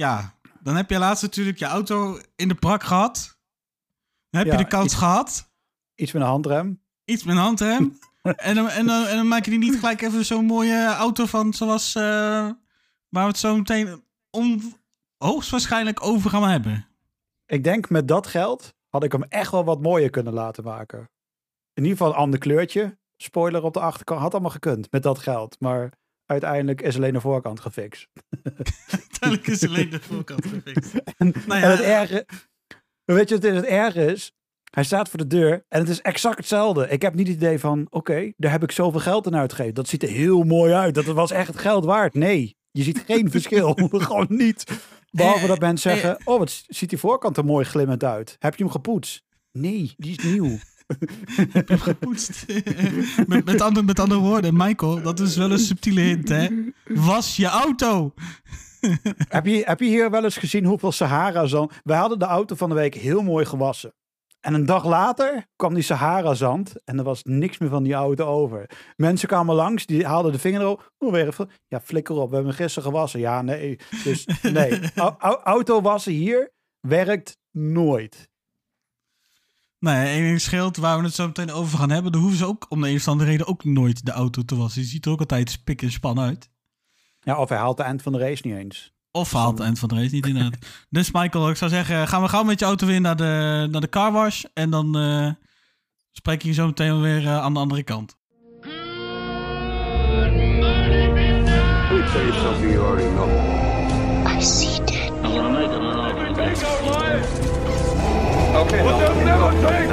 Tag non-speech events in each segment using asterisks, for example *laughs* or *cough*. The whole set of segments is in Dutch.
ja, dan heb je laatst natuurlijk je auto in de prak gehad. Dan heb Ja, je de kans iets- gehad. Iets met een handrem. Iets met een handrem. *laughs* en, dan, en, dan, en dan maak je die niet gelijk even zo'n mooie auto van zoals... eh, waar we het zo meteen on, hoogstwaarschijnlijk over gaan hebben. Ik denk met dat geld had ik hem echt wel wat mooier kunnen laten maken. In ieder geval een ander kleurtje. Spoiler op de achterkant. Had allemaal gekund met dat geld. Maar uiteindelijk is alleen de voorkant gefixt. *laughs* Uiteindelijk is alleen de voorkant gefixt. *laughs* En, Nou ja, en het erge... Weet je wat het erge is? Hij staat voor de deur en het is exact hetzelfde. Ik heb niet het idee van, oké, daar heb ik zoveel geld aan uitgegeven. Dat ziet er heel mooi uit. Dat was echt het geld waard. Nee, je ziet geen *laughs* verschil. Gewoon niet. Behalve Eh, dat mensen zeggen, oh, wat ziet die voorkant er mooi glimmend uit. Heb je hem gepoetst? Nee, die is nieuw. Gepoetst. *laughs* met, met, andere, met andere woorden, Michael, dat is wel een subtiele hint, hè? Was je auto. *laughs* heb, je, heb je hier wel eens gezien hoeveel Sahara-zand... Wij hadden de auto van de week heel mooi gewassen. En een dag later kwam die Sahara-zand en er was niks meer van die auto over. Mensen kwamen langs, die haalden de vinger erop. Oh, weer even. Ja, flikker op, we hebben hem gisteren gewassen. Ja, nee. Dus nee, *laughs* Au- au- auto wassen hier werkt nooit. Nee, één ding scheelt waar we het zo meteen over gaan hebben. Dan hoeven ze ook om de een of andere reden ook nooit de auto te wassen. Je ziet er ook altijd spik en span uit. Ja, of hij haalt de eind van de race niet eens. Of haalt het eind van de race niet inderdaad. *laughs* dus Michael, ik zou zeggen, gaan we gauw met je auto weer naar de, naar de carwash. En dan eh, spreek je je zo meteen weer eh, aan de andere kant. Something you already know. I see dead. Okay, well, they'll never take.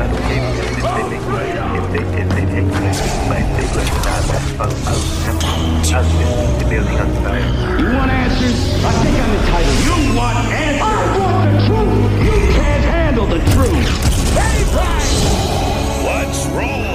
If they, if they take place, they let it out of, of, of, of the building on fire. You want answers? I think I'm entitled. You want answers? I want the truth. You can't handle the truth. Hey, What's wrong?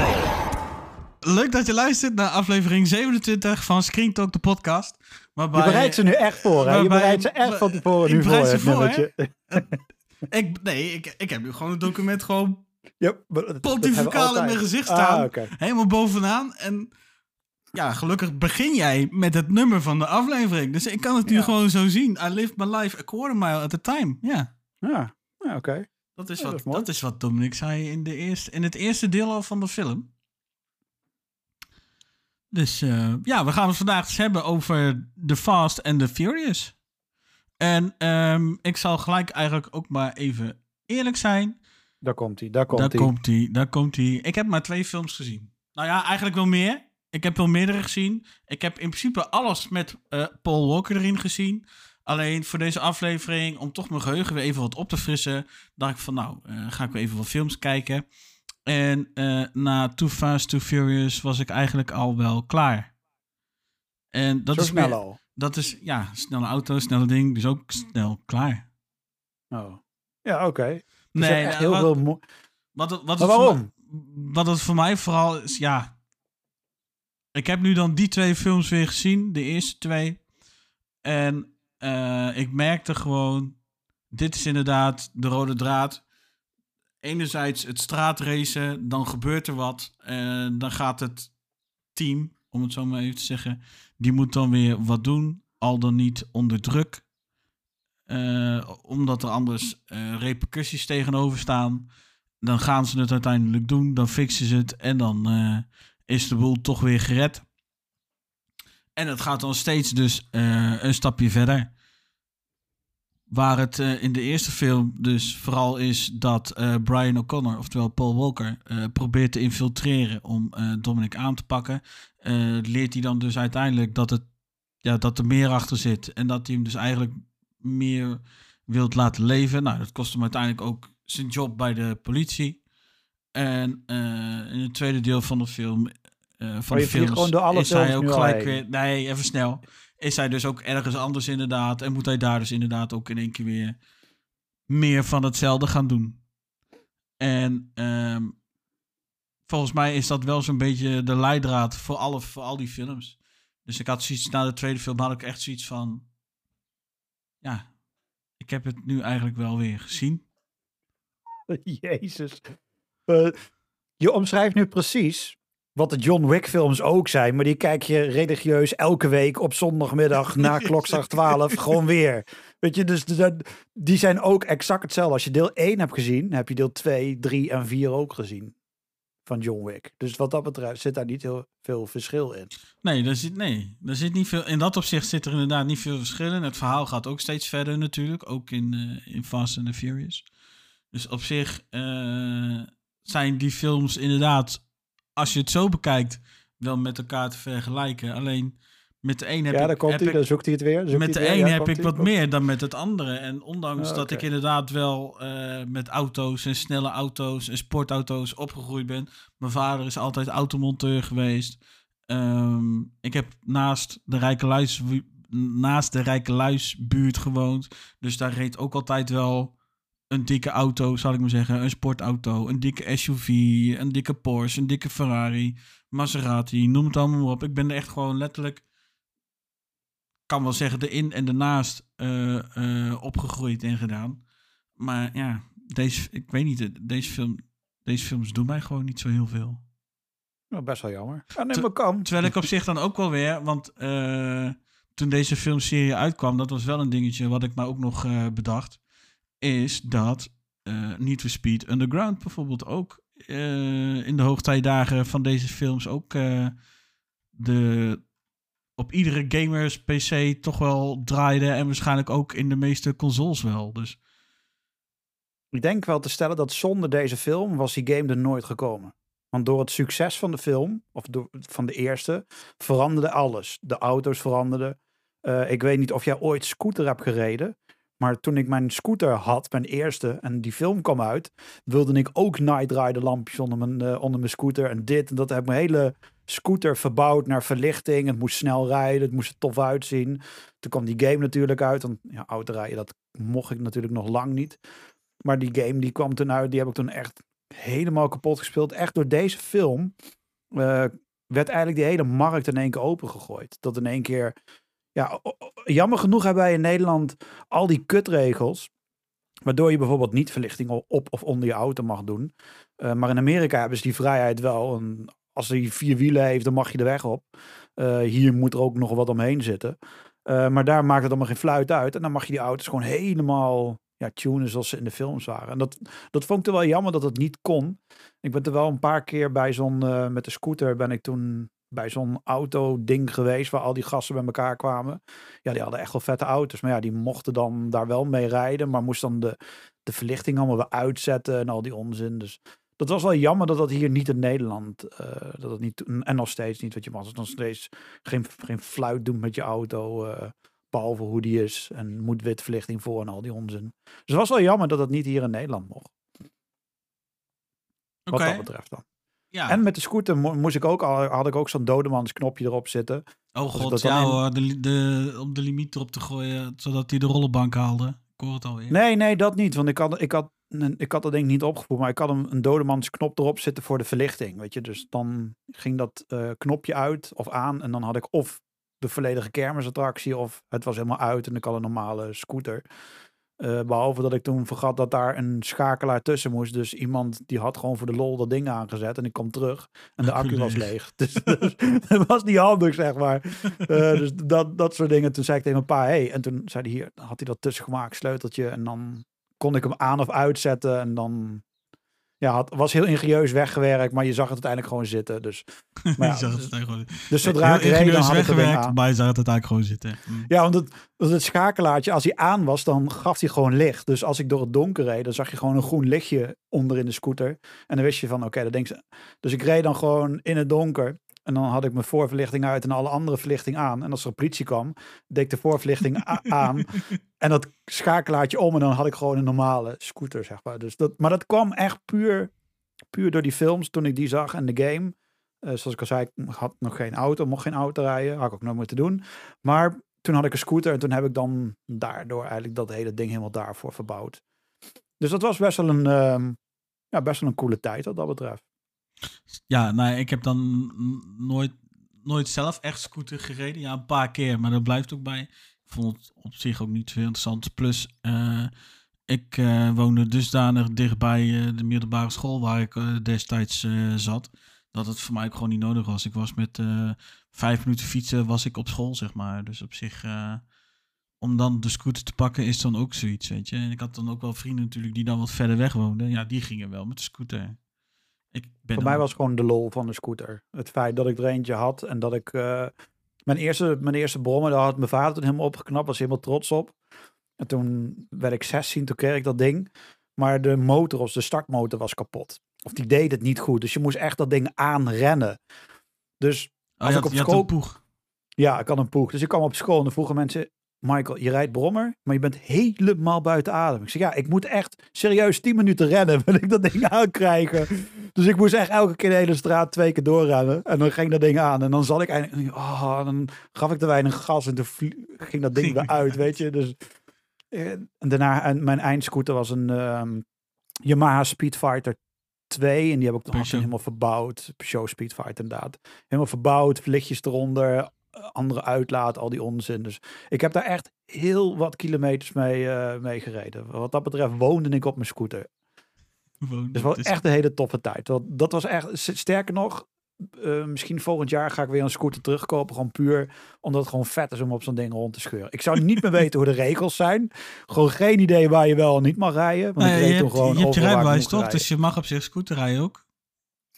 Leuk dat je luistert naar aflevering 27 van Screen Talk, de podcast. Waarbij, Je bereidt ze nu echt voor, hè? Je bereidt ze echt van tevoren nu voor, het voor. *laughs* Ik, nee, ik, ik heb nu gewoon het document gewoon Ja, we pontificaal in mijn gezicht Ah, staan. Helemaal bovenaan. En ja, gelukkig begin jij met het nummer van de aflevering. Dus ik kan het nu Ja. gewoon zo zien. I live my life a quarter mile at a time. Ja, Ja, ja oké. dat is, Ja, wat, dat dat, is wat Dominic zei in, de eerste, in het eerste deel al van de film. Dus eh, ja, we gaan het vandaag eens hebben over The Fast and the Furious. En ehm, ik zal gelijk eigenlijk ook maar even eerlijk zijn. Daar komt hij, daar komt daar hij. komt hij, daar komt hij. Ik heb maar twee films gezien. Nou ja, eigenlijk wel meer. Ik heb wel meerdere gezien. Ik heb in principe alles met eh, Paul Walker erin gezien. Alleen voor deze aflevering, om toch mijn geheugen weer even wat op te frissen, dacht ik van nou, eh, ga ik weer even wat films kijken. En eh, na Too Fast, Too Furious was ik eigenlijk al wel klaar. En dat Zo is snel al. Dat is, ja, snelle auto, snelle ding, dus ook snel klaar. Oh. Ja, oké. Nee, nou, heel wat- veel... mo- Wat, wat Maar het voor waarom? mij- wat het voor mij vooral is, ja. Ik heb nu dan die twee films weer gezien, de eerste twee. En eh, ik merkte gewoon, dit is inderdaad de rode draad. Enerzijds het straatracen, dan gebeurt er wat. En dan gaat het team, om het zo maar even te zeggen, die moet dan weer wat doen. Al dan niet onder druk. Eh, omdat er anders eh, repercussies tegenover staan. Dan gaan ze het uiteindelijk doen. Dan fixen ze het. En dan eh, is de boel toch weer gered. En het gaat dan steeds dus een stapje verder. Waar het eh, in de eerste film dus vooral is dat eh, Brian O'Connor, oftewel Paul Walker, eh, probeert te infiltreren om Dominic aan te pakken. leert hij dan dus uiteindelijk dat, het, ja, dat er meer achter zit. En dat hij hem dus eigenlijk meer wilt laten leven. Nou, dat kost hem uiteindelijk ook zijn job bij de politie. En in het tweede deel van de film, van je de films, gewoon door alle is hij ook gelijk weer... Nee, even snel. Is hij dus ook ergens anders inderdaad. En moet hij daar dus inderdaad ook in één keer weer meer van hetzelfde gaan doen. En ehm, volgens mij is dat wel zo'n beetje de leidraad voor, alle, voor al die films. Dus ik had zoiets, na de tweede film had ik echt zoiets van... Ja, ik heb het nu eigenlijk wel weer gezien. *laughs* Jezus. Eh, je omschrijft nu precies wat de John Wick films ook zijn. Maar die kijk je religieus elke week op zondagmiddag na *laughs* klokslag 12 gewoon weer. Weet je, dus dat- die zijn ook exact hetzelfde. Als je deel 1 hebt gezien, heb je deel 2, 3 en 4 ook gezien. Van John Wick. Dus wat dat betreft zit daar niet heel veel verschil in. Nee, daar zit, nee, daar zit niet veel. In dat opzicht zit er inderdaad niet veel verschil in. Het verhaal gaat ook steeds verder natuurlijk. Ook in, eh, in Fast and the Furious. Dus op zich eh, zijn die films inderdaad, als je het zo bekijkt, wel met elkaar te vergelijken. Alleen met de een heb ja, ik, hij, ik- dan zoekt hij het weer. zoekt met de een Ja, heb ik wat meer dan met het andere. En ondanks Ah, dat ik inderdaad wel eh, met auto's en snelle auto's en sportauto's opgegroeid ben. Mijn vader is altijd automonteur geweest. Ehm, ik heb naast de Rijkeluis, naast de Rijkeluisbuurt gewoond. Dus daar reed ook altijd wel een dikke auto, zal ik maar zeggen. Een sportauto, een dikke SUV, een dikke Porsche, een dikke Ferrari, Maserati, noem het allemaal op. Ik ben er echt gewoon letterlijk kan wel zeggen, erin en ernaast eh, eh, opgegroeid en gedaan. Maar ja, deze, ik weet niet, deze, film, deze films doen mij gewoon niet zo heel veel. Nou, best wel jammer. Ja, nee, maar kan. Terwijl ik op zich dan ook wel weer, want eh, toen deze filmserie uitkwam, dat was wel een dingetje wat ik me ook nog bedacht, is dat eh Need for Speed Underground bijvoorbeeld ook eh, in de hoogtijdagen van deze films ook eh, de op iedere gamers PC toch wel draaide en waarschijnlijk ook in de meeste consoles wel. Dus Ik denk wel te stellen dat zonder deze film was die game er nooit gekomen. Want door het succes van de film, of door, van de eerste, veranderde alles. De auto's veranderden. Ik weet niet of jij ooit scooter hebt gereden. Maar toen ik mijn scooter had, mijn eerste, en die film kwam uit, wilde ik ook Night Rider lampjes onder mijn, eh, onder mijn scooter. En dit en dat. Heb mijn hele scooter verbouwd naar verlichting. Het moest snel rijden, het moest er tof uitzien. Toen kwam die game natuurlijk uit. Want ja, autorijden, dat mocht ik natuurlijk nog lang niet. Maar die game die kwam toen uit, die heb ik toen echt helemaal kapot gespeeld. Echt door deze film eh, werd eigenlijk die hele markt in één keer opengegooid. Dat in één keer, ja, jammer genoeg hebben wij in Nederland al die kutregels. Waardoor je bijvoorbeeld niet verlichting op of onder je auto mag doen. Eh, maar in Amerika hebben ze die vrijheid wel. En als hij vier wielen heeft, dan mag je de weg op. Eh, hier moet er ook nog wat omheen zitten. Eh, maar daar maakt het allemaal geen fluit uit. En dan mag je die auto's gewoon helemaal ja, tunen zoals ze in de films waren. En dat, dat vond ik er wel jammer dat het niet kon. Ik ben er wel een paar keer bij zo'n, met de scooter ben ik toen bij zo'n auto-ding geweest waar al die gasten bij elkaar kwamen. Ja, die hadden echt wel vette auto's. Maar ja, die mochten dan daar wel mee rijden, maar moesten dan de, de verlichting allemaal weer uitzetten en al die onzin. Dus dat was wel jammer dat dat hier niet in Nederland, eh, dat het niet, en nog steeds niet, wat je mag nog steeds geen, geen fluit doen met je auto, eh, behalve hoe die is en moet wit verlichting voor en al die onzin. Dus het was wel jammer dat het niet hier in Nederland mocht, wat dat betreft dan. Ja. En met de scooter mo- moest ik ook, al had ik ook zo'n dodemans knopje erop zitten. oh god, in- de, de, om de limiet erop te gooien, zodat hij de rollenbank haalde. Ik hoor het alweer. Nee, nee, dat niet. Want ik had, ik had, ik had dat ding niet opgevoerd, maar ik had een, een dodemans knop erop zitten voor de verlichting. Weet je, dus dan ging dat eh, knopje uit of aan en dan had ik of de volledige kermisattractie of het was helemaal uit en ik had een normale scooter. Eh, behalve dat ik toen vergat dat daar een schakelaar tussen moest. Dus iemand die had gewoon voor de lol dat ding aangezet. En ik kwam terug en de *laughs* accu was Leeg. *laughs* Dus, dus *laughs* dat was niet handig, zeg maar. Eh, dus dat, dat soort dingen. Toen zei ik tegen mijn pa, hey. En toen zei hij hier, dan had hij dat tussen gemaakt, sleuteltje. En dan kon ik hem aan of uitzetten. En dan, ja, het was heel ingenieus weggewerkt. Maar je zag het uiteindelijk gewoon zitten. Dus, *laughs* maar ja, Je zag het dus, gewoon- dus zodra ik reed, dan had ik weggewerkt, aan. maar je zag het uiteindelijk gewoon zitten. Hm. Ja, want het, het schakelaartje, als hij aan was, dan gaf hij gewoon licht. Dus als ik door het donker reed, dan zag je gewoon een groen lichtje onder in de scooter. En dan wist je van, oké, dat denk ze. Dus ik reed dan gewoon in het donker. En dan had ik mijn voorverlichting uit en alle andere verlichting aan. En als er een politie kwam, deed ik de voorverlichting *laughs* aan. En dat schakelaartje om en dan had ik gewoon een normale scooter, zeg maar. Dus dat, maar dat kwam echt puur, puur door die films toen ik die zag en de game. Eh, zoals ik al zei, ik had nog geen auto, mocht geen auto rijden. Had ik ook nooit moeten doen. Maar toen had ik een scooter en toen heb ik dan daardoor eigenlijk dat hele ding helemaal daarvoor verbouwd. Dus dat was best wel een, ehm, ja, best wel een coole tijd wat dat betreft. Ja, nou, ik heb dan nooit, nooit zelf echt scooter gereden. Ja, een paar keer, maar dat blijft ook bij. Ik vond het op zich ook niet zo interessant. Plus, eh, ik eh, woonde dusdanig dichtbij eh, de middelbare school waar ik destijds zat. dat het voor mij ook gewoon niet nodig was. Ik was met vijf minuten fietsen was ik op school, zeg maar. Dus op zich, om dan de scooter te pakken is dan ook zoiets, weet je. En ik had dan ook wel vrienden natuurlijk die dan wat verder weg woonden. Ja, die gingen wel met de scooter. Ik ben Voor mij was gewoon de lol van de scooter. Het feit dat ik er eentje had en dat ik... eh, mijn, eerste, mijn eerste brommer, daar had mijn vader toen helemaal opgeknapt. Was helemaal trots op. En toen werd ik 16, toen kreeg ik dat ding. Maar de motor, of de startmotor was kapot. Of die deed het niet goed. Dus je moest echt dat ding aanrennen. Dus Oh, als je ik had- op school- een poeg. ja, ik had een poeg. Dus ik kwam op school en dan vroegen mensen... Michael, je rijdt brommer, maar je bent helemaal buiten adem. Ik zeg, ja, ik moet echt serieus 10 minuten rennen, *laughs* wil ik dat ding aankrijgen. Dus ik moest echt elke keer de hele straat twee keer doorrennen. En dan ging dat ding aan. En dan zat ik eindelijk... Oh, dan gaf ik te weinig gas en toen ging dat ding weer *laughs* uit, weet je. Dus, eh, en daarna, en mijn eindscooter was een ehm, Yamaha Speedfighter 2. En die heb ik Peugeot. helemaal verbouwd. Peugeot Speedfighter inderdaad. Helemaal verbouwd, lichtjes eronder, andere uitlaat, al die onzin. Dus ik heb daar echt heel wat kilometers mee, eh, mee gereden. Wat dat betreft woonde ik op mijn scooter. Gewoon, Dus wel is- echt een hele toffe tijd. Want dat was echt, sterker nog, eh, misschien volgend jaar ga ik weer een scooter terugkopen. Gewoon puur omdat het gewoon vet is om op zo'n ding rond te scheuren. Ik zou niet meer *laughs* weten hoe de regels zijn. Gewoon geen idee waar je wel en niet mag rijden. Want Nou ik reed je hebt, gewoon je hebt je rijbewijs toch? rijden. Dus je mag op zich scooter rijden ook.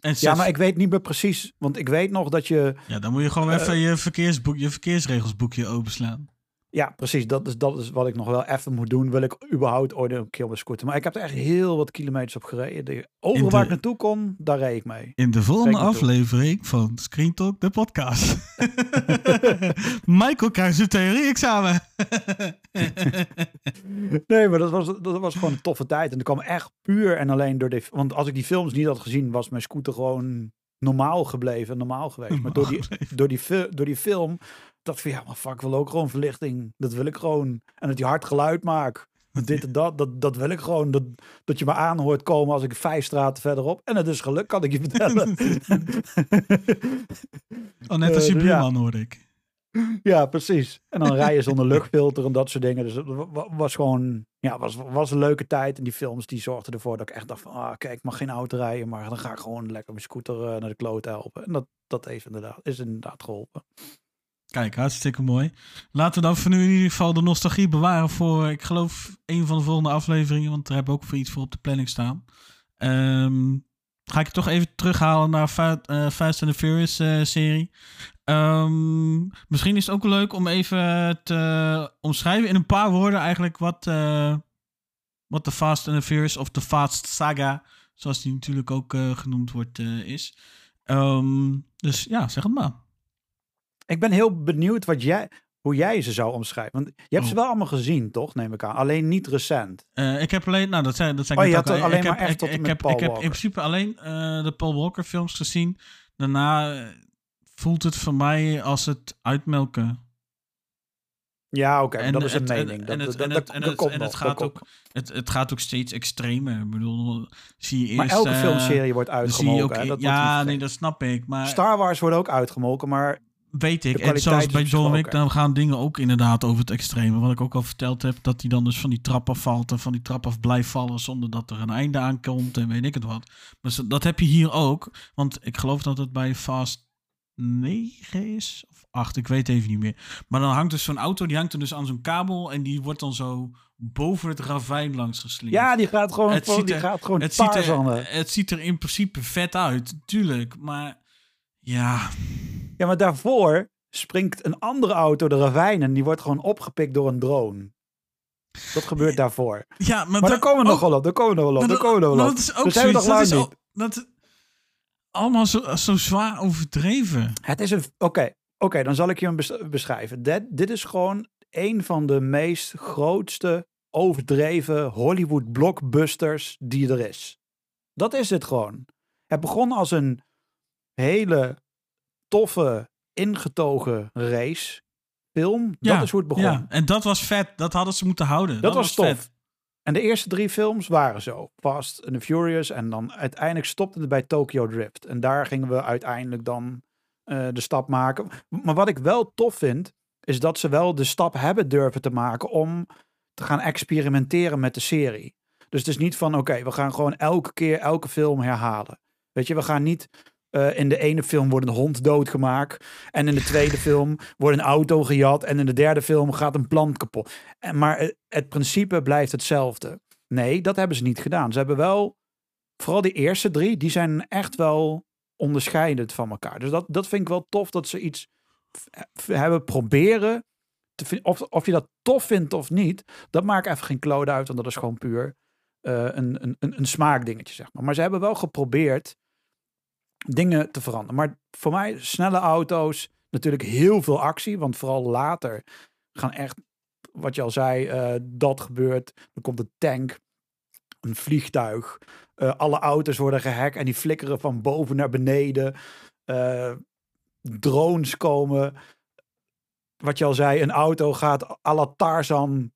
En Ja, maar ik weet niet meer precies. Want ik weet nog dat je... ja, dan moet je gewoon Eh, even je, verkeersboek, je verkeersregelsboekje openslaan. Ja, precies. Dat is, dat is wat ik nog wel even moet doen. Wil ik überhaupt ooit een keer op een scooter. Maar ik heb er echt heel wat kilometers op gereden. De- Overal waar ik naartoe kon, daar reed ik mee. In de volgende toe. aflevering van Screen Talk, de podcast. *laughs* Michael krijgt zijn theorie-examen. *laughs* Nee, maar dat was, dat was gewoon een toffe tijd. En dat kwam echt puur en alleen door de... Want als ik die films niet had gezien, was mijn scooter gewoon normaal gebleven. Normaal geweest. *laughs* Maar door die, door, die, door die film ik van, ja, maar fuck, ik wil ook gewoon verlichting. Dat wil ik gewoon. En dat die hard geluid maakt. Dit en dat, dat, dat wil ik gewoon. Dat, dat je me aan hoort komen als ik vijf straten verderop. En het is geluk, kan ik je vertellen. *laughs* Oh, net als je Eh, ja. buurman hoorde ik. Ja, precies. En dan rijden zonder luchtfilter en dat soort dingen. Dus het wa- wa- was gewoon, ja, was, was een leuke tijd. En die films die zorgden ervoor dat ik echt dacht van, ah, kijk, ik mag geen auto rijden, maar dan ga ik gewoon lekker mijn scooter eh, naar de kloot helpen. En dat, dat heeft inderdaad, is inderdaad geholpen. Kijk, hartstikke mooi. Laten we dan voor nu in ieder geval de nostalgie bewaren voor, ik geloof, een van de volgende afleveringen. Want daar hebben we ook voor iets voor op de planning staan. Ehm, ga ik het toch even terughalen naar Fa- eh, Fast and the Furious eh, serie. Ehm, misschien is het ook leuk om even te omschrijven in een paar woorden eigenlijk wat, eh, wat de Fast and the Furious of de Fast Saga, zoals die natuurlijk ook genoemd wordt, is. Ehm, dus ja, zeg het maar. Ik ben heel benieuwd wat jij, hoe jij ze zou omschrijven. Want je hebt ze Oh. wel allemaal gezien, toch? Neem ik aan. Alleen niet recent. Eh, ik heb alleen, nou dat zei, dat zei Oh, ik je had ook alleen ik maar heb, echt ik, tot heb, Paul ik heb in principe alleen eh, de Paul Walker films gezien. Daarna eh, voelt het voor mij als het uitmelken. Ja, oké. En dat is een mening. En Dat, het- gaat ook, het, het gaat ook steeds extremer. Ik bedoel, zie je Maar eerst... elke eh, filmserie wordt dan zie je uitgemolken. ook, hè, dat ja, nee, dat snap ik. Maar Star Wars wordt ook uitgemolken, maar weet ik. En zoals bij John Wick, dan gaan dingen ook inderdaad over het extreme. Wat ik ook al verteld heb, dat hij dan dus van die trap afvalt en van die trap af blijft vallen zonder dat er een einde aankomt en weet ik het wat. Maar dat heb je hier ook. Want ik geloof dat het bij Fast 9 is of 8, ik weet even niet meer. Maar dan hangt dus zo'n auto, die hangt er dus aan zo'n kabel en die wordt dan zo boven het ravijn langs geslingerd. ja, die gaat gewoon, Het vol- ziet die gaat gewoon het ziet, er, het ziet er in principe vet uit, tuurlijk. Maar ja, Ja, maar daarvoor springt een andere auto de ravijn en die wordt gewoon opgepikt door een drone. Dat gebeurt daarvoor. ja maar, Maar da- daar komen we nog wel op, daar komen we nog wel op, daar komen we nog wel op. dat is ook zijn we nog Dat is, lang al- dat allemaal zo, zo zwaar overdreven. Het is een. Oké, oké, dan zal ik je hem bes- beschrijven. Dit is gewoon een van de meest grootste, overdreven Hollywood blockbusters die er is. Dat is het gewoon. Het begon als een hele toffe, ingetogen race. Film. Ja, dat is hoe het begon. Ja, en dat was vet. Dat hadden ze moeten houden. Dat, was tof. vet. En de eerste drie films waren zo. Fast and the Furious. En dan uiteindelijk stopte het bij Tokyo Drift. En daar gingen we uiteindelijk dan eh, de stap maken. Maar wat ik wel tof vind, is dat ze wel de stap hebben durven te maken om te gaan experimenteren met de serie. Dus het is niet van, oké, we gaan gewoon elke keer elke film herhalen. Weet je, we gaan niet Eh, in de ene film wordt een hond doodgemaakt. En in de tweede film wordt een auto gejat. En in de derde film gaat een plant kapot. En, maar het, principe blijft hetzelfde. Nee, dat hebben ze niet gedaan. Ze hebben wel, vooral die eerste drie, die zijn echt wel onderscheidend van elkaar. Dus dat, dat vind ik wel tof dat ze iets hebben proberen. Of, of je dat tof vindt of niet, dat maakt even geen kloot uit. Want dat is gewoon puur eh, een, een, een, een smaakdingetje, zeg maar. Maar ze hebben wel geprobeerd dingen te veranderen. Maar voor mij, snelle auto's, natuurlijk heel veel actie. Want vooral later gaan echt, wat je al zei, eh, dat gebeurt. Dan komt een tank, een vliegtuig. eh, alle auto's worden gehackt en die flikkeren van boven naar beneden. Eh, drones komen. Wat je al zei, een auto gaat à la Tarzan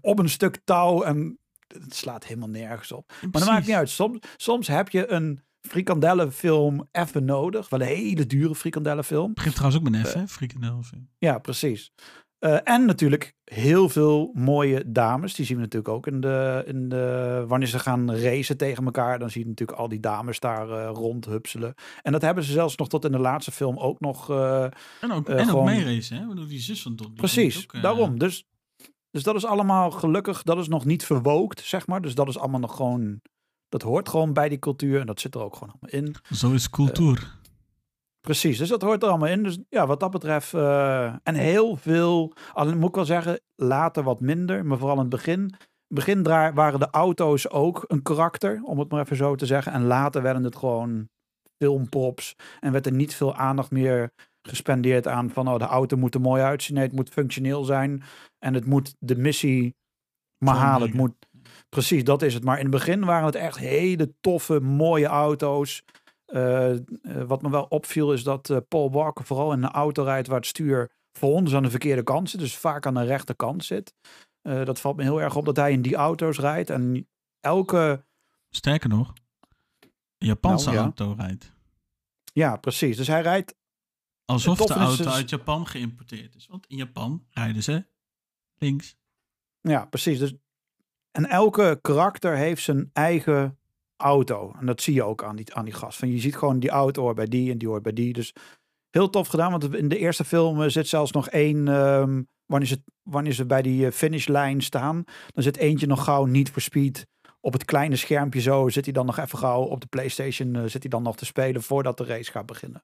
op een stuk touw en het slaat helemaal nergens op. Maar dat maakt niet uit. Soms, soms heb je een frikandellenfilm even nodig. Wel een hele dure frikandellenfilm. Begint trouwens ook met F, hè? Frikandelfilm. Ja, precies. Eh, en natuurlijk heel veel mooie dames. Die zien we natuurlijk ook in de, in de. Wanneer ze gaan racen tegen elkaar. Dan zie je natuurlijk al die dames daar eh, rondhupselen. En dat hebben ze zelfs nog tot in de laatste film ook nog. eh, En ook, Eh, en ook gewoon- meeracen, hè? Bedoel, Die zus van die precies, ook, eh, daarom. Dus, dus dat is allemaal gelukkig. Dat is nog niet verwookt, zeg maar. Dus dat is allemaal nog gewoon. Dat hoort gewoon bij die cultuur. En dat zit er ook gewoon allemaal in. Zo is cultuur. Precies, dus dat hoort er allemaal in. Dus ja, wat dat betreft. eh, en heel veel. Alleen moet ik wel zeggen, later wat minder. Maar vooral in het begin. In het begin dra- waren de auto's ook een karakter, om het maar even zo te zeggen. En later werden het gewoon filmprops. En werd er niet veel aandacht meer gespendeerd aan van oh, de auto moet er mooi uitzien. Nee, het moet functioneel zijn. En het moet de missie maar halen. Het moet, precies, dat is het. Maar in het begin waren het echt hele toffe, mooie auto's. Eh, eh, wat me wel opviel is dat eh, Paul Walker vooral in een auto rijdt waar het stuur voor ons aan de verkeerde kant zit. Dus vaak aan de rechterkant zit. Dat valt me heel erg op dat hij in die auto's rijdt. En elke... Sterker nog, een Japanse Nou, ja. auto rijdt. Ja, precies. Dus hij rijdt... Alsof de is auto dus- uit Japan geïmporteerd is. Want in Japan rijden ze links. Ja, precies. Dus, en elke karakter heeft zijn eigen auto. En dat zie je ook aan die, aan die gast. Van je ziet gewoon die auto hoort bij die en die hoort bij die. Dus heel tof gedaan. Want in de eerste film eh, zit zelfs nog één... ehm, wanneer, ze, wanneer ze bij die eh, finishlijn staan... dan zit eentje nog gauw niet voor speed... Op het kleine schermpje zo zit hij dan nog even gauw op de PlayStation. eh, zit hij dan nog te spelen voordat de race gaat beginnen.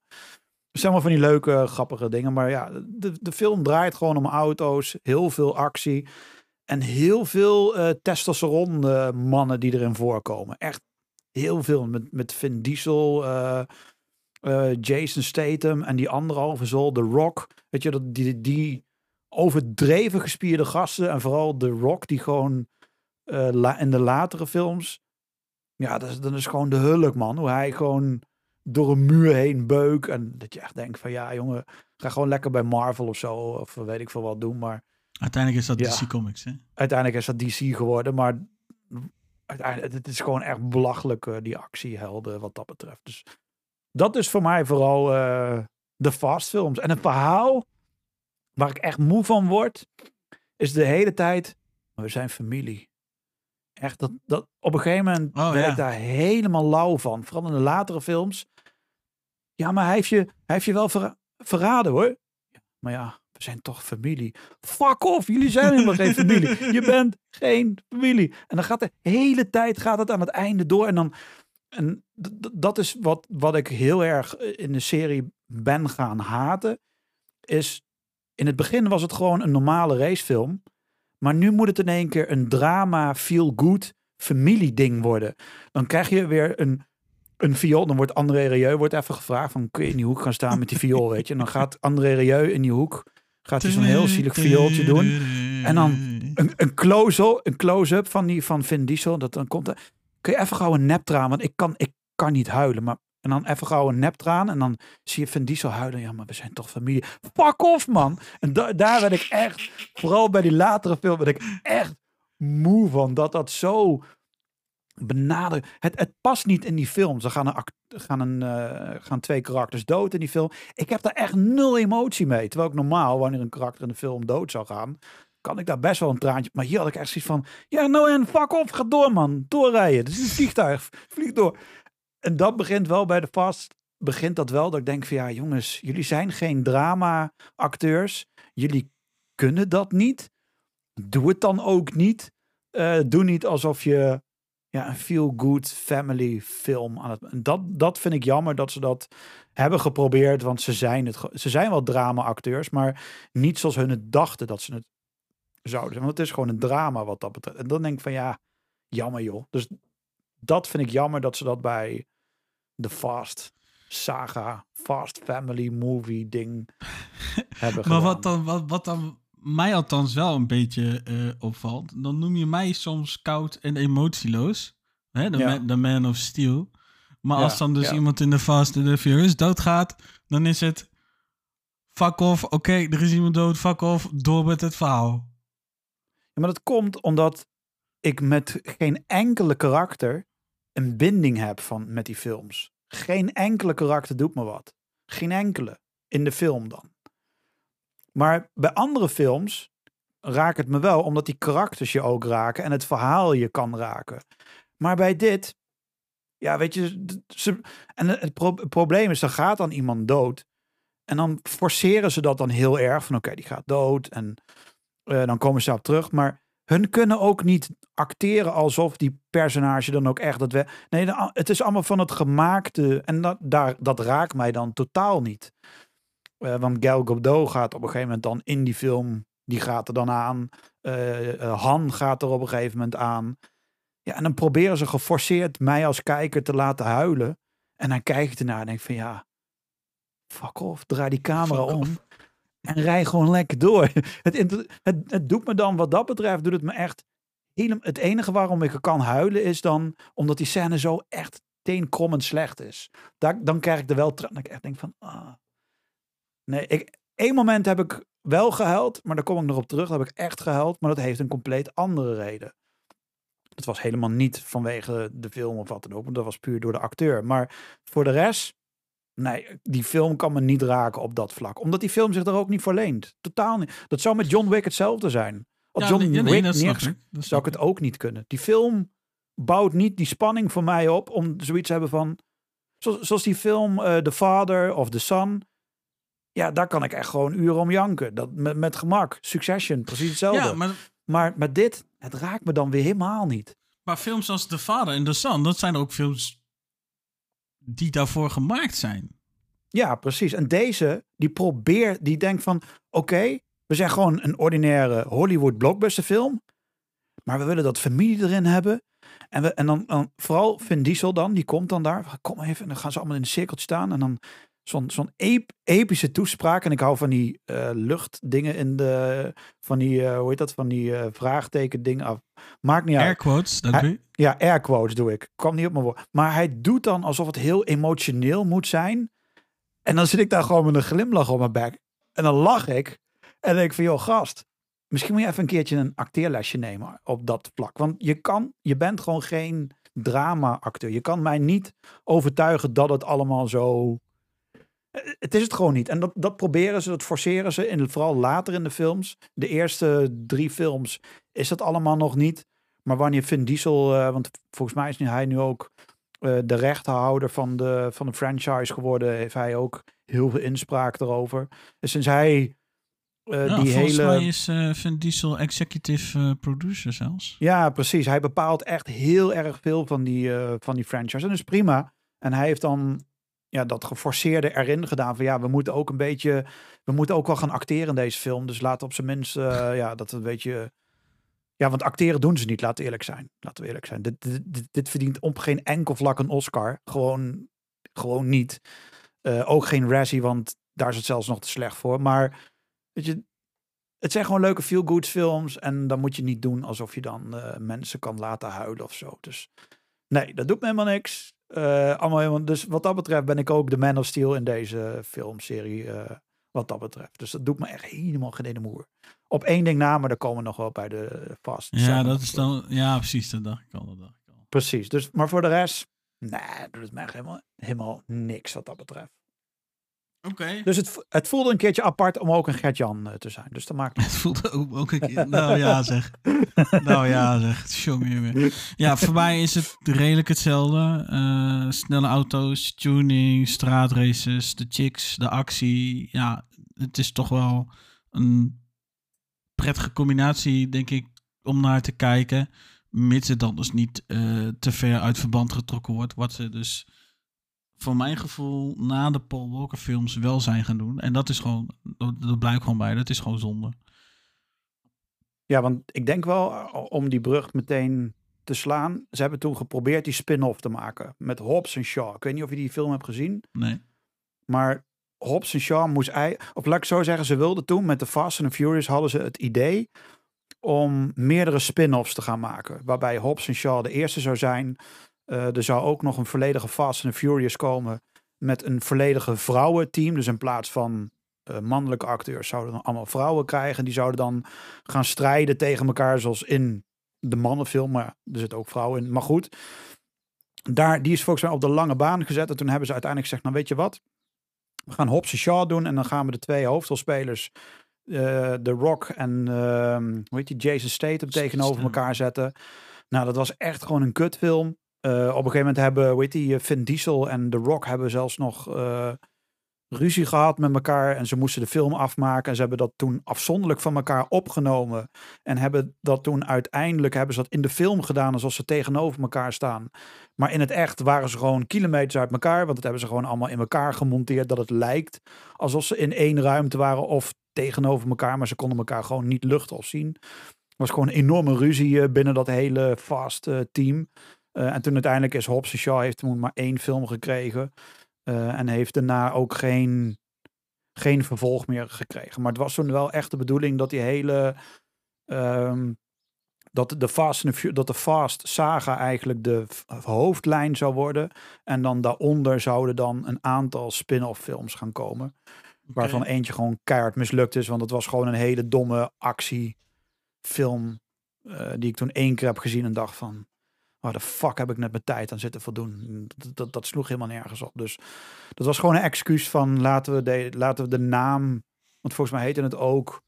Zijn wel van die leuke, grappige dingen. Maar ja, de, de film draait gewoon om auto's. Heel veel actie. En heel veel eh testosteron eh, mannen die erin voorkomen. Echt heel veel. Met, met Vin Diesel, eh, Jason Statham en die anderhalve zool, The Rock. Weet je, dat, die, die overdreven gespierde gasten. En vooral The Rock, die gewoon la- in de latere films... Ja, dat is, dat is gewoon de hulk, man. Hoe hij gewoon door een muur heen beuk. En dat je echt denkt van, ja, jongen, ga gewoon lekker bij Marvel of zo. Of weet ik veel wat doen, maar... Uiteindelijk is dat Ja. DC Comics, hè? uiteindelijk is dat DC geworden, maar uiteindelijk, het is gewoon echt belachelijk, eh, die actiehelden wat dat betreft. Dus dat is voor mij vooral eh, de fast films. En een verhaal waar ik echt moe van word, is de hele tijd, we zijn familie. Echt, dat, dat, op een gegeven moment Oh, werd ja. ik daar helemaal lauw van. Vooral in de latere films. Ja, maar hij heeft je, hij heeft je wel verra- verraden hoor. Maar ja, zijn toch familie. Fuck off, jullie zijn helemaal geen familie. Je *laughs* bent geen familie. En dan gaat de hele tijd gaat het aan het einde door. En dan, en dat is wat, wat ik heel erg eh, in de serie ben gaan haten. Is in het begin was het gewoon een normale racefilm. Maar nu moet het in één keer een drama, feel good familieding worden. Dan krijg je weer een, een viool. Dan wordt André Rieu wordt even gevraagd van kun je in die hoek gaan staan met die viool, weet je. En dan gaat André Rieu in die hoek, gaat hij zo'n heel zielig viooltje doen. En dan een, een close-up een close van, die, van Vin Diesel. Dat dan komt er, kun je even gauw een neptraan, want ik kan, ik kan niet huilen. Maar, en dan even gauw een neptraan en dan zie je Vin Diesel huilen. Ja, maar we zijn toch familie. Fuck off, man. En da- daar werd ik echt, vooral bij die latere film, werd ik echt moe van. Dat dat zo benaderd. Het, het past niet in die film. Ze gaan, een, gaan, een, eh, gaan twee karakters dood in die film. Ik heb daar echt nul emotie mee. Terwijl ik normaal, wanneer een karakter in de film dood zou gaan, kan ik daar best wel een traantje. Maar hier had ik echt zoiets van: ja, nou en fuck off, ga door, man. Doorrijden. Dit is een vliegtuig. Vlieg door. En dat begint wel bij de fast, begint dat wel dat ik denk van ja, jongens, jullie zijn geen drama-acteurs. Jullie kunnen dat niet. Doe het dan ook niet. Eh, doe niet alsof je ja, een feel-good family film aan het. en Dat, dat vind ik jammer dat ze dat hebben geprobeerd, want ze zijn, het, ze zijn wel drama-acteurs, maar niet zoals hun het dachten dat ze het zouden zijn. Want het is gewoon een drama wat dat betreft. En dan denk ik van ja, jammer joh. Dus dat vind ik jammer dat ze dat bij de Fast Saga, Fast Family Movie ding *laughs* hebben Maar gedaan. wat dan, wat, wat dan mij althans wel een beetje eh, opvalt, dan noem je mij soms koud en emotieloos. Hè, de, Ja. man, de man of steel. Maar Ja, als dan dus ja. iemand in de Fast and the Furious doodgaat, dan is het fuck off, oké, er is iemand dood, fuck off, door met het verhaal. Ja, maar dat komt omdat ik met geen enkele karakter een binding heb van, met die films. Geen enkele karakter doet me wat. Geen enkele. In de film dan. Maar bij andere films raakt het me wel, omdat die karakters je ook raken en het verhaal je kan raken. Maar bij dit, ja, weet je, ze, en het, pro- het probleem is, er gaat dan iemand dood. En dan forceren ze dat dan heel erg van, oké, die gaat dood. En eh, dan komen ze op terug. Maar hun kunnen ook niet acteren alsof die personage dan ook echt dat we. Nee, het is allemaal van het gemaakte. En dat, daar, dat raakt mij dan totaal niet. Eh, want Gal Gadot gaat op een gegeven moment dan in die film. Die gaat er dan aan. Eh, eh, Han gaat er op een gegeven moment aan. Ja, en dan proberen ze geforceerd mij als kijker te laten huilen. En dan kijk ik ernaar en denk van ja, fuck off, draai die camera Fuck om. off. En rij gewoon lekker door. *laughs* Het, het, het doet me dan, wat dat betreft, doet het me echt. Het enige waarom ik er kan huilen is dan omdat die scène zo echt teenkrommend slecht is. Daar, dan krijg ik er wel. Dat ik echt denk van. Ah. Nee, ik, één moment heb ik wel gehuild, maar daar kom ik nog op terug. Daar heb ik echt gehuild, maar dat heeft een compleet andere reden. Dat was helemaal niet vanwege de film of wat dan ook, want dat was puur door de acteur. Maar voor de rest, nee, die film kan me niet raken op dat vlak. Omdat die film zich er ook niet voor leent. Totaal niet. Dat zou met John Wick hetzelfde zijn. Als Ja, John nee, nee, Wick ik. Dat zou ik het ook niet kunnen. Die film bouwt niet die spanning voor mij op om zoiets te hebben van... Zoals, zoals die film eh The Father of The Son. Ja, daar kan ik echt gewoon uren om janken. Dat, met, met gemak. Succession, precies hetzelfde. Ja, maar, Maar met dit, het raakt me dan weer helemaal niet. maar films als The Father en The Son, dat zijn ook films die daarvoor gemaakt zijn. Ja, precies. En deze, die probeert, die denkt van... Oké, we zijn gewoon een ordinaire Hollywood blockbusterfilm. Maar we willen dat familie erin hebben. En, we, en dan, dan vooral Vin Diesel dan, die komt dan daar. Kom even, en dan gaan ze allemaal in een cirkeltje staan. En dan zo'n zo'n ep- epische toespraak. En ik hou van die eh, luchtdingen in de... Van die, eh, hoe heet dat? Van die eh, vraagteken dingen af. Maakt niet uit. Air quotes, doe je. Ja, air quotes doe ik. Kwam niet op mijn woord. Maar hij doet dan alsof het heel emotioneel moet zijn. En dan zit ik daar gewoon met een glimlach op mijn bek. En dan lach ik. En denk ik van, joh, gast. Misschien moet je even een keertje een acteerlesje nemen op dat vlak. Want je kan, je bent gewoon geen drama-acteur. Je kan mij niet overtuigen dat het allemaal zo... Het is het gewoon niet. En dat, dat proberen ze, dat forceren ze. En vooral later in de films. De eerste drie films is dat allemaal nog niet. Maar wanneer Vin Diesel, eh, want volgens mij is nu hij nu ook eh, de rechthouder van de, van de franchise geworden, heeft hij ook heel veel inspraak erover. Dus sinds hij eh, Ja, die volgens hele. mij is Vin Diesel executive producer zelfs. Ja, precies. Hij bepaalt echt heel erg veel van die, van die franchise. En dat is prima. En hij heeft dan ja, dat geforceerde erin gedaan. Van ja, we moeten ook een beetje. We moeten ook wel gaan acteren in deze film. Dus laten op zijn minst. eh, *laughs* ja, dat een beetje. Ja, want acteren doen ze niet, laten we eerlijk zijn. Laten we eerlijk zijn. Dit, dit, dit, dit verdient op geen enkel vlak een Oscar. Gewoon, gewoon niet. Eh, ook geen Razzie, want daar is het zelfs nog te slecht voor. Maar weet je, het zijn gewoon leuke feel-good films. En dan moet je niet doen alsof je dan eh, mensen kan laten huilen of zo. Dus nee, dat doet me helemaal niks. Eh, allemaal helemaal, dus wat dat betreft ben ik ook de Man of Steel in deze filmserie. eh, wat dat betreft. Dus dat doet me echt helemaal geen ene moer. Op één ding na, maar daar komen we nog wel bij de Fast. Ja, dat is dan. Ja, precies, dat dacht ik al. Dat dacht ik al. Precies. Dus, maar voor de rest, nee, doet het mij echt helemaal, helemaal niks wat dat betreft. Oké. Dus het, het voelde een keertje apart om ook een Gert-Jan eh, te zijn. Dus dat maakt *laughs* Het voelt ook, ook een keer. *laughs* Nou ja, zeg. Nou ja, zeg. Jongen, jongen. Ja, voor mij is het redelijk hetzelfde. Eh, snelle auto's, tuning, straatraces, de chicks, de actie. Ja, het is toch wel een prettige combinatie, denk ik, om naar te kijken. Mits het dan dus niet eh, te ver uit verband getrokken wordt. Wat ze dus voor mijn gevoel na de Paul Walker films wel zijn gaan doen. En dat is gewoon, dat, dat blijkt gewoon bij. Dat is gewoon zonde. Ja, want ik denk wel, om die brug meteen te slaan. Ze hebben toen geprobeerd die spin-off te maken. Met Hobbs en Shaw. Ik weet niet of je die film hebt gezien. Nee. Maar Hobbs en Shaw moest... ei- Of laat ik zo zeggen, ze wilden toen met de Fast and the Furious... hadden ze het idee om meerdere spin-offs te gaan maken. Waarbij Hobbs en Shaw de eerste zou zijn. Eh, er zou ook nog een volledige Fast and Furious komen... met een volledige vrouwenteam. Dus in plaats van eh, mannelijke acteurs zouden dan allemaal vrouwen krijgen. Die zouden dan gaan strijden tegen elkaar zoals in de mannenfilm. Maar er zitten ook vrouwen in. Maar goed, daar, die is volgens mij op de lange baan gezet. En toen hebben ze uiteindelijk gezegd, nou weet je wat? We gaan Hobbs en Shaw doen en dan gaan we de twee hoofdrolspelers, eh The Rock en ehm hoe heet die, Jason Statham tegenover elkaar zetten. Nou, dat was echt gewoon een kutfilm. Eh, op een gegeven moment hebben, heet die, eh, Vin Diesel en The Rock hebben zelfs nog eh, ruzie gehad met elkaar. En ze moesten de film afmaken. En ze hebben dat toen afzonderlijk van elkaar opgenomen. En hebben dat toen uiteindelijk, hebben ze dat in de film gedaan alsof ze tegenover elkaar staan. Maar in het echt waren ze gewoon kilometers uit elkaar. Want dat hebben ze gewoon allemaal in elkaar gemonteerd. Dat het lijkt alsof ze in één ruimte waren of tegenover elkaar. Maar ze konden elkaar gewoon niet luchten of zien. Er was gewoon een enorme ruzie binnen dat hele fast team. Eh, en toen uiteindelijk is Hobbs Shaw heeft toen maar één film gekregen. Eh, en heeft daarna ook geen, geen vervolg meer gekregen. Maar het was toen wel echt de bedoeling dat die hele. ehm, dat de Fast, the dat de Fast saga eigenlijk de hoofdlijn zou worden. En dan daaronder zouden dan een aantal spin-off films gaan komen. Waarvan eentje gewoon keihard mislukt is. Want het was gewoon een hele domme actiefilm. eh die ik toen één keer heb gezien en dacht van... Waar de fuck heb ik net mijn tijd aan zitten voldoen? Dat, dat, dat sloeg helemaal nergens op. Dus dat was gewoon een excuus van laten we de, laten we de naam... Want volgens mij heette het ook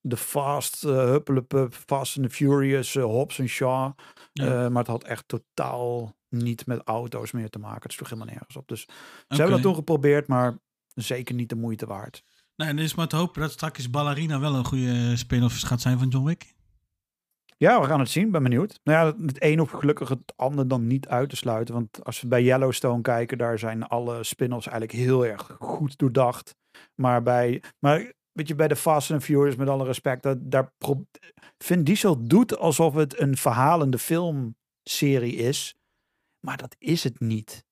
de Fast, uh, Huppelepup, Fast and the Furious, eh, Hobbs en Shaw. Ja. Eh, maar het had echt totaal niet met auto's meer te maken. Het sloeg helemaal nergens op. Dus ze hebben dat toen geprobeerd, maar zeker niet de moeite waard. Nee, en is maar te hopen dat straks Ballerina wel een goede spin-off gaat zijn van John Wick. Ja, we gaan het zien. Ben benieuwd. Nou ja, het een hoeft gelukkig het ander dan niet uit te sluiten. Want als we bij Yellowstone kijken, daar zijn alle spin-offs eigenlijk heel erg goed doordacht. Maar bij, maar weet je, bij de Fast and Furious, met alle respect, dat, daar Vin Diesel doet alsof het een verhalende filmserie is. Maar dat is het niet.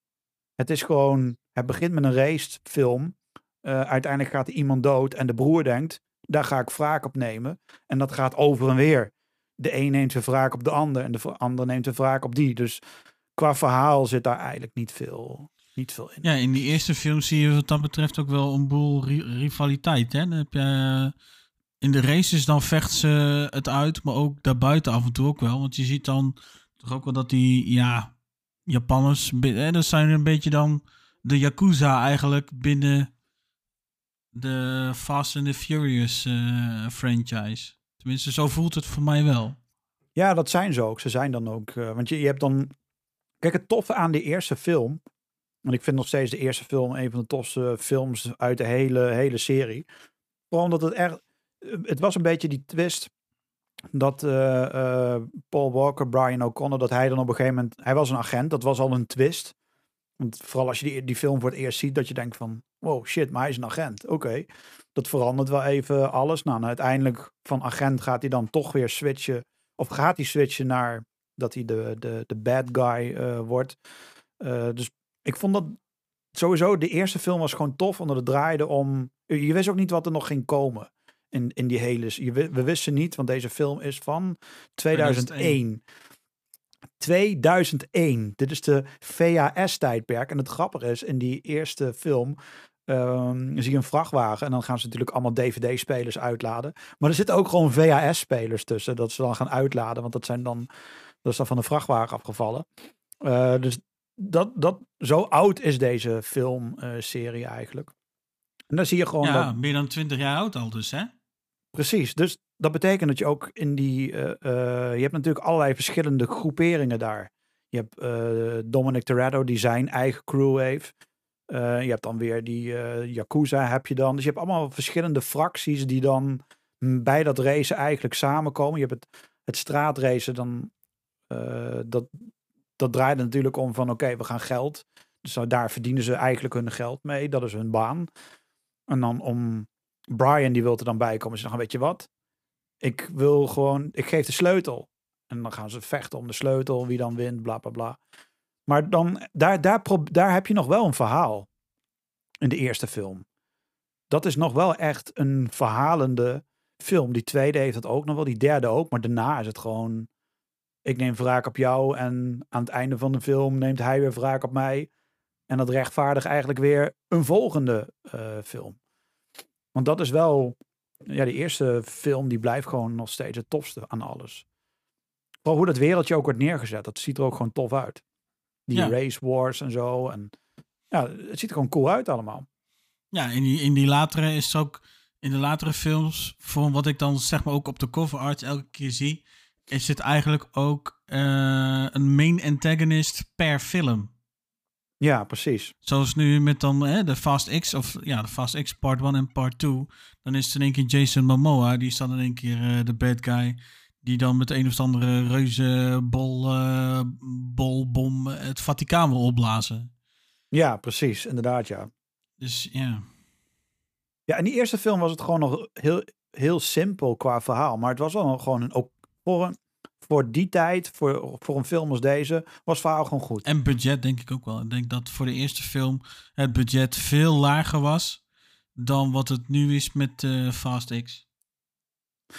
Het is gewoon, het begint met een racefilm. Eh uiteindelijk gaat iemand dood en de broer denkt, daar ga ik wraak op nemen. En dat gaat over en weer. De een neemt zijn wraak op de ander en de ander neemt zijn wraak op die. Dus qua verhaal zit daar eigenlijk niet veel, niet veel in. Ja, in die eerste film zie je wat dat betreft ook wel een boel ri- rivaliteit. Hè? Dan heb je, eh, in de races dan vechten ze het uit, maar ook daarbuiten af en toe ook wel. Want je ziet dan toch ook wel dat die, ja, Japanners, hè, dat zijn een beetje dan de Yakuza eigenlijk binnen de Fast and the Furious eh, franchise. Tenminste, zo voelt het voor mij wel. Ja, dat zijn ze ook. Ze zijn dan ook. eh, want je, je hebt dan. Kijk, het toffe aan de eerste film. Want ik vind nog steeds de eerste film een van de tofste films uit de hele, hele serie. Vooral omdat het echt. Het was een beetje die twist. Dat eh, eh, Paul Walker, Brian O'Connor, dat hij dan op een gegeven moment. Hij was een agent. Dat was al een twist. Want vooral als je die, die film voor het eerst ziet, dat je denkt van. Wow, shit, maar hij is een agent. Oké. Dat verandert wel even alles. Nou, en uiteindelijk van agent gaat hij dan toch weer switchen of gaat hij switchen naar dat hij de, de, de bad guy eh, wordt. Eh, dus ik vond dat sowieso, de eerste film was gewoon tof, omdat het draaide om... Je wist ook niet wat er nog ging komen in, in die hele... We wisten niet, want deze film is van 2001. 2001. Dit is de VHS-tijdperk. En het grappige is, in die eerste film ehm, zie je een vrachtwagen. En dan gaan ze natuurlijk allemaal DVD-spelers uitladen. Maar er zitten ook gewoon VHS-spelers tussen. Dat ze dan gaan uitladen. Want dat, zijn dan, dat is dan van de vrachtwagen afgevallen. Eh, dus dat, dat, zo oud is deze filmserie eigenlijk. En dan zie je gewoon ja, dat, meer dan 20 jaar oud al dus, hè? precies. Dus dat betekent dat je ook in die, eh, eh, je hebt natuurlijk allerlei verschillende groeperingen daar. Je hebt Dominic Toretto die zijn eigen crew heeft. Eh, je hebt dan weer die eh, Yakuza heb je dan. Dus je hebt allemaal verschillende fracties die dan bij dat racen eigenlijk samenkomen. Je hebt het, het straatracen dan, eh, dat, dat draait natuurlijk om van oké, we gaan geld. Dus nou, daar verdienen ze eigenlijk hun geld mee. Dat is hun baan. En dan om Brian die wil er dan bij komen. Ze zeggen, weet je wat? Ik wil gewoon, ik geef de sleutel. En dan gaan ze vechten om de sleutel, wie dan wint, bla bla bla. Maar dan, daar, daar, daar heb je nog wel een verhaal. In de eerste film. Dat is nog wel echt een verhalende film. Die tweede heeft het ook nog wel, die derde ook. Maar daarna is het gewoon, ik neem wraak op jou. En aan het einde van de film neemt hij weer wraak op mij. En dat rechtvaardigt eigenlijk weer een volgende eh, film. Want dat is wel, ja, de eerste film die blijft gewoon nog steeds het tofste aan alles. Vooral hoe dat wereldje ook wordt neergezet. Dat ziet er ook gewoon tof uit. Die Ja. race wars en zo. En ja, het ziet er gewoon cool uit allemaal. Ja, in die, in die latere is het ook, in de latere films, voor wat ik dan zeg maar ook op de cover art elke keer zie, is het eigenlijk ook eh, een main antagonist per film. Ja, precies. Zoals nu met dan hè, de Fast X, of ja, de Fast X Part 1 en Part 2. Dan is het in één keer Jason Momoa, die is dan in één keer eh, de bad guy. Die dan met een of andere reuze bol, eh, bolbom het Vaticaan wil opblazen. Ja, precies. Inderdaad, ja. Dus ja. Ja, in die eerste film was het gewoon nog heel, heel simpel qua verhaal. Maar het was wel gewoon een, ook voor, een, voor die tijd, voor, voor een film als deze, was het verhaal gewoon goed. En budget denk ik ook wel. Ik denk dat voor de eerste film het budget veel lager was dan wat het nu is met eh, Fast X.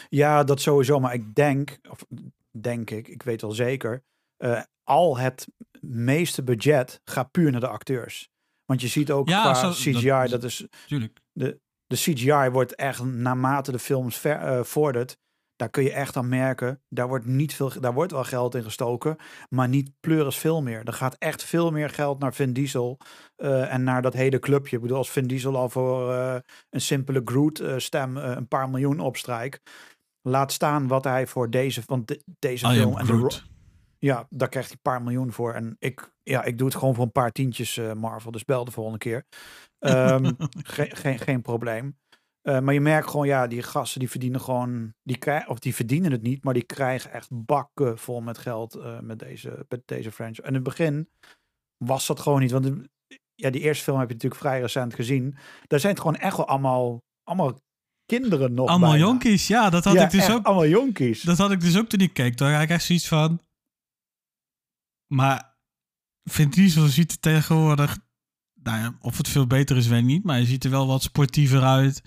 Ja, dat sowieso. Maar ik denk, of denk ik, ik weet wel zeker, eh, al het meeste budget gaat puur naar de acteurs. Want je ziet ook Ja, qua zo- CGI, dat, dat- is, Tuurlijk. de CGI wordt echt naarmate de films ver, vordert, daar kun je echt aan merken, daar wordt, niet veel, daar wordt wel geld in gestoken, maar niet pleuris veel meer. Er gaat echt veel meer geld naar Vin Diesel eh, en naar dat hele clubje. Ik bedoel, als Vin Diesel al voor eh, een simpele Groot-stem een paar miljoen opstrijkt, laat staan wat hij voor deze, want de- deze I film en de ja, daar krijgt hij een paar miljoen voor. En ik, ja, ik doe het gewoon voor een paar tientjes, eh, Marvel. Dus bel de volgende keer. Ehm, *laughs* geen, geen, geen probleem. Eh, maar je merkt gewoon, ja, die gasten die verdienen gewoon, die krijgen, of die verdienen het niet, maar die krijgen echt bakken vol met geld eh, met, deze, met deze franchise. En in het begin was dat gewoon niet, want de- ja, die eerste film heb je natuurlijk vrij recent gezien. Daar zijn het gewoon echt wel allemaal, allemaal kinderen nog Allemaal bijna. jonkies, ja, dat had ja, ik dus ook. allemaal jonkies. Dat had ik dus ook toen ik keek. Toen had ik echt zoiets van. Maar Vin Diesel ziet er tegenwoordig. Nou ja, of het veel beter is, weet ik niet. Maar hij ziet er wel wat sportiever uit.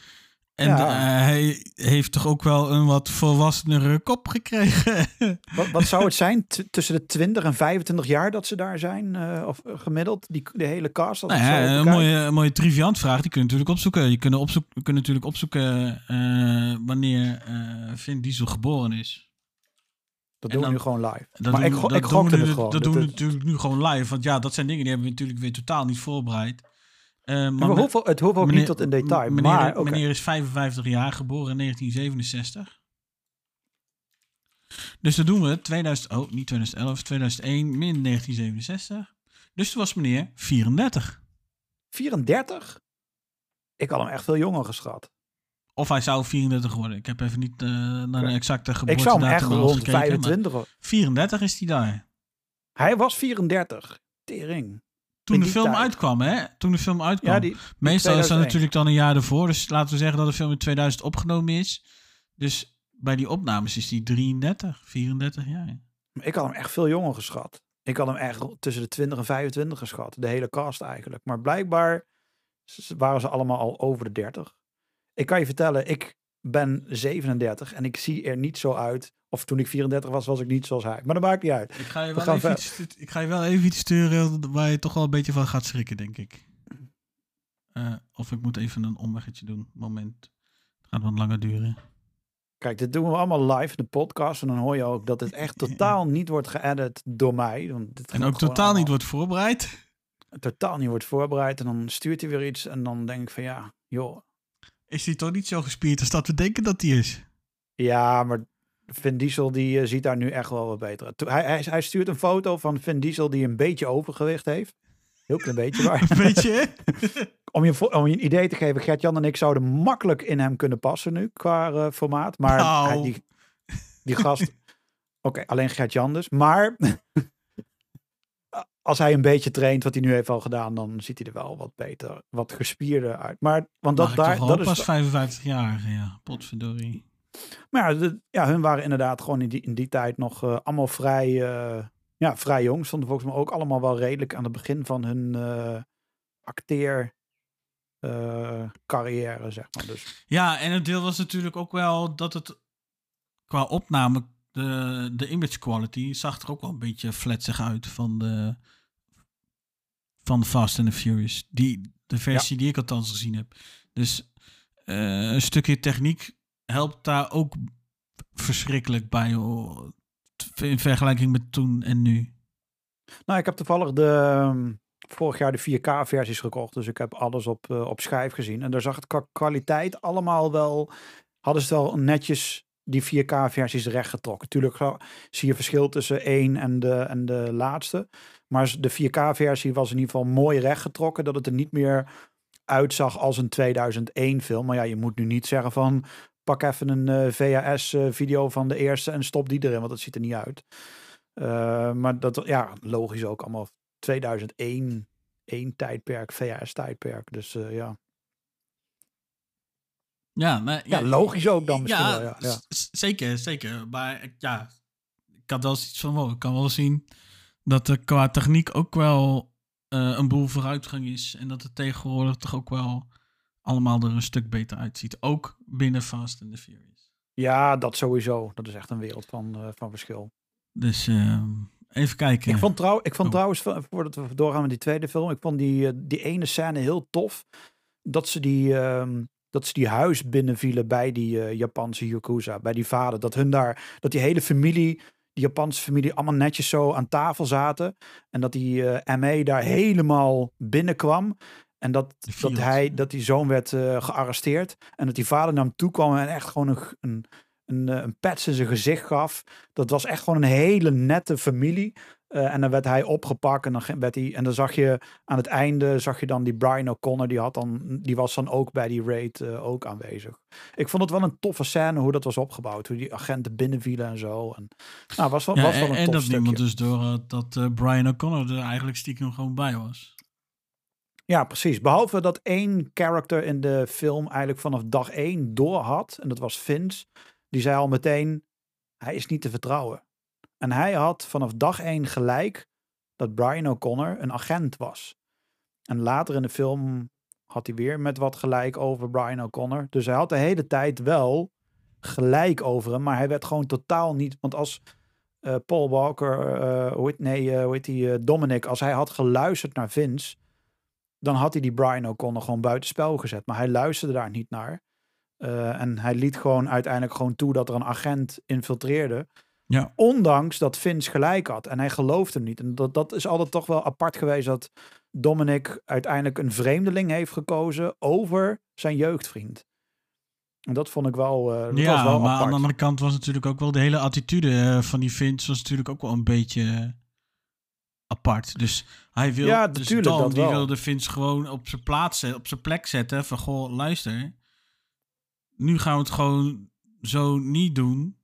En Ja. eh, hij heeft toch ook wel een wat volwassenere kop gekregen. *laughs* Wat, wat zou het zijn? T- tussen de 20 en 25 jaar dat ze daar zijn? eh, of eh, gemiddeld? Die, de hele cast? Nou ja, een mooie, een mooie triviant vraag. Die kun je natuurlijk opzoeken. Je kunt, opzoek, je kunt natuurlijk opzoeken wanneer Vin Diesel geboren is. Dat en doen we nu gewoon live. Dat maar doen, ik, dat ik doen gokte we nu, het gewoon. Dat Dit doen we natuurlijk nu gewoon live. Want ja, dat zijn dingen die hebben we natuurlijk weer totaal niet voorbereid. Eh, maar me- hoeveel, het hoeft ook meneer- niet tot in detail. Meneer, maar meneer is 55 jaar, geboren in 1967. Dus dat doen we 2000, oh, niet 2011, 2001 min 1967. Dus toen was meneer 34. 34? Ik had hem echt veel jonger geschat. Of hij zou 34 worden. Ik heb even niet eh, naar de exacte Ik geboortedatum zou hem echt rond gekeken, maar 25. hoor. 34 is hij daar. Hij was 34. Tering. Toen de film tijd. uitkwam, hè? Toen de film uitkwam. Ja, die, Meestal is dat 2001. natuurlijk dan een jaar ervoor. Dus laten we zeggen dat de film in 2000 opgenomen is. Dus bij die opnames is die 33, 34 jaar. ik had hem echt veel jonger geschat. Ik had hem echt tussen de 20 en 25 geschat. De hele cast eigenlijk. Maar blijkbaar waren ze allemaal al over de 30. Ik kan je vertellen, ik ben 37 en ik zie er niet zo uit. Of toen ik 34 was, was ik niet zoals hij. Maar dat maakt niet uit. Ik ga je We wel, even iets, ik ga je wel even iets sturen waar je toch wel een beetje van gaat schrikken, denk ik. Eh, of ik moet even een omweggetje doen. Moment. Het gaat wat langer duren. Kijk, dit doen we allemaal live in de podcast. En dan hoor je ook dat het echt *laughs* totaal niet wordt geëdit door mij. Want dit En ook totaal niet wordt voorbereid. totaal niet wordt voorbereid. En dan stuurt hij weer iets. En dan denk ik van ja, joh. Is hij toch niet zo gespierd als dat we denken dat hij is? Ja, maar Vin Diesel die eh, ziet daar nu echt wel wat beter uit. Hij, hij, hij stuurt een foto van Vin Diesel die een beetje overgewicht heeft. Heel klein beetje, maar *laughs* Weet je? *laughs* om je, om je een idee te geven, Gert-Jan en ik zouden makkelijk in hem kunnen passen nu, qua eh, formaat. Maar Nou. hij- die, die gast... *laughs* Oké, alleen Gert-Jan dus. Maar als hij een beetje traint, wat hij nu heeft al gedaan, dan ziet hij er wel wat beter, wat gespierder uit. Maar, want dat, daar, dat is pas 55 jaar, ja. Potverdorie. Maar ja, de- ja, hun waren inderdaad gewoon in die, in die tijd nog eh, allemaal vrij, eh, ja, vrij jong. Stonden volgens mij ook allemaal wel redelijk aan het begin van hun eh acteer carrière, zeg maar. Dus Ja, en het deel was natuurlijk ook wel dat het qua opname, de, de image quality, zag er ook wel een beetje fletsig uit van de van Fast and the Furious. Die, de versie die ik althans gezien heb. Dus eh, een stukje techniek helpt daar ook verschrikkelijk bij. In vergelijking met toen en nu. Nou, ik heb toevallig de, ehm, vorig jaar de 4K-versies gekocht. Dus ik heb alles op, eh, op schijf gezien. En daar zag het qua kwaliteit allemaal wel... Hadden ze wel netjes die 4K-versies rechtgetrokken. Tuurlijk ga- zie je verschil tussen één en de, en de laatste. Maar de 4K-versie was in ieder geval mooi rechtgetrokken. Dat het er niet meer uitzag als een 2001-film. Maar ja, je moet nu niet zeggen van... Pak even een VHS-video van de eerste en stop die erin. Want dat ziet er niet uit. Uh, maar dat, ja, logisch ook allemaal 2001, één tijdperk, VHS-tijdperk. Dus uh, ja. Ja, maar, ja, logisch ook dan misschien ja, wel. Ja, ja. Zeker, zeker. Maar ja, ik had wel iets van, wow, ik kan wel zien dat er qua techniek ook wel uh, een boel vooruitgang is. En dat het tegenwoordig toch ook wel allemaal er een stuk beter uitziet. Ook binnen Fast and the Furious. Ja, dat sowieso. Dat is echt een wereld van, uh, van verschil. Dus uh, even kijken. Ik vond, trouw, ik vond oh. trouwens, voordat we doorgaan met die tweede film, ik vond die, uh, die ene scène heel tof. Dat ze die, uh, dat ze die huis binnenvielen bij die Japanse Yakuza, bij die vader. Dat hun daar, dat die hele familie, die Japanse familie, allemaal netjes zo aan tafel zaten. En dat die uh, ME daar helemaal binnenkwam. En dat, dat, hij, dat die zoon werd uh, gearresteerd. En dat die vader naar hem toe kwam en echt gewoon een, een, een, een pets in zijn gezicht gaf. Dat was echt gewoon een hele nette familie. Uh, en dan werd hij opgepakt en dan werd hij. En dan zag je aan het einde zag je dan die Brian O'Connor, die had dan, die was dan ook bij die raid uh, ook aanwezig. Ik vond het wel een toffe scène hoe dat was opgebouwd, hoe die agenten binnenvielen en zo. En, nou, was wel, ja, was wel en, een en tof dat stukje. niemand dus door dat uh, Brian O'Connor er eigenlijk stiekem gewoon bij was. Ja, precies. Behalve dat één character in de film eigenlijk vanaf dag één door had. En dat was Vince. Die zei al meteen, hij is niet te vertrouwen. En hij had vanaf dag één gelijk dat Brian O'Connor een agent was. En later in de film had hij weer met wat gelijk over Brian O'Connor. Dus hij had de hele tijd wel gelijk over hem. Maar hij werd gewoon totaal niet... Want als uh, Paul Walker, uh, hoe heet, nee, uh, hoe heet die, Dominic... Als hij had geluisterd naar Vince dan had hij die Brian O'Connor gewoon buitenspel gezet. Maar hij luisterde daar niet naar. En hij liet gewoon uiteindelijk gewoon toe dat er een agent infiltreerde. Ja. Ondanks dat Vince gelijk had. En hij geloofde hem niet. En dat, dat is altijd toch wel apart geweest dat Dominic uiteindelijk een vreemdeling heeft gekozen over zijn jeugdvriend. En dat vond ik wel. Uh, dat ja, was wel maar apart. aan de andere kant was natuurlijk ook wel de hele attitude uh, van die Vince was natuurlijk ook wel een beetje apart. Dus hij wil, ja, dus dat die wel. wilde Vince gewoon op zijn plaats zetten, op zijn plek zetten. Van goh, luister. Nu gaan we het gewoon zo niet doen.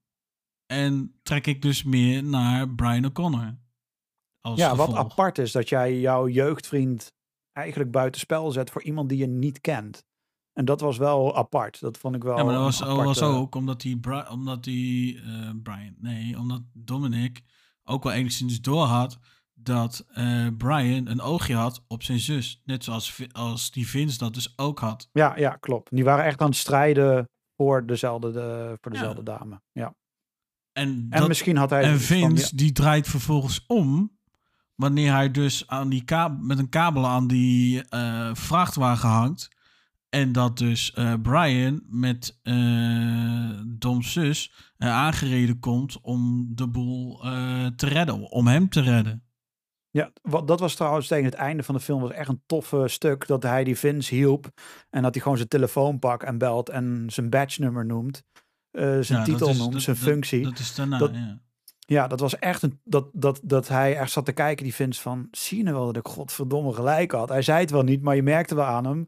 En trek ik dus meer naar Brian O'Connor. Ja, gevolg. wat apart is dat jij jouw jeugdvriend eigenlijk buitenspel zet voor iemand die je niet kent. En dat was wel apart. Dat vond ik wel. Ja, maar dat was, aparte... was ook omdat die, Bri omdat die uh, Brian, nee, omdat Dominic ook wel enigszins door had dat uh, Brian een oogje had op zijn zus. Net zoals als die Vince dat dus ook had. Ja, ja, klopt. Die waren echt aan het strijden voor dezelfde, de, voor dezelfde ja. dame. Ja. En, en dat, misschien had hij. En Vince, van, ja. die draait vervolgens om. Wanneer hij dus aan die met een kabel aan die uh, vrachtwagen hangt. En dat dus uh, Brian met uh, Dom's zus aangereden komt om de boel te redden. Om hem te redden. Ja, wat, dat was trouwens tegen het einde van de film was echt een toffe stuk. Dat hij die Vince hielp. En dat hij gewoon zijn telefoon pakt en belt en zijn badge nummer noemt. Eh, zijn Ja, dat titel is- noemt, dat- zijn dat- functie. Dat is daarna, Dat- ja. Ja, dat was echt een. Dat, dat, dat hij echt zat te kijken, die Vince van. Zie je nou wel dat ik godverdomme gelijk had? Hij zei het wel niet, maar je merkte wel aan hem.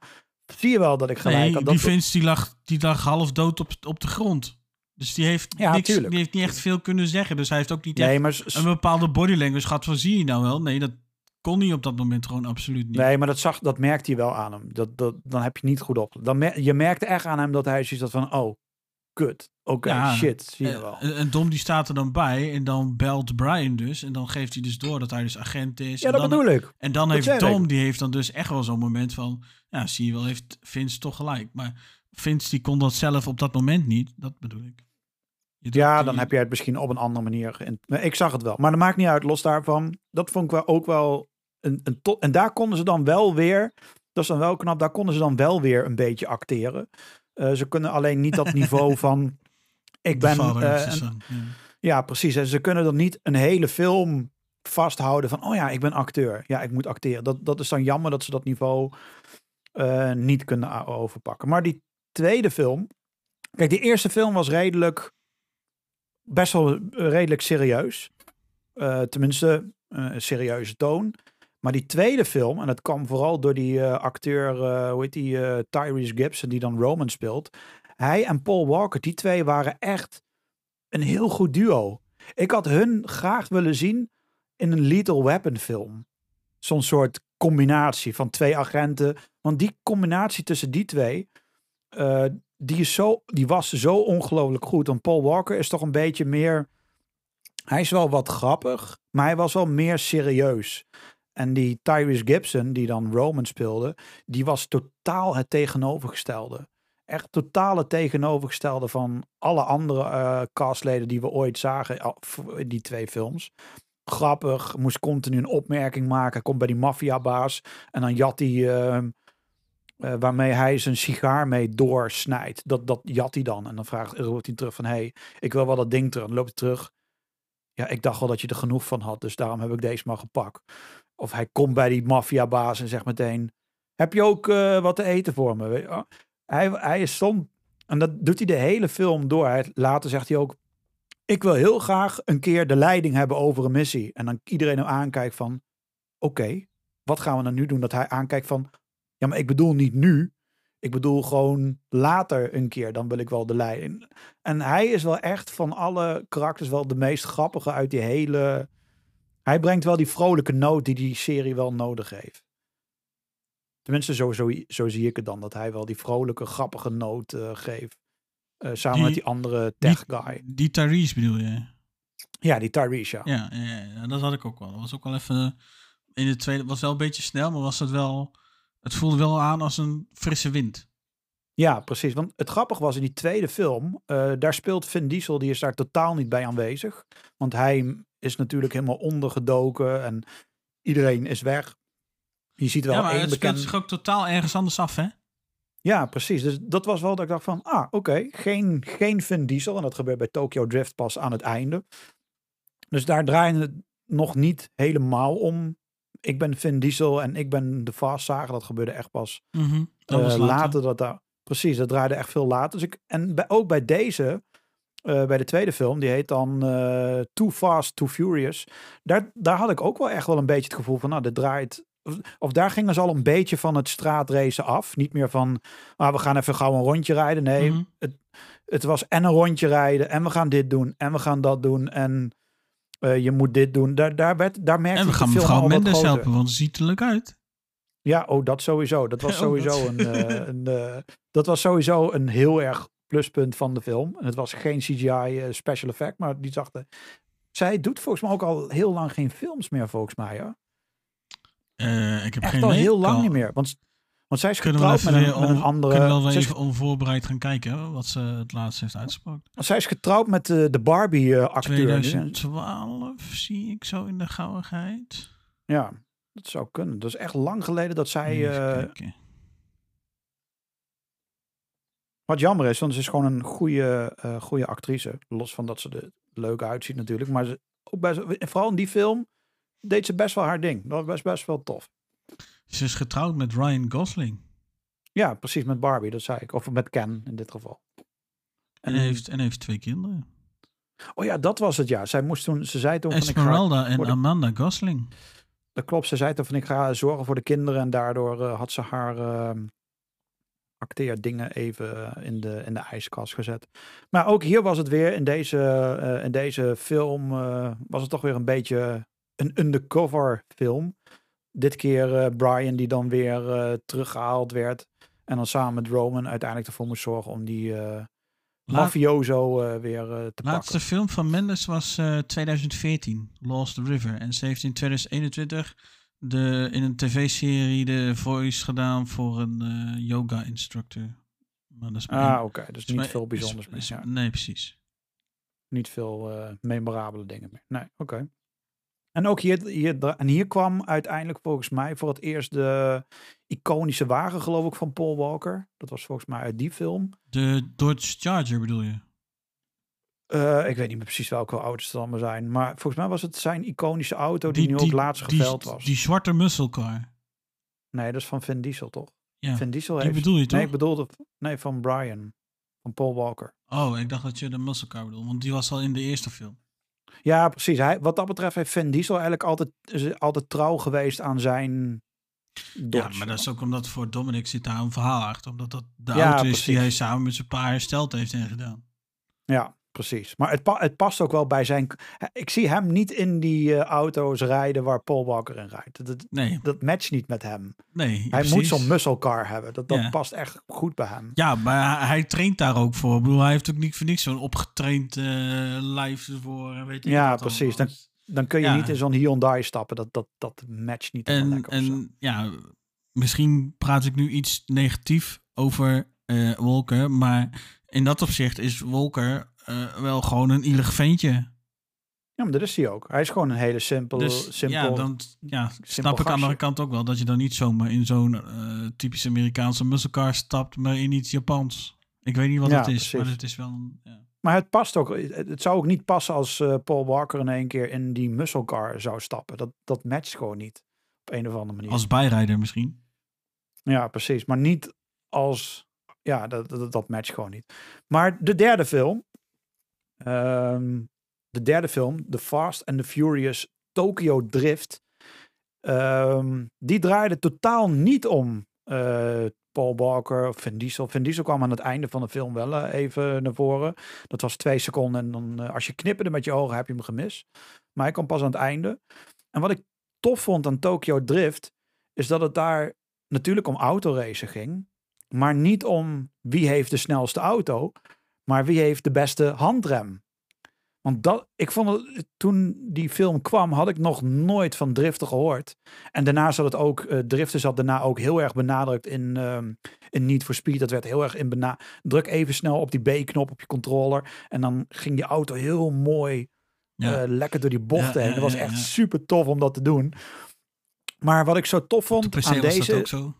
Zie je wel dat ik gelijk Nee, had? die Dat, Vince die lag, die lag half dood op, op de grond. Dus die heeft, Ja, niks, tuurlijk. die heeft niet echt veel kunnen zeggen. Dus hij heeft ook niet nee, echt maar, s- een bepaalde body language gehad van zie je nou wel? Nee, dat kon hij op dat moment gewoon absoluut niet. nee, maar dat, zag, dat merkte je wel aan hem. Dat, dat, dan heb je niet goed op. Dan mer- je merkte echt aan hem dat hij zoiets had van: oh, kut. Oké, Ja, shit. Zie je Eh, wel. En, en Dom die staat er dan bij en dan belt Brian dus. En dan geeft hij dus door dat hij dus agent is. Ja, en dat dan, bedoel ik. En dan Dat heeft Dom, ik. die heeft dan dus echt wel zo'n moment van... Ja, zie je wel, heeft Vince toch gelijk. Maar Vince die kon dat zelf op dat moment niet. Dat bedoel ik. Ja, dan heb jij het misschien op een andere manier. Ik zag het wel. Maar dat maakt niet uit. Los daarvan. Dat vond ik wel ook wel een, een tot. En daar konden ze dan wel weer. Dat is dan wel knap. Daar konden ze dan wel weer een beetje acteren. Eh, ze kunnen alleen niet dat niveau *laughs* van. Ik ben. son, ja. ja, precies. En ze kunnen dan niet een hele film vasthouden van. Oh ja, ik ben acteur. Ja, ik moet acteren. Dat, dat is dan jammer dat ze dat niveau eh, niet kunnen overpakken. Maar die tweede film. Kijk, die eerste film was redelijk. Best wel redelijk serieus. Tenminste, een serieuze toon. Maar die tweede film, en dat kwam vooral door die eh, acteur, eh, hoe heet die, eh, Tyrese Gibson, die dan Roman speelt. Hij en Paul Walker, die twee waren echt een heel goed duo. Ik had hun graag willen zien in een Lethal Weapon film. Zo'n soort combinatie van twee agenten. Want die combinatie tussen die twee, die, is zo, die was zo ongelooflijk goed. Want Paul Walker is toch een beetje meer... Hij is wel wat grappig, maar hij was wel meer serieus. En die Tyrese Gibson, die dan Roman speelde, die was totaal het tegenovergestelde. Echt totaal het tegenovergestelde van alle andere eh, castleden die we ooit zagen in die twee films. Grappig, moest continu een opmerking maken, komt bij die maffiabaas en dan jat hij, eh, eh, waarmee hij zijn sigaar mee doorsnijdt. Dat, dat jat hij dan en dan vraagt, roept hij terug van, hey, ik wil wel dat ding terug. Dan loopt hij terug. Ja, ik dacht wel dat je er genoeg van had, dus daarom heb ik deze maar gepakt. Of hij komt bij die maffiabaas en zegt meteen, heb je ook eh, wat te eten voor me? Wel? Hij, hij is stond, en dat doet hij de hele film door. Later zegt hij ook, ik wil heel graag een keer de leiding hebben over een missie. En dan iedereen hem aankijkt van, oké, wat gaan we dan nu doen? Dat hij aankijkt van, ja, maar ik bedoel niet nu. Ik bedoel gewoon later een keer, dan wil ik wel de leiding. En hij is wel echt van alle karakters wel de meest grappige uit die hele... Hij brengt wel die vrolijke noot die die serie wel nodig heeft. Tenminste, zo, zo, zo zie ik het dan. Dat hij wel die vrolijke, grappige noot eh, geeft. Eh, samen Die- met die andere tech guy. Die Tyrese bedoel je? Ja, die Tyrese, ja. Ja, ja, ja, ja, dat had ik ook wel. Dat was ook wel even... In de tweede was wel een beetje snel, maar was het wel... Het voelde wel aan als een frisse wind. Ja, precies. Want het grappige was in die tweede film, eh, daar speelt Vin Diesel, die is daar totaal niet bij aanwezig. Want hij is natuurlijk helemaal ondergedoken en iedereen is weg. Je ziet wel ja, maar één het bekend... zich ook totaal ergens anders af, hè? Ja, precies. Dus dat was wel dat ik dacht van, ah, oké, geen, geen Vin Diesel. En dat gebeurt bij Tokyo Drift pas aan het einde. Dus daar draaien het nog niet helemaal om. Ik ben Vin Diesel en ik ben de Fast Saga. Dat gebeurde echt pas Mhm. Dat eh, later. later. dat daar, precies, dat draaide echt veel later. Dus ik, en bij, ook bij deze, eh, bij de tweede film, die heet dan eh, Too Fast, Too Furious. Daar, daar had ik ook wel echt wel een beetje het gevoel van, nou, dit draait... Of, daar gingen ze al een beetje van het straatracen af. Niet meer van, ah, we gaan even gauw een rondje rijden. Nee, Mhm. het, het was en een rondje rijden en we gaan dit doen en we gaan dat doen en eh, je moet dit doen. Daar, daar, werd, daar merkte En we gaan de mevrouw Mendes helpen, want ziet er leuk uit. Ja, oh, dat sowieso. Dat was *laughs* Oh, sowieso dat- een, een dat was sowieso een heel erg pluspunt van de film. En het was geen CGI eh, special effect, maar die er. Zij doet volgens mij ook al heel lang geen films meer, volgens mij. Hoor. Eh, ik heb Echt geen al heel lang niet meer. Want, want zij is Kunnen we getrouwd met een, met andere. Kunnen we wel even onvoorbereid gaan kijken wat ze het laatst heeft uitgesproken. zij is getrouwd met de, de Barbie-acteur. 2012 zie ik zo in de gauwigheid. ja, dat zou kunnen. Dat is echt lang geleden dat zij eh, kijken. Wat jammer is, want ze is gewoon een goede, eh, goede actrice. Los van dat ze er leuk uitziet natuurlijk. Maar ze, ook bij, zo- vooral in die film deed ze best wel haar ding. Dat was best, best wel tof. Ze is getrouwd met Ryan Gosling. Ja, precies met Barbie, dat zei ik. Of met Ken in dit geval. En heeft, en heeft twee kinderen. Oh ja, dat was het ja. Zij moest toen, ze zei toen van ik ga, Esmeralda en voor de- Amanda Gosling. dat klopt, ze zei toen van ik ga zorgen voor de kinderen en daardoor eh, had ze haar uh, acteerdingen even eh, in de, in de ijskast gezet. Maar ook hier was het weer in deze, eh, in deze film eh, was het toch weer een beetje een undercover film. Dit keer Brian die dan weer eh, teruggehaald werd en dan samen met Roman uiteindelijk ervoor moest zorgen om die mafioso weer te laatste pakken. film van Mendes was eh, 2014, Lost River. En ze heeft in 2021 de, in een tv-serie de voice gedaan voor een eh, yoga instructor. Maar dat is Ah, oké. Dus niet veel bijzonders is- meer. Ja. Nee, precies. niet veel eh, memorabele dingen meer. Nee, oké. En ook hier, hier, en hier kwam uiteindelijk volgens mij voor het eerst de iconische wagen, geloof ik, van Paul Walker. Dat was volgens mij uit die film. De Dodge Charger bedoel je? Eh, ik weet niet meer precies welke auto's het allemaal zijn. Maar volgens mij was het zijn iconische auto die, nu ook laatst geveld was. Die zwarte muscle car. nee, dat is van Vin Diesel, toch? Ja, Vin Diesel die heeft... bedoel je toch? Nee, ik bedoelde... Nee, van Brian. Van Paul Walker. Oh, ik dacht dat je de muscle car bedoelde, want die was al in de eerste film. Ja, precies. Hij, wat dat betreft heeft Vin Diesel eigenlijk altijd, is altijd trouw geweest aan zijn... Ja, maar dat is ook omdat voor Dominic zit daar een verhaal achter. Omdat dat de Ja, auto is die hij samen met zijn pa hersteld heeft en gedaan. Ja, precies. Maar het, pa- het past ook wel bij zijn. Ik zie hem niet in die eh, auto's rijden waar Paul Walker in rijdt. Dat, Nee, dat matcht niet met hem. nee. Hij precies. moet zo'n muscle car hebben. Dat, dat Ja. past echt goed bij hem. Ja, maar hij, traint daar ook voor. Ik bedoel, hij heeft ook niet voor niks zo'n opgetraind eh lijf ervoor. en Weet ik Ja, precies. allemaal. Dan kun je Ja. niet in zo'n Hyundai stappen. Dat, dat, dat matcht niet En, en ja, misschien praat ik nu iets negatief over eh Wolker. Maar in dat opzicht is Wolker eh, wel gewoon een ielig ventje. Ja, maar dat is hij ook. Hij is gewoon een hele simpel. Dus simpel ja, dan ja, simpel snap ik aan de andere kant ook wel dat je dan niet zomaar in zo'n eh typische Amerikaanse muscle stapt, maar in iets Japans. Ik weet niet wat Ja, het is, precies. maar het is wel. een- Ja. Maar het past ook. Het het zou ook niet passen als eh, Paul Walker in één keer in die muscle car zou stappen. Dat, dat matcht gewoon niet. Op een of andere manier. Als bijrijder misschien. Ja, precies. Maar niet als. Ja, dat, dat, dat matcht gewoon niet. Maar de derde film. Ehm, de derde film, The Fast and the Furious Tokyo Drift. ehm, die draaide totaal niet om eh, Paul Walker of Vin Diesel. Vin Diesel kwam aan het einde van de film wel eh, even naar voren. Dat was twee seconden en dan eh, als je knipperde met je ogen heb je hem gemist. Maar hij kwam pas aan het einde. En wat ik tof vond aan Tokyo Drift is dat het daar natuurlijk om autoracen ging. Maar niet om wie heeft de snelste auto, maar wie heeft de beste handrem. Want dat, ik vond het, toen die film kwam, had ik nog nooit van driften gehoord. En daarna zat het ook, eh, driften zat daarna ook heel erg benadrukt in, ehm in Need for Speed. Dat werd heel erg in bena Druk even snel op die B-knop op je controller. En dan ging je auto heel mooi Ja. eh, lekker door die bochten Ja, heen. Dat was echt super tof om dat te doen. Maar wat ik zo tof vond aan deze... dat ook zo.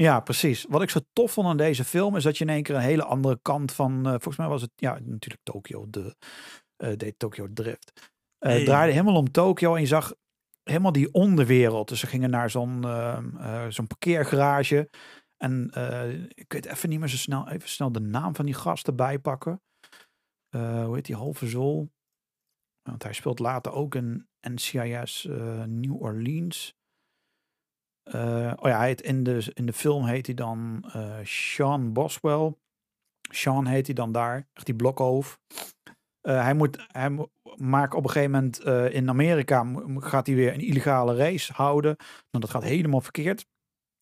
Ja, precies. Wat ik zo tof vond aan deze film is dat je in één keer een hele andere kant van, eh, volgens mij was het, ja, natuurlijk Tokyo, de, deed Tokyo Drift. Eh Hey. draaide helemaal om Tokyo en je zag helemaal die onderwereld. Dus ze gingen naar zo'n ehm, eh, zo'n parkeergarage. En ik weet even niet meer zo snel, even snel de naam van die gast erbij pakken. Hoe heet die halve zool? Want hij speelt later ook in NCIS New Orleans. Eh, oh ja, hij in, de, in de film heet hij dan eh, Sean Boswell. Sean heet hij dan daar, echt die blokhoofd. Eh, hij moet, hij maakt op een gegeven moment in Amerika gaat hij weer een illegale race houden. Nou, dat gaat helemaal verkeerd.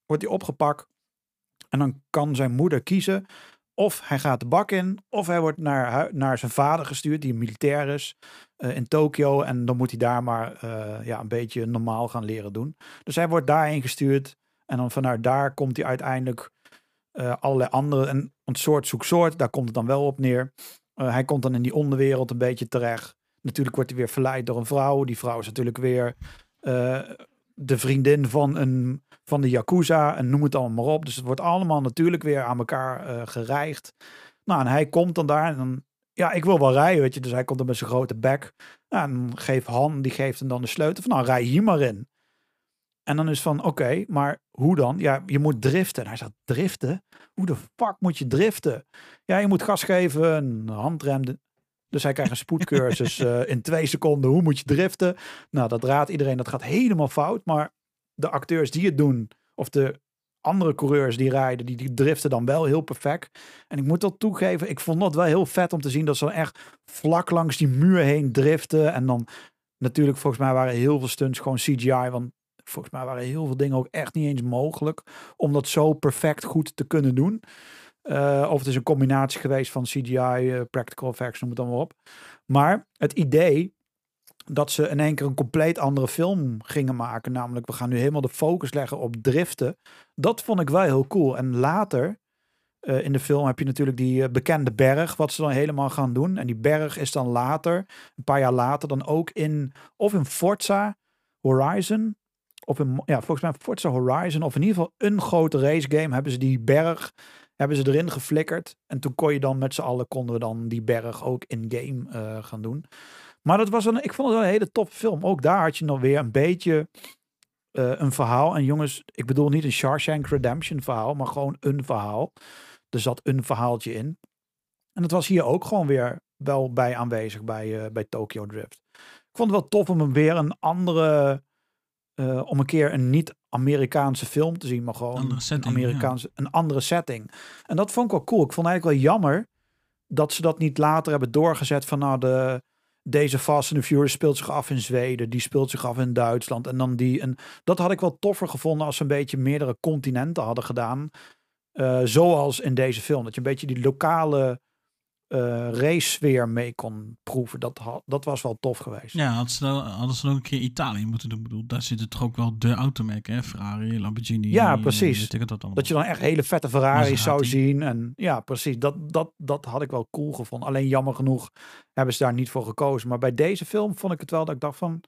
Wordt hij opgepakt. En dan kan zijn moeder kiezen of hij gaat de bak in, of hij wordt naar, naar zijn vader gestuurd, die militair is, eh, in Tokio. En dan moet hij daar maar eh, ja, een beetje normaal gaan leren doen. Dus hij wordt daarheen gestuurd. En dan vanuit daar komt hij uiteindelijk eh, allerlei andere, een, een soort zoek soort, daar komt het dan wel op neer. Hij komt dan in die onderwereld een beetje terecht. Natuurlijk wordt hij weer verleid door een vrouw. Die vrouw is natuurlijk weer de vriendin van, een, van de Yakuza en noem het allemaal maar op. Dus het wordt allemaal natuurlijk weer aan elkaar eh gereigd. Nou, en hij komt dan daar en dan ja, ik wil wel rijden, weet je. Dus hij komt dan met zijn grote bek. Ja, en dan geeft Han, die geeft hem dan de sleutel van, nou, rij hier maar in. En dan is van, oké, maar hoe dan? Ja, je moet driften. En hij zegt, driften? Hoe de fuck moet je driften? Ja, je moet gas geven, een handrem. Dus hij krijgt een spoedcursus *laughs* eh, in twee seconden. Hoe moet je driften? Nou, dat raadt iedereen. Dat gaat helemaal fout. Maar de acteurs die het doen, of de andere coureurs die rijden, die, die driften dan wel heel perfect. En ik moet dat toegeven, ik vond dat wel heel vet om te zien dat ze echt vlak langs die muur heen driften. En dan natuurlijk, volgens mij waren heel veel stunts gewoon CGI. Want volgens mij waren heel veel dingen ook echt niet eens mogelijk om dat zo perfect goed te kunnen doen. Eh, of het is een combinatie geweest van CGI, eh, practical effects, noem het dan maar op. Maar het idee dat ze in één keer een compleet andere film gingen maken. Namelijk, we gaan nu helemaal de focus leggen op driften. Dat vond ik wel heel cool. En later eh, in de film heb je natuurlijk die eh, bekende berg, wat ze dan helemaal gaan doen. En die berg is dan later, een paar jaar later, dan ook in, of in Forza Horizon. Of in, ja, volgens mij Forza Horizon. Of in ieder geval een grote race game hebben ze die berg hebben ze erin geflikkerd. En toen kon je dan met z'n allen, konden we dan die berg ook in-game eh, gaan doen. Maar dat was een, ik vond het wel een hele top film. Ook daar had je nog weer een beetje eh, een verhaal. En jongens, ik bedoel niet een Shawshank Redemption verhaal, maar gewoon een verhaal. Er zat een verhaaltje in. En dat was hier ook gewoon weer wel bij aanwezig bij, eh, bij Tokyo Drift. Ik vond het wel tof om hem weer een andere, eh, om een keer een niet-Amerikaanse film te zien, maar gewoon Andere een Amerikaanse, een andere setting. En dat vond ik wel cool. Ik vond eigenlijk wel jammer dat ze dat niet later hebben doorgezet van nou de deze Fast and the Furious speelt zich af in Zweden, die speelt zich af in Duitsland en dan die. En dat had ik wel toffer gevonden als ze een beetje meerdere continenten hadden gedaan. Eh, zoals in deze film. Dat je een beetje die lokale eh race sfeer mee kon proeven. Dat, dat was wel tof geweest. Ja, hadden ze, dan, hadden ze dan ook een keer Italië moeten doen. Ik bedoel, daar zitten toch ook wel de automerken, hè? Ferrari, Lamborghini. Ja, precies. Dat je dan echt hele vette Ferraris zou zien. En ja, precies. Dat, dat, dat had ik wel cool gevonden. Alleen jammer genoeg hebben ze daar niet voor gekozen. Maar bij deze film vond ik het wel dat ik dacht van...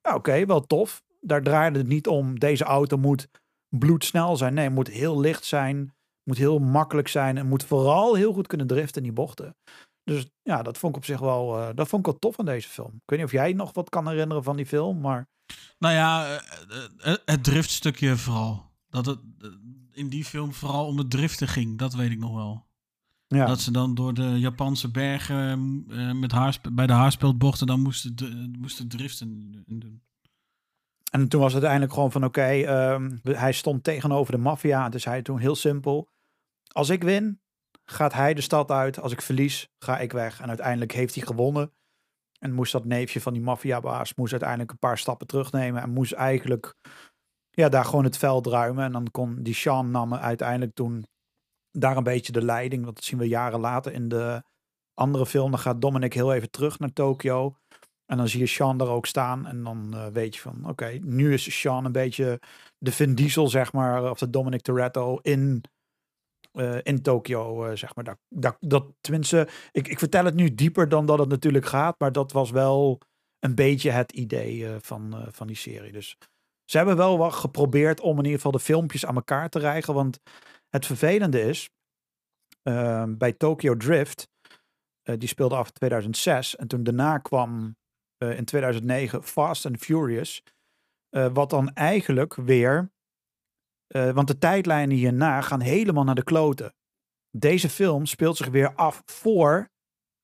Ja, oké, wel tof. Daar draaide het niet om. Deze auto moet bloedsnel zijn. Nee, moet heel licht zijn. Moet heel makkelijk zijn. En moet vooral heel goed kunnen driften in die bochten. Dus ja, dat vond ik op zich wel, eh, dat vond ik wel tof aan deze film. Ik weet niet of jij nog wat kan herinneren van die film, maar Nou ja, eh, eh, het driftstukje vooral. Dat het in die film vooral om het driften ging, dat weet ik nog wel. ja. Dat ze dan door de Japanse bergen met haarspe- bij de haarspeldbochten dan moesten, moesten driften doen. En toen was het uiteindelijk gewoon van oké, ehm, hij stond tegenover de maffia. Dus hij toen heel simpel. Als ik win, gaat hij de stad uit. Als ik verlies, ga ik weg. En uiteindelijk heeft hij gewonnen. En moest dat neefje van die maffiabaas moest uiteindelijk een paar stappen terugnemen. En moest eigenlijk ja, daar gewoon het veld ruimen. En dan kon die Sean nam uiteindelijk toen daar een beetje de leiding. Want dat zien we jaren later in de andere film. Dan gaat Dominic heel even terug naar Tokio. En dan zie je Sean daar ook staan. En dan eh, weet je van, oké, nu is Sean een beetje de Vin Diesel, zeg maar. Of de Dominic Toretto in, eh, in Tokio, eh, zeg maar. Dat, dat, dat, tenminste, ik, ik vertel het nu dieper dan dat het natuurlijk gaat. Maar dat was wel een beetje het idee van, van die serie. Dus ze hebben wel wat geprobeerd om in ieder geval de filmpjes aan elkaar te rijgen. Want het vervelende is, bij Tokyo Drift, die speelde af in 2006. En toen daarna kwam eh, in 2009 Fast and Furious. eh, wat dan eigenlijk weer, eh, want de tijdlijnen hierna gaan helemaal naar de kloten. Deze film speelt zich weer af voor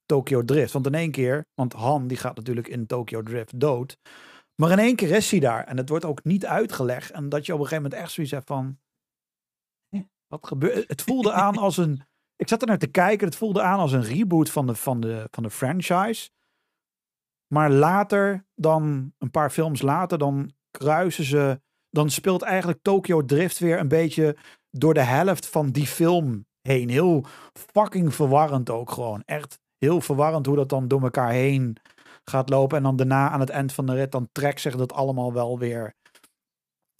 Tokyo Drift. Want in één keer, want Han die gaat natuurlijk in Tokyo Drift dood. Maar in één keer is hij daar. En het wordt ook niet uitgelegd. En dat je op een gegeven moment echt zoiets hebt van... "Hè, Wat gebeurt? Het voelde aan als een... Ik zat er naar te kijken. Het voelde aan als een reboot van de, van de, van de franchise. Maar later, dan een paar films later, dan kruisen ze. Dan speelt eigenlijk Tokyo Drift weer een beetje door de helft van die film heen. Heel fucking verwarrend ook gewoon. Echt heel verwarrend hoe dat dan door elkaar heen gaat lopen. En dan daarna aan het eind van de rit, dan trekt zich dat allemaal wel weer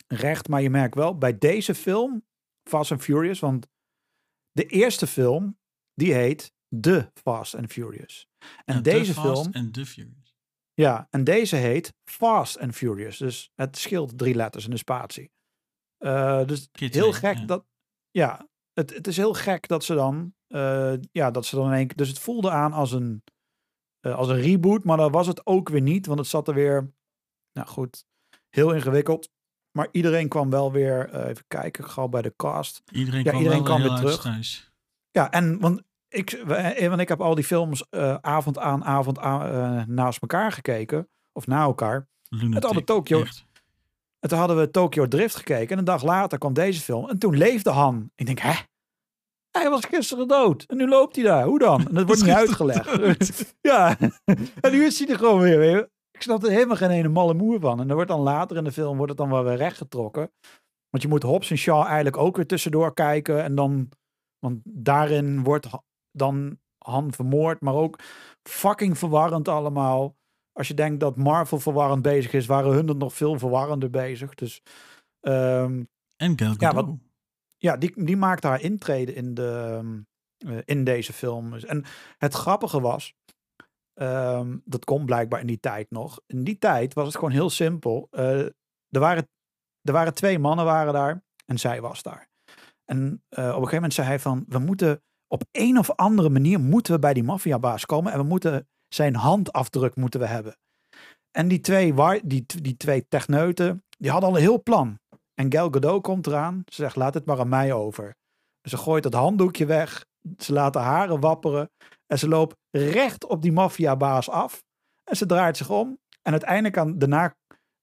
recht. Maar je merkt wel, bij deze film, Fast and Furious, want de eerste film, die heet The Fast and Furious. En Ja, deze Fast film, En The Furious. Ja, en deze heet Fast and Furious. Dus het scheelt drie letters in de spatie. Eh, dus heel gek ja. dat. Ja, het, het is heel gek dat ze dan eh, ja, dat ze dan in één keer... Dus het voelde aan als een, eh, als een reboot, maar dat was het ook weer niet. Want het zat er weer, nou goed, heel ingewikkeld. Maar iedereen kwam wel weer, even kijken, gauw bij de cast. Iedereen Ja, kwam, iedereen kwam weer terug. uitstrijs. Ja, en want ik, eh, want ik heb al die films eh, avond aan avond aan, eh, naast elkaar gekeken. Of na elkaar. Lunatic, hadden Tokyo- toen hadden we Tokyo Drift gekeken. En een dag later kwam deze film. En toen leefde Han. Ik denk, hè? Hij was gisteren dood. En nu loopt hij daar. Hoe dan? En dat wordt *laughs* niet uitgelegd. *laughs* ja. En nu is hij er gewoon weer. Ik snap er helemaal geen ene malle moer van. En dan wordt dan later in de film wordt het dan wel weer rechtgetrokken. Want je moet Hobbs en Shaw eigenlijk ook weer tussendoor kijken. En dan... Want daarin wordt dan Han vermoord. Maar ook fucking verwarrend allemaal. Als je denkt dat Marvel verwarrend bezig is, waren hun er nog veel verwarrender bezig. Dus ehm, En Gal Ja, wat- ja, die, die maakte haar intrede in, de, eh, in deze film. Dus- En het grappige was, ehm, dat kon blijkbaar in die tijd nog. In die tijd was het gewoon heel simpel. Eh, er, waren, er waren twee mannen waren daar en zij was daar. En eh, op een gegeven moment zei hij van, we moeten op een of andere manier moeten we bij die maffiabaas komen en we moeten zijn handafdruk moeten we hebben. En die twee, die, die twee techneuten, die hadden al een heel plan. En Gal Gadot komt eraan. Ze zegt, laat het maar aan mij over. Ze gooit het handdoekje weg. Ze laat de haren wapperen. En ze loopt recht op die maffiabaas af. En ze draait zich om. En uiteindelijk aan, daarna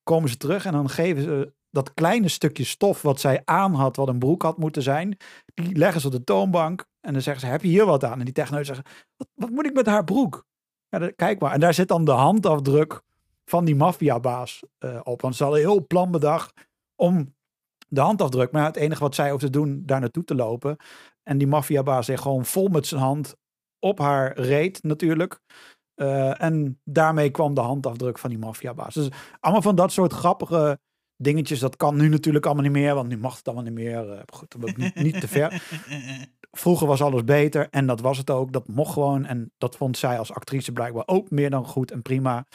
komen ze terug. En dan geven ze dat kleine stukje stof wat zij aan had. Wat een broek had moeten zijn. Die leggen ze op de toonbank. En dan zeggen ze, heb je hier wat aan? En die techneuten zeggen, wat, wat moet ik met haar broek? Ja, kijk maar. En daar zit dan de handafdruk van die maffiabaas eh op. Want ze hadden heel plan bedacht om de handafdruk. Maar het enige wat zij hoefde te doen, daar naartoe te lopen. En die maffiabaas zich gewoon vol met zijn hand op haar reet natuurlijk. Eh, en daarmee kwam de handafdruk van die maffiabaas. Dus allemaal van dat soort grappige dingetjes. Dat kan nu natuurlijk allemaal niet meer, want nu mag het allemaal niet meer. Eh, goed, niet, niet te ver. *laughs* Vroeger was alles beter en dat was het ook. Dat mocht gewoon. En dat vond zij als actrice blijkbaar ook meer dan goed en prima.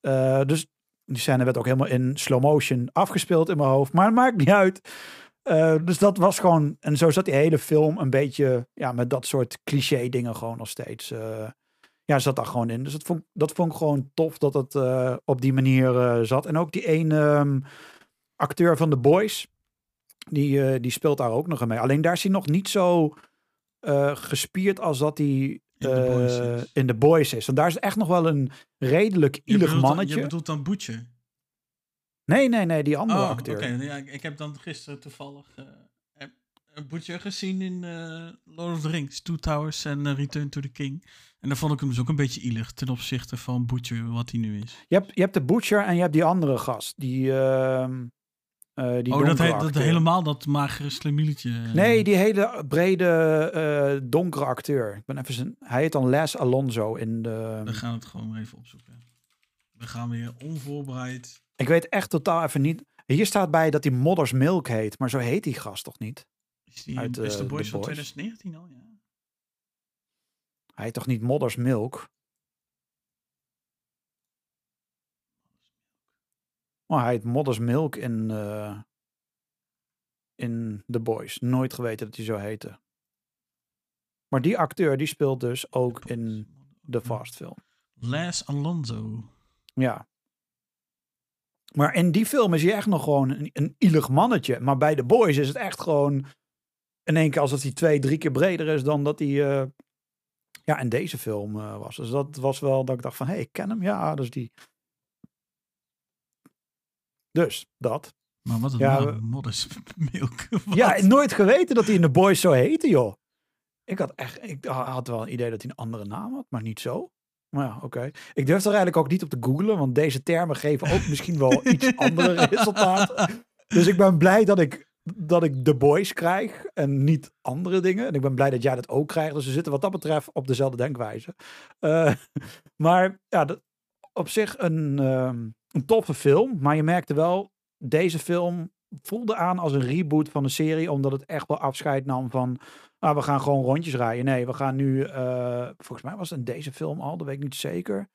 Eh, dus die scène werd ook helemaal in slow motion afgespeeld in mijn hoofd. Maar het maakt niet uit. Eh, dus dat was gewoon. En zo zat die hele film een beetje. Ja, met dat soort cliché dingen gewoon nog steeds. ja, zat daar gewoon in. Dus dat vond, dat vond ik gewoon tof dat het op die manier zat. En ook die ene ehm, acteur van The Boys. Die, eh, die speelt daar ook nog in mee. Alleen daar is hij nog niet zo eh, gespierd als dat hij In The Boys eh, is. in The Boys is. Want daar is echt nog wel een redelijk ielig dan- mannetje. Je bedoelt dan Boetje? Nee, nee, nee, die andere Oh, acteur. oké. Ja, ik heb dan gisteren toevallig een Boetje gezien in Lord of the Rings, Two Towers en Return to the King. En daar vond ik hem dus ook een beetje ielig ten opzichte van Boetje, wat hij nu is. Je hebt, je hebt de Butcher en je hebt die andere gast. Die, eh die oh, dat, he- dat helemaal dat magere slemieletje. eh, Nee, die hele brede eh, donkere acteur. Ik ben even zijn, hij heet dan Les Alonso in de... We gaan het gewoon even opzoeken. We gaan weer onvoorbereid. Ik weet echt totaal even niet... Hier staat bij dat hij Modders Milk heet, maar zo heet die gast toch niet? Is, die, Uit, is de Boys The van Boys. 2019 al? Ja. Hij heet toch niet Modders Milk? Maar hij heet Modders Milk in, eh, in The Boys. Nooit geweten dat hij zo heette. Maar die acteur die speelt dus ook in de Fast film. Les Alonso. Ja. Maar in die film is hij echt nog gewoon een, een ielig mannetje. Maar bij The Boys is het echt gewoon in één keer alsof hij twee, drie keer breder is dan dat hij eh, ja, in deze film eh, was. Dus dat was wel dat ik dacht van, hé, hey, ik ken hem. Ja, dus die. Dus, dat. Maar wat een Ja, naam. *laughs* Ja, nooit geweten dat hij in The Boys zo heette, joh. Ik had echt, ik had wel een idee dat hij een andere naam had, maar niet zo. Maar ja, oké. Ik durf er eigenlijk ook niet op te googlen, want deze termen geven ook *laughs* misschien wel iets andere resultaten. Dus ik ben blij dat ik, dat ik The Boys krijg en niet andere dingen. En ik ben blij dat jij dat ook krijgt. Dus we zitten wat dat betreft op dezelfde denkwijze. Eh, *laughs* maar ja, dat, op zich een, ehm, een toffe film. Maar je merkte wel, deze film voelde aan als een reboot van de serie. Omdat het echt wel afscheid nam van... Ah, we gaan gewoon rondjes rijden. Nee, we gaan nu... eh, volgens mij was het in deze film al, dat weet ik niet zeker.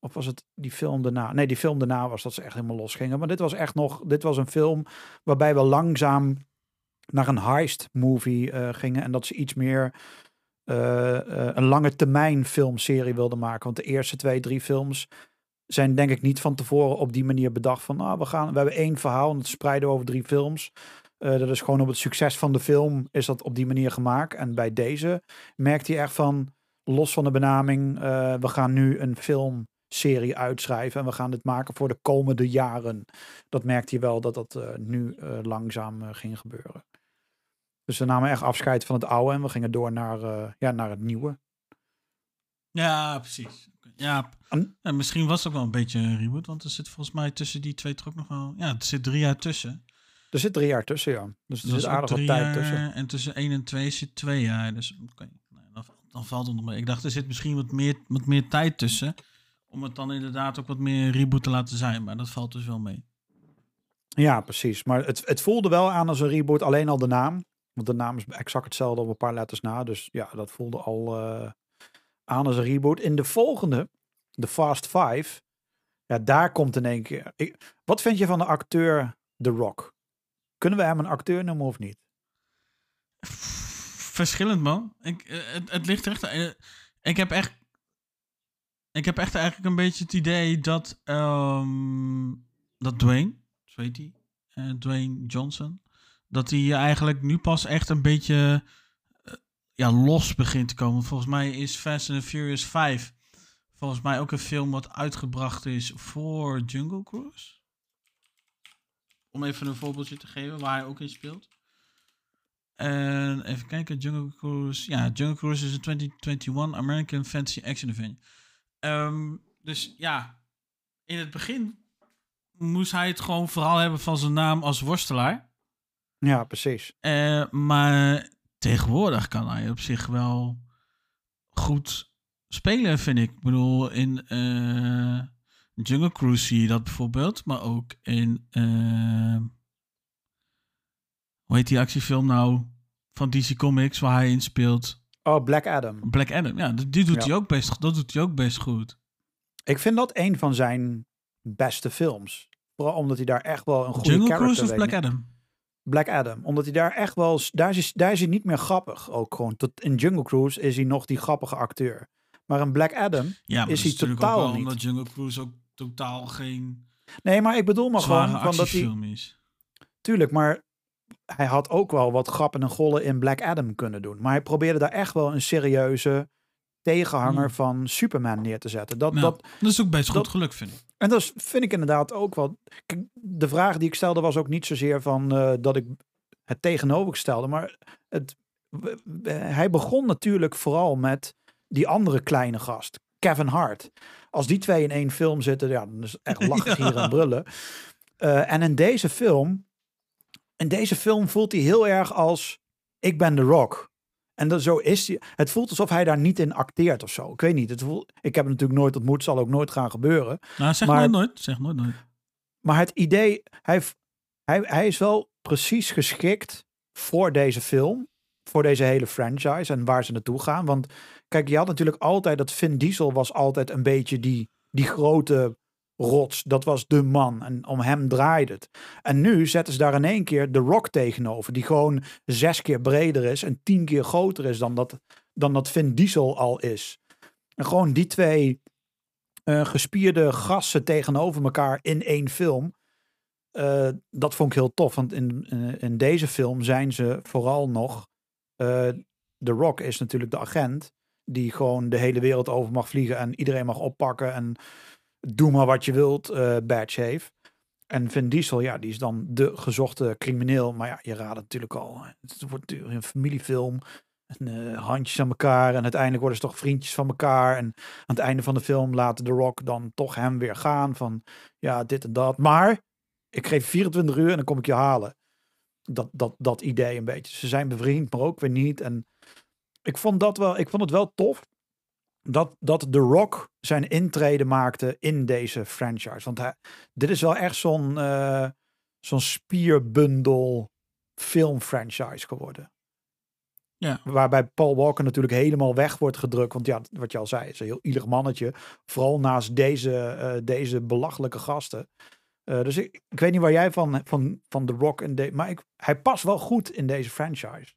Of was het die film daarna? Nee, die film daarna was dat ze echt helemaal los gingen. Maar dit was echt nog... Dit was een film waarbij we langzaam naar een heist movie eh, gingen. En dat ze iets meer eh, een lange termijn filmserie wilde maken. Want de eerste twee, drie films zijn denk ik niet van tevoren op die manier bedacht van, ah, we gaan, we hebben één verhaal en het spreiden over drie films. Eh, dat is gewoon op het succes van de film is dat op die manier gemaakt. En bij deze merkt hij echt van, los van de benaming, eh, we gaan nu een filmserie uitschrijven en we gaan dit maken voor de komende jaren. Dat merkt hij wel dat dat eh, nu langzaam ging gebeuren. Dus we namen echt afscheid van het oude en we gingen door naar, ja, naar het nieuwe. Ja, precies. Ja, ja, misschien was het ook wel een beetje een reboot, want er zit volgens mij tussen die twee ook nog wel... Ja, er zit drie jaar tussen. Er zit drie jaar tussen, ja. Dus er Dus zit aardig wat tijd tussen. En tussen 1 en 2 zit twee jaar. Dus nou, dan, dan valt het nog mee. Ik dacht, er zit misschien wat meer, wat meer tijd tussen. Om het dan inderdaad ook wat meer reboot te laten zijn. Maar dat valt dus wel mee. Ja, precies. Maar het, het voelde wel aan als een reboot, alleen al de naam. Want de naam is exact hetzelfde op een paar letters na. Dus ja, dat voelde al eh, aan als een reboot. In de volgende, de Fast Five, ja, daar komt in één keer... Wat vind je van de acteur The Rock? Kunnen we hem een acteur noemen of niet? Verschillend, man. Ik, eh, het, het ligt echt... eh, ik heb echt... Ik heb echt eigenlijk een beetje het idee dat... ehm, dat Dwayne, heet hij, eh, Dwayne Johnson... Dat hij eigenlijk nu pas echt een beetje... ja, los begint te komen. Volgens mij is Fast and the Furious 5... Volgens mij ook een film wat uitgebracht is voor Jungle Cruise. Om even een voorbeeldje te geven waar hij ook in speelt. En even kijken, Jungle Cruise. Ja, Jungle Cruise is een 2021 American Fantasy Action Adventure. Ehm, dus ja, in het begin moest hij het gewoon vooral hebben van zijn naam als worstelaar. Ja, precies. Eh, maar tegenwoordig kan hij op zich wel goed spelen, vind ik. Ik bedoel, in eh, Jungle Cruise zie je dat bijvoorbeeld, maar ook in. eh, hoe heet die actiefilm nou? Van DC Comics, waar hij in speelt. Oh, Black Adam. Black Adam. Ja, die doet, Ja. Hij, ook best, dat doet hij ook best goed. Ik vind dat een van zijn beste films. Vooral omdat hij daar echt wel een goede Jungle Cruise of Black Adam? Black Adam. Omdat hij daar echt wel... Daar is, daar is hij niet meer grappig. Ook gewoon. Tot, in Jungle Cruise is hij nog die grappige acteur. Maar in Black Adam... Ja, Is hij natuurlijk totaal ook wel niet. omdat Jungle Cruise ook totaal geen Nee, maar ik bedoel maar gewoon... Van dat hij, is. tuurlijk, maar hij had ook wel wat grappen en gollen in Black Adam kunnen doen. Maar hij probeerde daar echt wel een serieuze tegenhanger Hmm. van Superman neer te zetten. Dat, dat, dat is ook best goed gelukt, vind ik. En dat vind ik inderdaad ook wel. De vraag die ik stelde was ook niet zozeer van eh, dat ik het tegenovergestelde, maar het, hij begon natuurlijk vooral met die andere kleine gast, Kevin Hart. Als die twee in één film zitten, ja, dan is het echt *laughs* lachen Ja. hier en brullen. Eh, en in deze film, in deze film voelt hij heel erg als ik ben The Rock. En dat, zo is hij. Het voelt alsof hij daar niet in acteert of zo. Ik weet niet. Het voelt, ik heb hem natuurlijk nooit ontmoet, zal ook nooit gaan gebeuren. Nou, zeg Maar- nooit nooit. Zeg nooit nooit. Maar het idee, hij, hij, hij is wel precies geschikt voor deze film. Voor deze hele franchise en waar ze naartoe gaan. Want kijk, je had natuurlijk altijd dat Vin Diesel was altijd een beetje die, die grote rots. Dat was de man en om hem draaide het. En nu zetten ze daar in één keer de Rock tegenover. Die gewoon zes keer breder is en tien keer groter is dan dat, dan dat Vin Diesel al is. En gewoon die twee eh, gespierde gassen tegenover elkaar in één film. Eh, dat vond ik heel tof. Want in, in, in deze film zijn ze vooral nog. eh The Rock is natuurlijk de agent. Die gewoon de hele wereld over mag vliegen. En iedereen mag oppakken. En doe maar wat je wilt. eh badge heeft. En Vin Diesel, ja, die is dan de gezochte crimineel. Maar ja, je raadt het natuurlijk al. Het wordt een familiefilm. En, eh, handjes aan elkaar. En uiteindelijk worden ze toch vriendjes van elkaar. En aan het einde van de film laat The Rock dan toch hem weer gaan. Van ja, dit en dat. Maar ik geef 24 uur en dan kom ik je halen. Dat, dat, dat idee een beetje. Ze zijn bevriend, maar ook weer niet. En ik vond, dat wel, ik vond het wel tof dat, dat The Rock zijn intrede maakte in deze franchise. Want hij, dit is wel echt zo'n eh, zo'n spierbundel filmfranchise geworden. Ja. Waarbij Paul Walker natuurlijk helemaal weg wordt gedrukt. Want ja, wat je al zei, is een heel ielig mannetje. Vooral naast deze, eh, deze belachelijke gasten. Eh, dus ik, ik weet niet waar jij van, van, van The Rock en de, maar ik, hij past wel goed in deze franchise.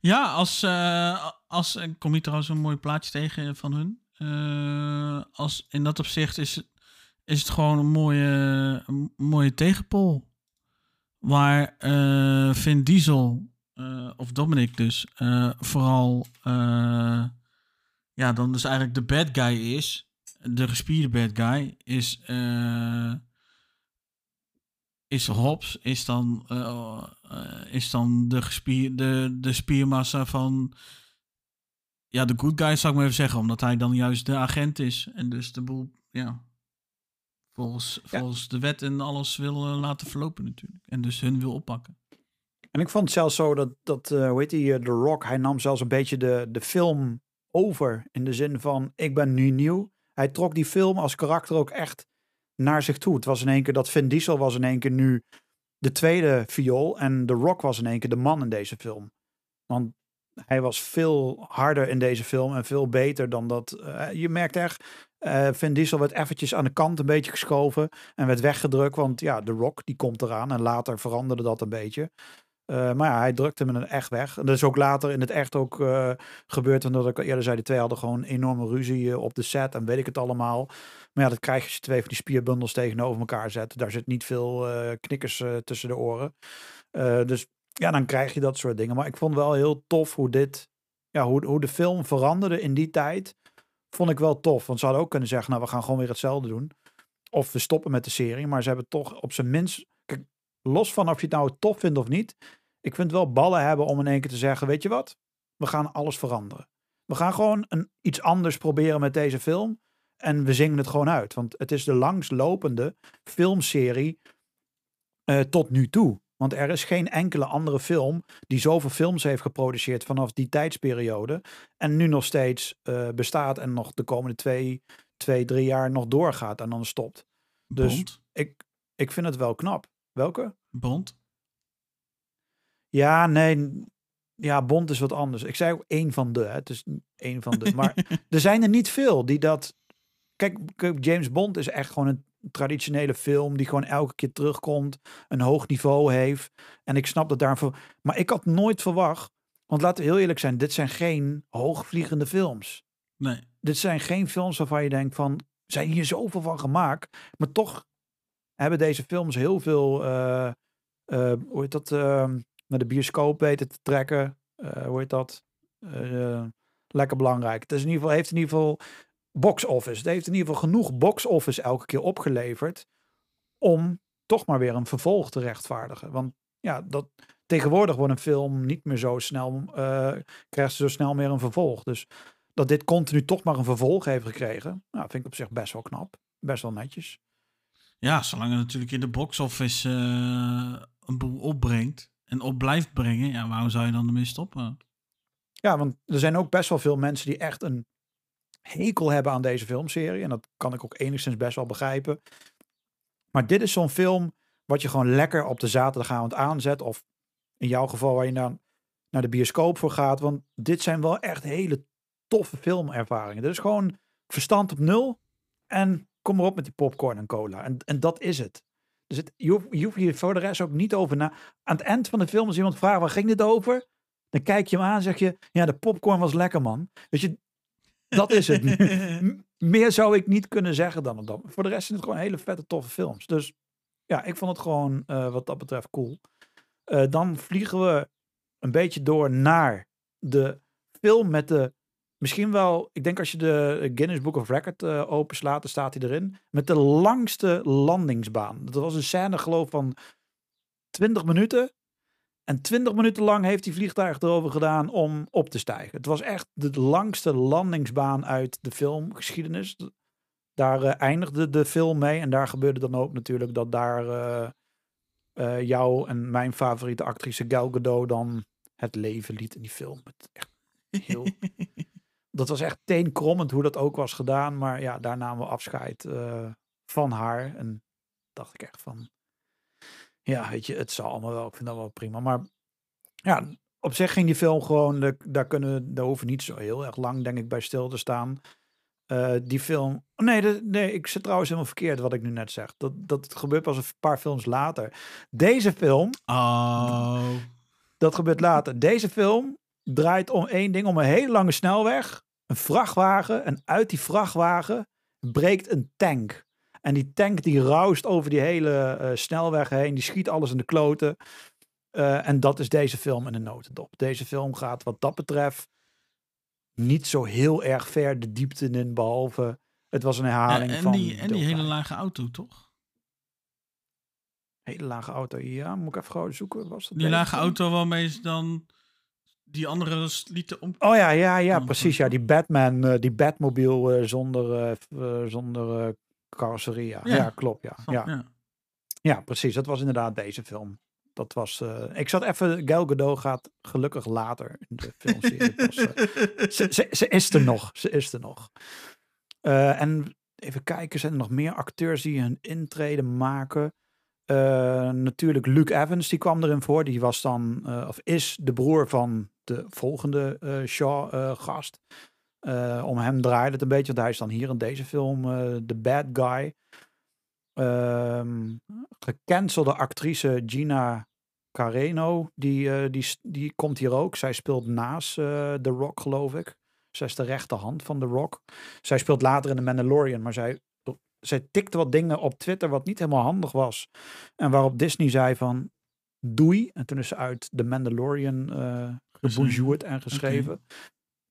Ja, als, eh, als ik kom hier trouwens een mooi plaatje tegen van hun. Eh, als, in dat opzicht is, is het gewoon een mooie, een mooie tegenpol. Waar eh, Vin Diesel, of Dominic dus, vooral ja, dan dus eigenlijk de bad guy is. De gespierde bad guy is, is Hobbs, is dan, eh, eh, is dan de, gespier, de, de spiermassa van ja, de good guy zou ik maar even zeggen, omdat hij dan juist de agent is en dus de boel, ja, volgens, volgens de wet en alles wil eh, laten verlopen natuurlijk. En dus hun wil oppakken. En ik vond het zelfs zo dat, dat hoe heet eh, The Rock, hij nam zelfs een beetje de, de film over. In de zin van, ik ben nu nieuw. Hij trok die film als karakter ook echt naar zich toe. Het was in één keer dat Vin Diesel was in één keer nu de tweede viool. En The Rock was in één keer de man in deze film. Want hij was veel harder in deze film en veel beter dan dat. eh, je merkt echt, eh Vin Diesel werd eventjes aan de kant een beetje geschoven en werd weggedrukt. Want ja, The Rock die komt eraan en later veranderde dat een beetje. Eh, maar ja, hij drukte hem echt weg. En dat is ook later in het echt ook gebeurd. En dat ik eerder zei, die twee hadden gewoon enorme ruzie op de set. En weet ik het allemaal. Maar ja, dat krijg je als je twee van die spierbundels tegenover elkaar zet. Daar zit niet veel eh, knikkers eh, tussen de oren. Eh, dus ja, dan krijg je dat soort dingen. Maar ik vond wel heel tof hoe dit... Ja, hoe, hoe de film veranderde in die tijd. Vond ik wel tof. Want ze hadden ook kunnen zeggen, nou, we gaan gewoon weer hetzelfde doen. Of we stoppen met de serie. Maar ze hebben toch op zijn minst... Kijk, los van of je het nou tof vindt of niet ik vind wel ballen hebben om in één keer te zeggen: Weet je wat? We gaan alles veranderen. We gaan gewoon een, iets anders proberen met deze film. En we zingen het gewoon uit. Want het is de langslopende filmserie eh, tot nu toe. Want er is geen enkele andere film die zoveel films heeft geproduceerd vanaf die tijdsperiode. En nu nog steeds eh, bestaat en nog de komende twee, twee, drie jaar nog doorgaat en dan stopt. Dus Bond? ik, ik vind het wel knap. Welke? Bond? Ja, nee. Ja, Bond is wat anders. Ik zei ook één van de. hè. Het is één van de. Maar *laughs* er zijn er niet veel die dat. Kijk, James Bond is echt gewoon een traditionele film die gewoon elke keer terugkomt, een hoog niveau heeft. En ik snap dat daarvoor. Maar ik had nooit verwacht. Want laten we heel eerlijk zijn, dit zijn geen hoogvliegende films. Nee. Dit zijn geen films waarvan je denkt van, zijn hier zoveel van gemaakt? Maar toch hebben deze films heel veel, eh, eh, hoe heet dat, eh, naar de bioscoop weten te trekken. Eh, hoe heet dat? Lekker belangrijk. Het is in ieder geval, heeft in ieder geval box office. Het heeft in ieder geval genoeg box office elke keer opgeleverd om toch maar weer een vervolg te rechtvaardigen. Want ja, dat, tegenwoordig wordt een film niet meer zo snel, eh, krijgt ze zo snel meer een vervolg. Dus dat dit continu toch maar een vervolg heeft gekregen, nou, vind ik op zich best wel knap. Best wel netjes. Ja, zolang het natuurlijk in de box office eh, een boel opbrengt en op blijft brengen, ja, waarom zou je dan ermee stoppen? Ja, want er zijn ook best wel veel mensen die echt een hekel hebben aan deze filmserie. En dat kan ik ook enigszins best wel begrijpen. Maar dit is zo'n film wat je gewoon lekker op de zaterdagavond aanzet. Of in jouw geval waar je naar, naar de bioscoop voor gaat. Want dit zijn wel echt hele toffe filmervaringen. Dit is gewoon verstand op nul. En kom maar op met die popcorn en cola. En, en dat is het. Dus je, hoeft, je hier voor de rest ook niet over na. Aan het eind van de film als iemand vraagt waar ging dit over? Dan kijk je hem aan en zeg je, ja, de popcorn was lekker, man. Weet je, dat is het. *laughs* Meer zou ik niet kunnen zeggen dan dat. Voor de rest zijn het gewoon hele vette, toffe films. Dus ja, ik vond het gewoon eh, wat dat betreft cool. Eh, dan vliegen we een beetje door naar de film met de, misschien wel, ik denk als je de Guinness Book of Record eh openslaat, dan staat hij erin, met de langste landingsbaan. Dat was een scène geloof ik, van 20 minuten. En 20 minuten lang heeft die vliegtuig erover gedaan om op te stijgen. Het was echt de langste landingsbaan uit de filmgeschiedenis. Daar eh, eindigde de film mee. En daar gebeurde dan ook natuurlijk dat daar eh, jou en mijn favoriete actrice Gal Gadot dan het leven liet in die film. Het echt heel... *laughs* dat was echt teenkrommend hoe dat ook was gedaan. Maar ja, daar namen we afscheid van haar. En dacht ik echt van... Ja, weet je, het zal allemaal wel. Ik vind dat wel prima. Maar ja, op zich ging die film gewoon... Daar, kunnen, we- daar hoeven we niet zo heel erg lang, denk ik, bij stil te staan. Eh, die film... nee, de- nee, ik zit trouwens helemaal verkeerd wat ik nu net zeg. Dat, dat gebeurt pas een paar films later. Deze film, Oh. dat gebeurt later. Deze film, draait om één ding, om een hele lange snelweg. Een vrachtwagen. En uit die vrachtwagen breekt een tank. En die tank die raust over die hele eh, snelweg heen. Die schiet alles in de kloten. Eh, en dat is deze film in een notendop. Deze film gaat wat dat betreft niet zo heel erg ver de diepte in. Behalve het was een Ja, herhaling en van... die, en die hele lage auto, toch? Hele lage auto, ja. Moet ik even gewoon zoeken. Was dat Die lage film? auto waarmee ze dan die andere lieten om... Oh ja, ja, ja, precies. Ja, die Batman, eh, die Batmobile zonder, zonder carrosserie. Ja. Klopt. Ja. Ja. ja. precies. Dat was inderdaad deze film. Dat was. eh, ik zat even. Gal Gadot gaat gelukkig later in de filmserie. eh, *laughs* ze, ze, ze is er nog. Ze is er nog. Eh, en even kijken, zijn er nog meer acteurs die een intrede maken? Natuurlijk Luke Evans, die kwam erin voor. Die was dan, of is de broer van de volgende eh Shaw-gast. om hem draaide het een beetje, want hij is dan hier in deze film eh, de bad guy. Ehm gecancelde actrice Gina Carreno, die, eh, die, die komt hier ook. Zij speelt naast eh The Rock, geloof ik. Zij is de rechterhand van The Rock. Zij speelt later in The Mandalorian, maar zij, zij tikte wat dingen op Twitter wat niet helemaal handig was. En waarop Disney zei van, doei. En toen is ze uit The Mandalorian eh gebonjourd en geschreven.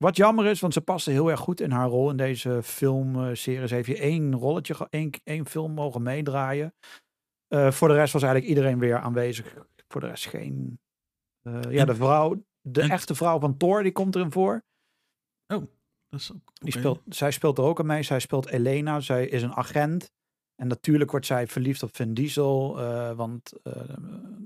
Wat jammer is, want ze paste heel erg goed in haar rol in deze filmserie. Ze heeft hier één rolletje, één, één film mogen meedraaien. Eh, voor de rest was eigenlijk iedereen weer aanwezig. Voor de rest geen... eh, ja, de vrouw, de en- echte vrouw van Thor, die komt erin voor. Oh, dat is ook... Die speelt, zij speelt er ook aan mee. Zij speelt Elena. Zij is een agent. En natuurlijk wordt zij verliefd op Vin Diesel. eh, want eh,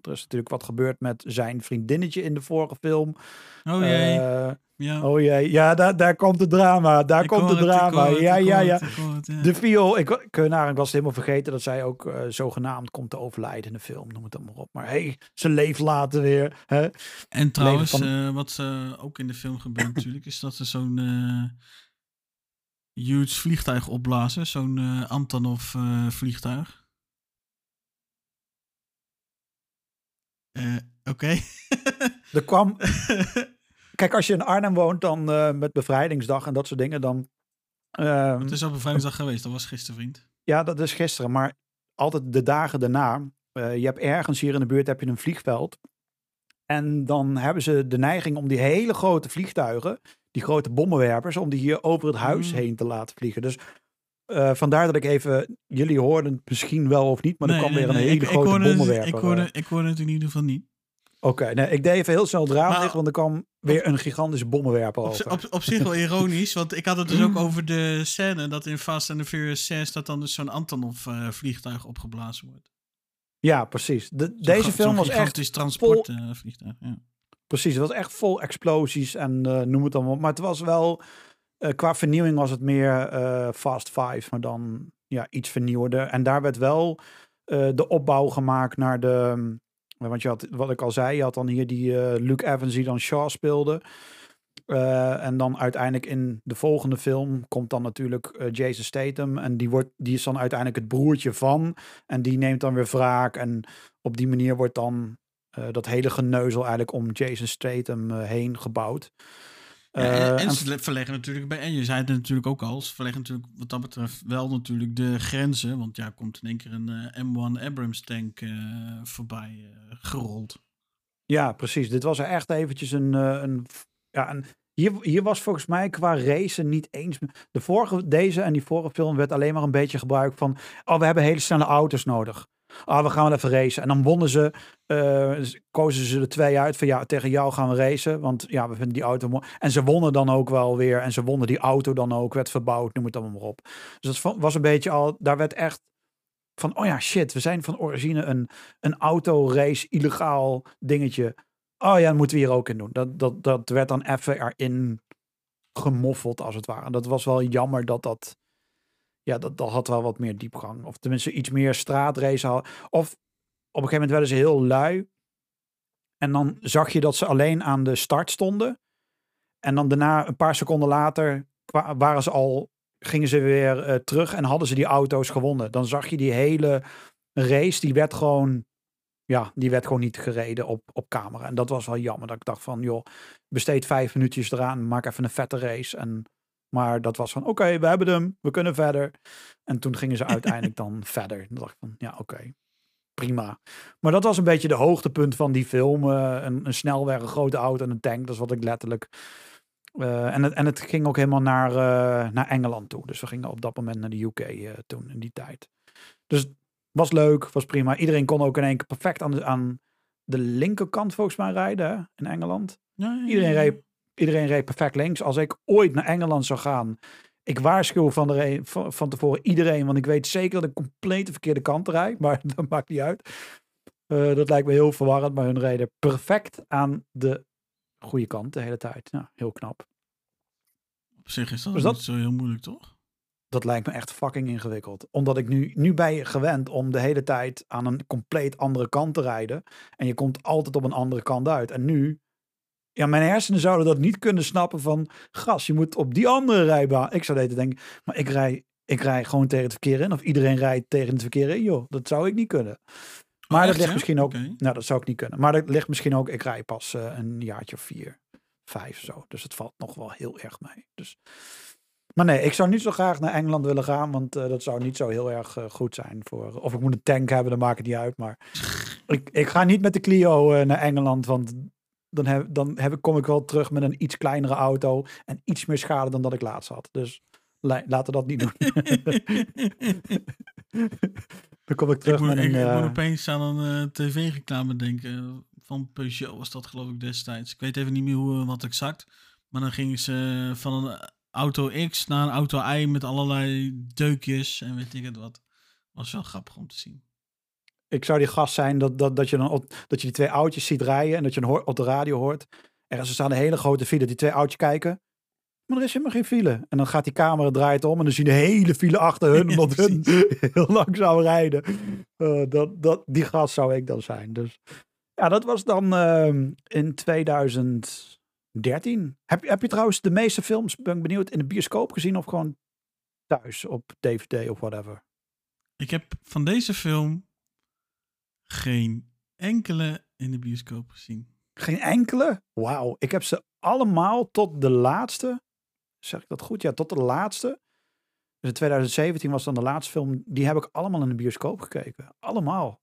er is natuurlijk wat gebeurd met zijn vriendinnetje in de vorige film. Oh jee. Eh, ja. oh jee, ja, daar, daar komt het drama. Daar Ik komt het ik drama. het, ja, ja, ja. het. De viool, ik, ik, nou, ik was helemaal vergeten dat zij ook zogenaamd komt te overlijden in de film. Noem het dan maar op. Maar hey, ze leeft later weer. Hè? En trouwens, van- wat eh, ook in de film gebeurt *coughs* natuurlijk, is dat ze zo'n huge vliegtuig opblazen. Zo'n eh, Antonov eh, vliegtuig. Eh, Oké. *laughs* Er kwam, kijk, als je in Arnhem woont, dan met bevrijdingsdag en dat soort dingen, dan. ehm, Het is op bevrijdingsdag geweest, dat was gisteren, vriend. Ja, dat is gisteren. Maar altijd de dagen daarna. je hebt ergens hier in de buurt heb je een vliegveld. En dan hebben ze de neiging om die hele grote vliegtuigen, die grote bommenwerpers, om die hier over het huis Mm. heen te laten vliegen. Dus eh, vandaar dat ik even, jullie hoorden het misschien wel of niet, maar er kwam nee, weer een nee, hele ik, ik grote hoorde het- bommenwerper. Ik hoorde, eh. ik hoorde het in ieder geval niet. Oké, nee, ik deed even heel snel het raam Maar- dicht, want er kwam weer een gigantische bommenwerper Op, over. op, op zich wel ironisch, want ik had het dus ook over de scène dat in Fast and the Furious 6 dat dan dus zo'n Antonov eh, vliegtuig opgeblazen wordt. Ja, precies. De- deze film was echt transportvliegtuig. ja. Precies, het was echt vol explosies en eh, noem het dan maar. Maar het was wel, eh, qua vernieuwing was het meer eh, Fast Five, maar dan ja, iets vernieuwder. En daar werd wel de opbouw gemaakt naar de, want je had, wat ik al zei, je had dan hier die Luke Evans die dan Shaw speelde. En dan uiteindelijk in de volgende film komt dan natuurlijk Jason Statham. En die, wordt, die is dan uiteindelijk het broertje van. En die neemt dan weer wraak. En op die manier wordt dan eh, dat hele geneuzel eigenlijk om Jason Statham eh, heen gebouwd. Eh, en, ze verleggen natuurlijk bij, en je zei het natuurlijk ook al, ze verleggen natuurlijk wat dat betreft wel natuurlijk de grenzen. Want ja, komt in één keer een eh, M1 Abrams tank voorbij gerold. Ja, precies. Dit was er echt eventjes een. een ja, een hier, hier was volgens mij qua racen niet eens. De vorige, deze en die vorige film werd alleen maar een beetje gebruikt van. Oh, we hebben hele snelle auto's nodig. Ah, we gaan wel even racen. En dan wonnen ze, eh, z- kozen ze er twee uit van ja, tegen jou gaan we racen. Want ja, we vinden die auto mooi. En ze wonnen dan ook wel weer. En ze wonnen die auto dan ook, werd verbouwd, noem het allemaal maar op. Dus dat was een beetje al, daar werd echt van, oh ja, shit, we zijn van origine een, een autorace, illegaal dingetje. Oh ja, dat moeten we hier ook in doen. Dat, dat, dat werd dan even erin gemoffeld, als het ware. En dat was wel jammer dat dat, ja, dat, dat had wel wat meer diepgang. Of tenminste iets meer straatrace had. Of op een gegeven moment werden ze heel lui. En dan zag je dat ze alleen aan de start stonden. En dan daarna, een paar seconden later, waren ze al, gingen ze weer eh, terug en hadden ze die auto's gewonnen. Dan zag je die hele race, die werd gewoon ja, die werd gewoon niet gereden op, op camera. En dat was wel jammer. Dat ik dacht van, joh, besteed vijf minuutjes eraan. Maak even een vette race. En, maar dat was van, oké, we hebben hem. We kunnen verder. En toen gingen ze *laughs* uiteindelijk dan verder. Dan dacht ik van, ja, oké. prima. Maar dat was een beetje de hoogtepunt van die film. eh, een, een snelweg, een grote auto en een tank. Dat is wat ik letterlijk... eh, en, het, en het ging ook helemaal naar, eh, naar Engeland toe. Dus we gingen op dat moment naar de UK toen, in die tijd. Dus was leuk, was prima. Iedereen kon ook in één keer perfect aan de, aan de linkerkant volgens mij rijden hè, in Engeland. Ja, ja, ja, Iedereen reed, iedereen reed perfect links. Als ik ooit naar Engeland zou gaan, ik waarschuw van, de van, van tevoren iedereen, want ik weet zeker dat ik compleet de verkeerde kant rijd, *laughs* maar dat maakt niet uit. Eh, dat lijkt me heel verwarrend, maar hun reden perfect aan de goede kant de hele tijd. Ja, heel knap. Op zich is dat, Dus dat- niet zo heel moeilijk, toch? Dat lijkt me echt fucking ingewikkeld. Omdat ik nu, nu ben je gewend om de hele tijd aan een compleet andere kant te rijden. En je komt altijd op een andere kant uit. En nu, ja, mijn hersenen zouden dat niet kunnen snappen van, gas, je moet op die andere rijbaan. Ik zou deze denken, maar ik rij, ik rij gewoon tegen het verkeer in. Of iedereen rijdt tegen het verkeer in. Joh, dat zou ik niet kunnen. Maar dat echt, ligt ja? misschien ook, nou dat zou ik niet kunnen. Maar dat ligt misschien ook, ik rij pas eh, een jaartje of vier, vijf zo. Dus het valt nog wel heel erg mee. Dus, maar nee, ik zou niet zo graag naar Engeland willen gaan, want eh, dat zou niet zo heel erg eh, goed zijn voor. Of ik moet een tank hebben, dan maakt het niet uit. Maar ik, ik ga niet met de Clio naar Engeland, want dan, heb, dan heb ik, kom ik wel terug met een iets kleinere auto en iets meer schade dan dat ik laatst had. Dus la- laten we dat niet doen. *laughs* dan kom ik terug ik moet, met een. ik, ik eh, moet opeens aan een eh, tv-reclame denken. Van Peugeot was dat geloof ik destijds. Ik weet even niet meer hoe, eh, wat exact. Maar dan gingen ze van een auto X naar een auto Y met allerlei deukjes en weet ik het wat. Was wel grappig om te zien. Ik zou die gast zijn dat, dat, dat, je dan op, dat je die twee oudjes ziet rijden en dat je dan hoort, op de radio hoort. Er staan een hele grote file, die twee oudjes kijken. Maar er is helemaal geen file. En dan gaat die camera draait om en dan zie je de hele file achter hun, *laughs* Ja, omdat hun *laughs* heel langzaam rijden. Eh, dat, dat, die gast zou ik dan zijn. Dus ja, dat was dan ehm, in 2013. Heb, je- heb je trouwens de meeste films, ben ik benieuwd, in de bioscoop gezien of gewoon thuis op DVD of whatever? Ik heb van deze film geen enkele in de bioscoop gezien. Geen enkele? Wauw. Ik heb ze allemaal tot de laatste. Zeg ik dat goed? Ja, tot de laatste. Dus in 2017 was dan de laatste film. Die heb ik allemaal in de bioscoop gekeken. Allemaal.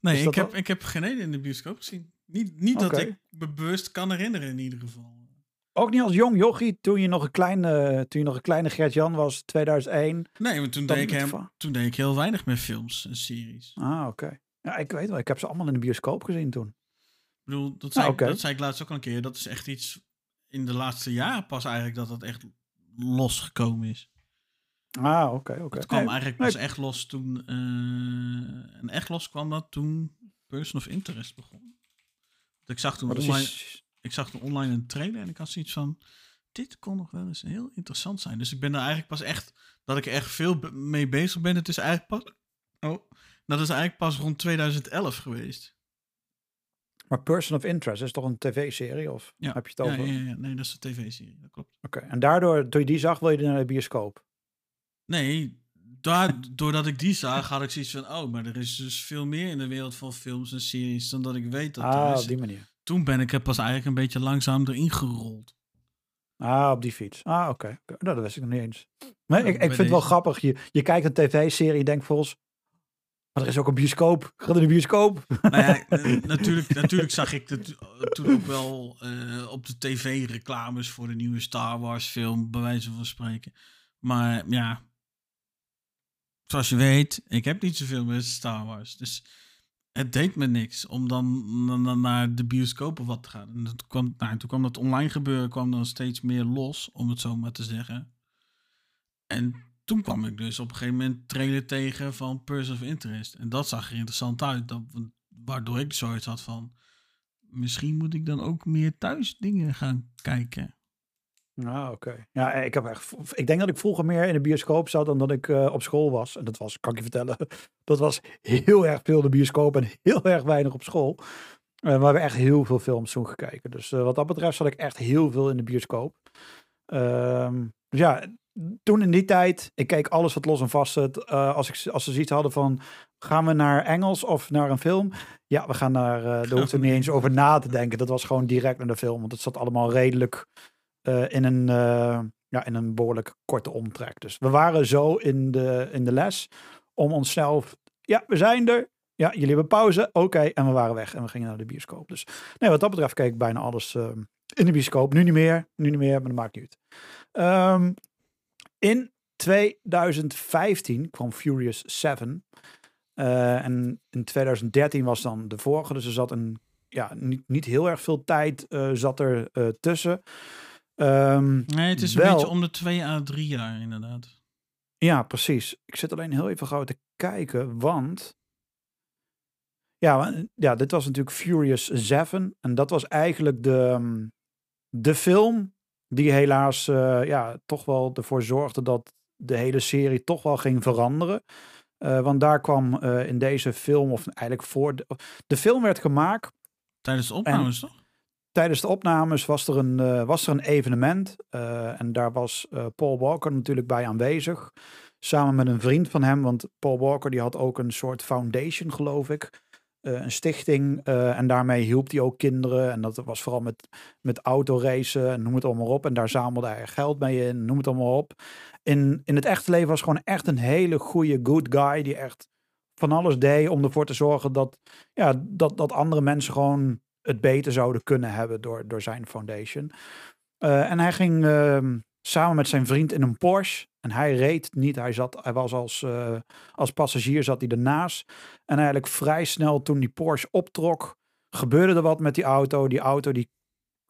Nee, ik heb, ik heb geen ene in de bioscoop gezien. Niet, niet dat ik me bewust kan herinneren in ieder geval. Ook niet als jong jochie, toen je nog een kleine, toen je nog een kleine Gert-Jan was, 2001. Nee, maar toen deed, ik hem, toen deed ik heel weinig met films en series. Ah, oké. Ja, ik weet wel. Ik heb ze allemaal in de bioscoop gezien toen. Ik bedoel, dat zei, Ah, dat zei ik laatst ook al een keer. Dat is echt iets in de laatste jaren pas eigenlijk dat dat echt losgekomen is. Ah, oké, oké. Het kwam Nee, eigenlijk nee, pas echt los toen... eh, en echt los kwam dat toen Person of Interest begon. Want ik zag toen online... is- ik zag online een trailer en ik had zoiets van... Dit kon nog wel eens heel interessant zijn. Dus ik ben er eigenlijk pas echt... Dat ik er echt veel mee bezig ben. Het is eigenlijk pas... Oh, dat is eigenlijk pas rond 2011 geweest. Maar Person of Interest is toch een tv-serie? Of Ja. heb je het Ja, over? ja, ja, nee, dat is een tv-serie. Dat klopt. Oké. En daardoor, toen je die zag, wil je naar de bioscoop? Nee, daar, *laughs* doordat ik die zag, had ik zoiets van... Oh, maar er is dus veel meer in de wereld van films en series... dan dat ik weet dat er ah, is. op die manier. Toen ben ik er pas eigenlijk een beetje langzaam erin gerold. Ah, op die fiets. Ah, oké. Nou, dat wist ik nog niet eens. Maar Ja, ik, ik vind het wel grappig. Je, je kijkt een tv-serie, denkt volgens... Maar er is ook een bioscoop. Ga naar de bioscoop. Nou ja, *laughs* eh, natuurlijk, natuurlijk zag ik het eh, toen ook wel eh, op de tv reclames voor de nieuwe Star Wars film, bij wijze van spreken. Maar ja, zoals je weet, ik heb niet zoveel met Star Wars. Dus het deed me niks om dan, naar de bioscoop of wat te gaan. En dat kwam, nou, toen kwam dat online gebeuren, kwam dan steeds meer los, om het zo maar te zeggen. En toen kwam ik dus op een gegeven moment trailer tegen van Person of Interest. En dat zag er interessant uit. Dat, waardoor ik zoiets had van... Misschien moet ik dan ook meer thuis dingen gaan kijken. Ah, oké. Ja, ik, heb echt, ik denk dat ik vroeger meer in de bioscoop zat dan dat ik eh, op school was. En dat was, kan ik je vertellen, *laughs* dat was heel erg veel de bioscoop en heel erg weinig op school. Eh, we hebben echt heel veel films toen gekeken. Dus eh, wat dat betreft zat ik echt heel veel in de bioscoop. Ehm, dus ja, toen in die tijd, ik keek alles wat los en vast. Eh, als, ik, als ze zoiets hadden van gaan we naar Engels of naar een film? Ja, we gaan naar, uh, daar hoeft er niet eens over na te denken. Dat was gewoon direct naar de film, want het zat allemaal redelijk eh, in, een, eh, ja, in een behoorlijk korte omtrek. Dus we waren zo in de, in de les om onszelf, ja, we zijn er. Ja, jullie hebben pauze. Oké, en we waren weg en we gingen naar de bioscoop. Dus nee, wat dat betreft keek bijna alles in de bioscoop. Nu niet meer, nu niet meer, maar dat maakt niet uit. Ehm, in 2015 kwam Furious 7. Uh, en in 2013 was dan de vorige. Dus er zat een, ja, niet, niet heel erg veel tijd uh, zat er tussen. Um, nee, het is wel, een beetje om de twee à drie jaar inderdaad. Ja, precies. Ik zit alleen heel even gauw te kijken, want... Ja, ja, dit was natuurlijk Furious 7. En dat was eigenlijk de, de film die helaas ja, toch wel ervoor zorgde dat de hele serie toch wel ging veranderen. Uh, want daar kwam uh, in deze film, of eigenlijk voor. De, de film werd gemaakt. Tijdens de opnames, toch? Tijdens de opnames was er een, uh, was er een evenement. en daar was Paul Walker natuurlijk bij aanwezig. Samen met een vriend van hem. Want Paul Walker die had ook een soort foundation, geloof ik. een stichting. en daarmee hielp hij ook kinderen. En dat was vooral met, met autoracen en noem het allemaal op. En daar zamelde hij geld mee in, noem het allemaal op in, in het echte leven was gewoon echt een hele goede good guy. Die echt van alles deed om ervoor te zorgen dat, ja, dat, dat andere mensen gewoon het beter zouden kunnen hebben door, door zijn foundation. Uh, en hij ging uh, samen met zijn vriend in een Porsche. En hij reed niet, hij, zat, hij was als, uh, als passagier zat hij ernaast. En eigenlijk vrij snel toen die Porsche optrok, gebeurde er wat met die auto. Die auto die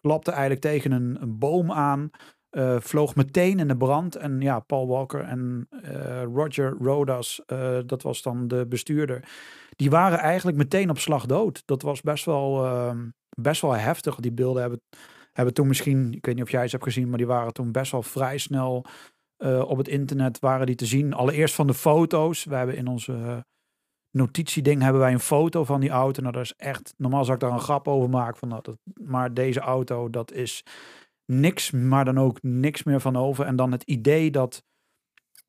klapte eigenlijk tegen een, een boom aan. Uh, vloog meteen in de brand. En ja, Paul Walker en uh, Roger Rodas, uh, dat was dan de bestuurder. Die waren eigenlijk meteen op slag dood. Dat was best wel, ehm, best wel heftig. Die beelden hebben, hebben toen misschien, ik weet niet of jij ze hebt gezien, maar die waren toen best wel vrij snel op het internet waren die te zien. Allereerst van de foto's. We hebben in onze notitieding hebben wij een foto van die auto. Nou, dat is echt, normaal zou ik daar een grap over maken. Van, dat, maar deze auto, dat is niks, maar dan ook niks meer van over. En dan het idee dat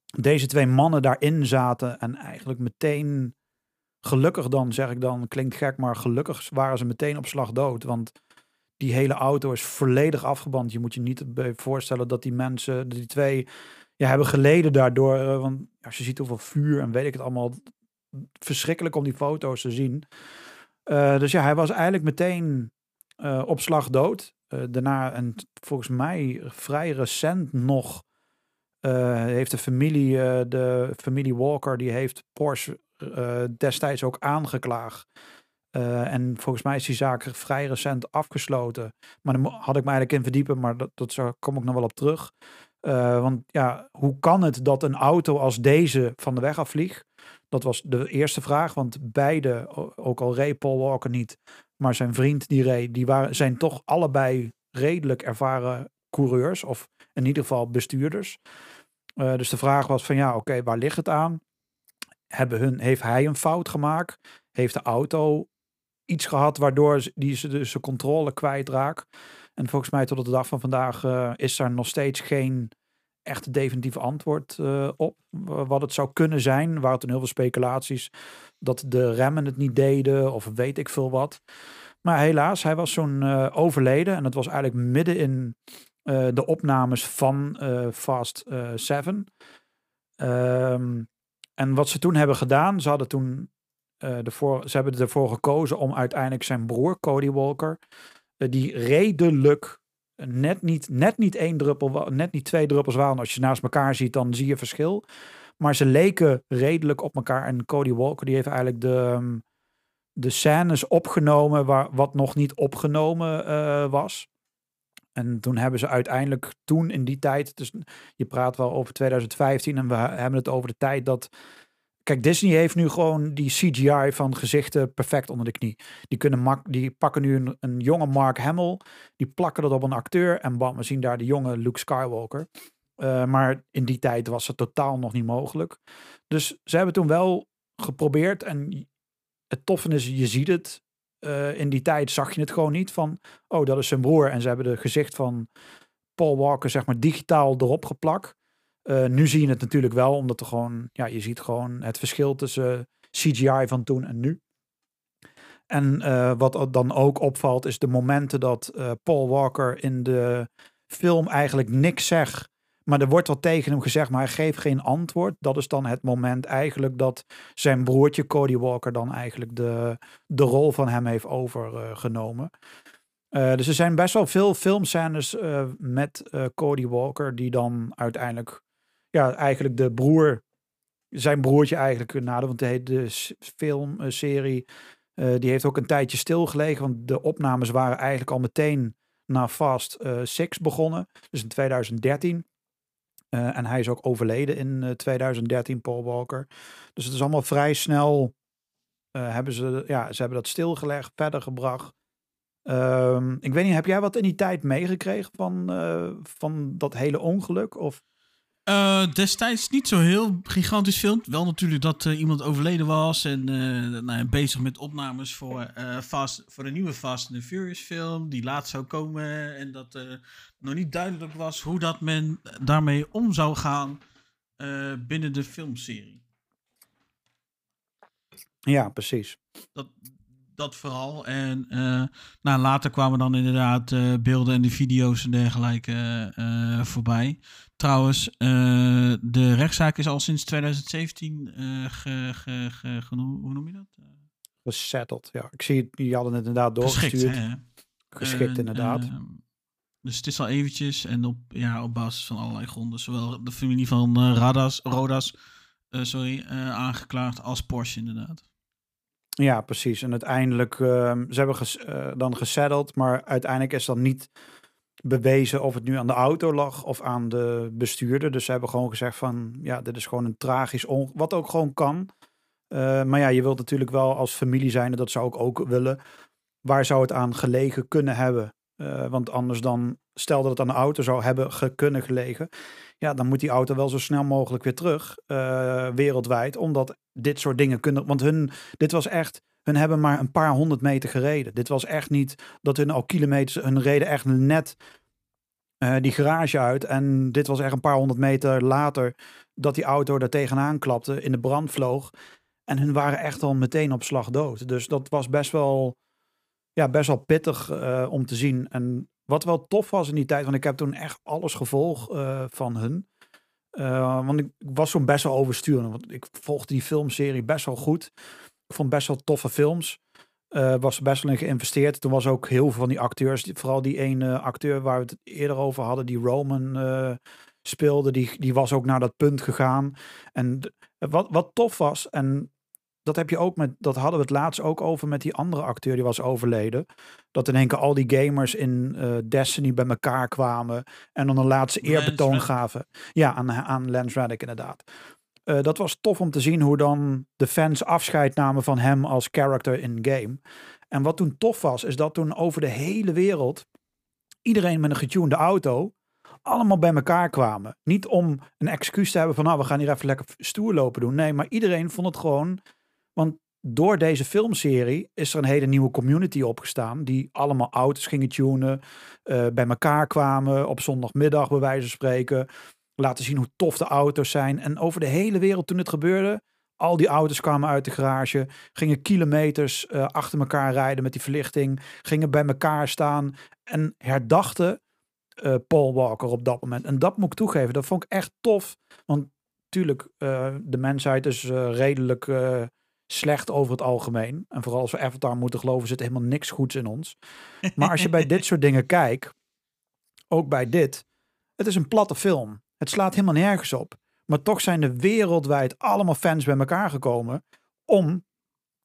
deze twee mannen daarin zaten en eigenlijk meteen gelukkig dan, zeg ik dan, klinkt gek, maar gelukkig waren ze meteen op slag dood. Want die hele auto is volledig afgeband. Je moet je niet voorstellen dat die mensen, die twee, ja, hebben geleden daardoor. Eh, want als je ziet hoeveel vuur en weet ik het allemaal, verschrikkelijk om die foto's te zien. Uh, dus ja, hij was eigenlijk meteen uh, op slag dood. Uh, daarna, en volgens mij vrij recent nog, uh, heeft de familie, uh, de familie Walker, die heeft Porsche destijds ook aangeklaagd. en volgens mij is die zaak vrij recent afgesloten. Maar daar had ik me eigenlijk in verdiepen, maar dat, dat kom ik nog wel op terug. want ja, hoe kan het dat een auto als deze van de weg afvliegt? Dat was de eerste vraag, want beide, ook al reed Paul Walker niet, maar zijn vriend die reed, die waren, zijn toch allebei redelijk ervaren coureurs. Of in ieder geval bestuurders. Uh, dus de vraag was van ja, oké, waar ligt het aan? Hebben hun, heeft hij een fout gemaakt? Heeft de auto iets gehad waardoor die ze dus controle kwijtraakt? En volgens mij tot op de dag van vandaag uh, is er nog steeds geen echt definitief antwoord uh, op. Wat het zou kunnen zijn. Waar waren toen heel veel speculaties dat de remmen het niet deden of weet ik veel wat. Maar helaas, hij was zo'n uh, overleden. En dat was eigenlijk midden in uh, de opnames van uh, Fast 7. Um, en wat ze toen hebben gedaan, ze hadden toen ervoor, ze hebben ervoor gekozen om uiteindelijk zijn broer, Cody Walker, die redelijk net niet, net niet één druppel, net niet twee druppels waren. Als je naast elkaar ziet, dan zie je verschil. Maar ze leken redelijk op elkaar. En Cody Walker, die heeft eigenlijk de, um, de scènes opgenomen waar, wat nog niet opgenomen uh, was. En toen hebben ze uiteindelijk, toen in die tijd, dus je praat wel over 2015 en we hebben het over de tijd dat Kijk, Disney heeft nu gewoon die CGI van gezichten perfect onder de knie. Die, kunnen die pakken nu een, een jonge Mark Hamill, die plakken dat op een acteur en bam, we zien daar de jonge Luke Skywalker. Uh, maar in die tijd was het totaal nog niet mogelijk. Dus ze hebben toen wel geprobeerd en het toffe is, je ziet het. Uh, in die tijd zag je het gewoon niet van, oh, dat is zijn broer. En ze hebben de gezicht van Paul Walker, zeg maar, digitaal erop geplakt. Uh, nu zie je het natuurlijk wel, omdat er gewoon, ja, je ziet gewoon het verschil tussen CGI van toen en nu. En eh, wat dan ook opvalt, is de momenten dat eh, Paul Walker in de film eigenlijk niks zegt. Maar er wordt wat tegen hem gezegd, maar hij geeft geen antwoord. Dat is dan het moment eigenlijk dat zijn broertje Cody Walker dan eigenlijk de, de rol van hem heeft overgenomen. Eh, dus er zijn best wel veel filmscènes eh, met eh, Cody Walker, die dan uiteindelijk, ja, eigenlijk de broer, zijn broertje eigenlijk nader, want de, de filmserie, die heeft ook een tijdje stilgelegen, want de opnames waren eigenlijk al meteen na Fast Six begonnen, dus in 2013. Eh, en hij is ook overleden in eh, 2013, Paul Walker. Dus het is allemaal vrij snel. eh, hebben ze, ja, ze hebben dat stilgelegd, verder gebracht. Ehm, ik weet niet, heb jij wat in die tijd meegekregen van, eh, van dat hele ongeluk? Of, Eh, destijds niet zo heel gigantisch film. Wel natuurlijk dat eh, iemand overleden was en eh, nou bezig met opnames voor, Fast, voor de nieuwe Fast and Furious film die laat zou komen en dat nog niet duidelijk was hoe dat men daarmee om zou gaan binnen de filmserie. ja, precies. Dat, dat vooral. En nou, later kwamen dan inderdaad beelden en de video's en dergelijke voorbij. Trouwens, eh, de rechtszaak is al sinds 2017 eh ge, ge, hoe noem je dat? Eh, Gesetteld. Ja, ik zie die hadden het inderdaad Geschikt, doorgestuurd. hè? Geschikt, En, inderdaad. eh, dus het is al eventjes en op, ja, op basis van allerlei gronden. Zowel de familie van eh, Radas, Rodas eh, sorry, eh, aangeklaagd als Porsche inderdaad. Ja, precies. En uiteindelijk, ehm, ze hebben ges- eh, dan gesetteld, maar uiteindelijk is dan niet bewezen of het nu aan de auto lag of aan de bestuurder. Dus ze hebben gewoon gezegd van, ja, dit is gewoon een tragisch ongeluk, wat ook gewoon kan. Eh, maar ja, je wilt natuurlijk wel als familie zijn, en dat zou ik ook willen. Waar zou het aan gelegen kunnen hebben? Eh, want anders dan, stel dat het aan de auto zou hebben ge- gelegen. Ja, dan moet die auto wel zo snel mogelijk weer terug, eh, wereldwijd. Omdat dit soort dingen kunnen, want hun, dit was echt, hun hebben maar een paar honderd meter gereden. Dit was echt niet dat hun al kilometers, hun reden echt net eh, die garage uit. En dit was echt een paar honderd meter later dat die auto daar tegenaan klapte, in de brand vloog. En hun waren echt al meteen op slag dood. Dus dat was best wel, ja, best wel pittig eh, om te zien. En wat wel tof was in die tijd, want ik heb toen echt alles gevolgd eh, van hun. Want ik was zo'n best wel overstuurend. Want ik volgde die filmserie best wel goed. Ik vond best wel toffe films. Eh, was er best wel in geïnvesteerd. Toen was ook heel veel van die acteurs, vooral die ene acteur waar we het eerder over hadden, die Roman eh, speelde, die, die was ook naar dat punt gegaan. En wat, wat tof was, en dat heb je ook met, dat hadden we het laatst ook over met die andere acteur die was overleden. Dat in één keer al die gamers in eh, Destiny bij elkaar kwamen en dan een laatste eerbetoon gaven. Ja, aan, aan Lance Reddick inderdaad. Eh, dat was tof om te zien hoe dan de fans afscheid namen van hem als character in game. En wat toen tof was, is dat toen over de hele wereld iedereen met een getunede auto allemaal bij elkaar kwamen. Niet om een excuus te hebben van nou, we gaan hier even lekker stoer lopen doen. Nee, maar iedereen vond het gewoon. Want door deze filmserie is er een hele nieuwe community opgestaan. Die allemaal auto's gingen tunen. eh, bij elkaar kwamen op zondagmiddag, bij wijze van spreken. Laten zien hoe tof de auto's zijn. En over de hele wereld toen het gebeurde. Al die auto's kwamen uit de garage. Gingen kilometers eh, achter elkaar rijden met die verlichting. Gingen bij elkaar staan. En herdachten eh, Paul Walker op dat moment. En dat moet ik toegeven. Dat vond ik echt tof. Want natuurlijk, eh, de mensheid is redelijk slecht over het algemeen. En vooral als we Avatar moeten geloven, zit helemaal niks goeds in ons. Maar als je bij *laughs* dit soort dingen kijkt, ook bij dit, het is een platte film. Het slaat helemaal nergens op. Maar toch zijn er wereldwijd allemaal fans bij elkaar gekomen om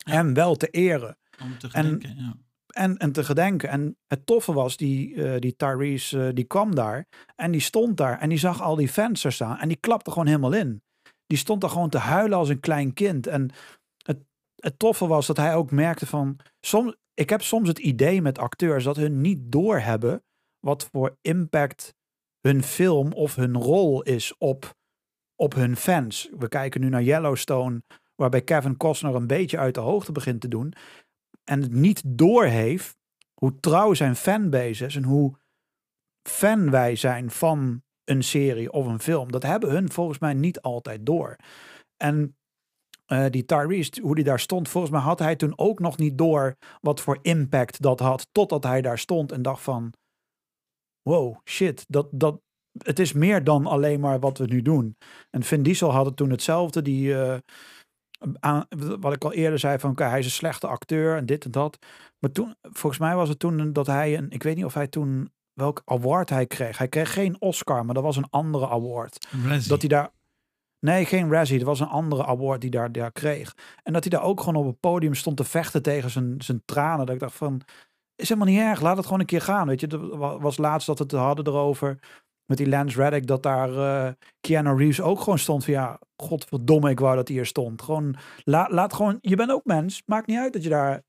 hem wel te eren Om te En- gedenken, ja. en, en te gedenken. En het toffe was, die, eh, die Tyrese, eh, die kwam daar en die stond daar en die zag al die fans er staan en die klapte gewoon helemaal in. Die stond daar gewoon te huilen als een klein kind. En het, het toffe was dat hij ook merkte van, soms, ik heb soms het idee met acteurs dat hun niet doorhebben wat voor impact hun film of hun rol is op, op hun fans. We kijken nu naar Yellowstone, waarbij Kevin Costner een beetje uit de hoogte begint te doen en het niet doorheeft hoe trouw zijn fanbase is en hoe fan wij zijn van een serie of een film. Dat hebben hun volgens mij niet altijd door. En eh, die Tyrese, hoe die daar stond, volgens mij had hij toen ook nog niet door wat voor impact dat had. Totdat hij daar stond en dacht van, wow, shit, dat, dat, het is meer dan alleen maar wat we nu doen. En Vin Diesel had het toen hetzelfde. Die, eh, aan, wat ik al eerder zei, van oké, hij is een slechte acteur en dit en dat. Maar toen, volgens mij was het toen dat hij, een, ik weet niet of hij toen, welk award hij kreeg. Hij kreeg geen Oscar, maar dat was een andere award. Razzie. Dat hij daar, nee, geen Razzie, dat was een andere award die daar, daar kreeg. En dat hij daar ook gewoon op het podium stond te vechten tegen zijn, zijn tranen. Dat ik dacht van, is helemaal niet erg, laat het gewoon een keer gaan. Weet je, er wa- was laatst dat het hadden erover met die Lance Reddick, dat daar eh Keanu Reeves ook gewoon stond van ja, godverdomme, ik wou dat hij hier stond. Gewoon, la, laat gewoon, je bent ook mens, maakt niet uit dat je daar,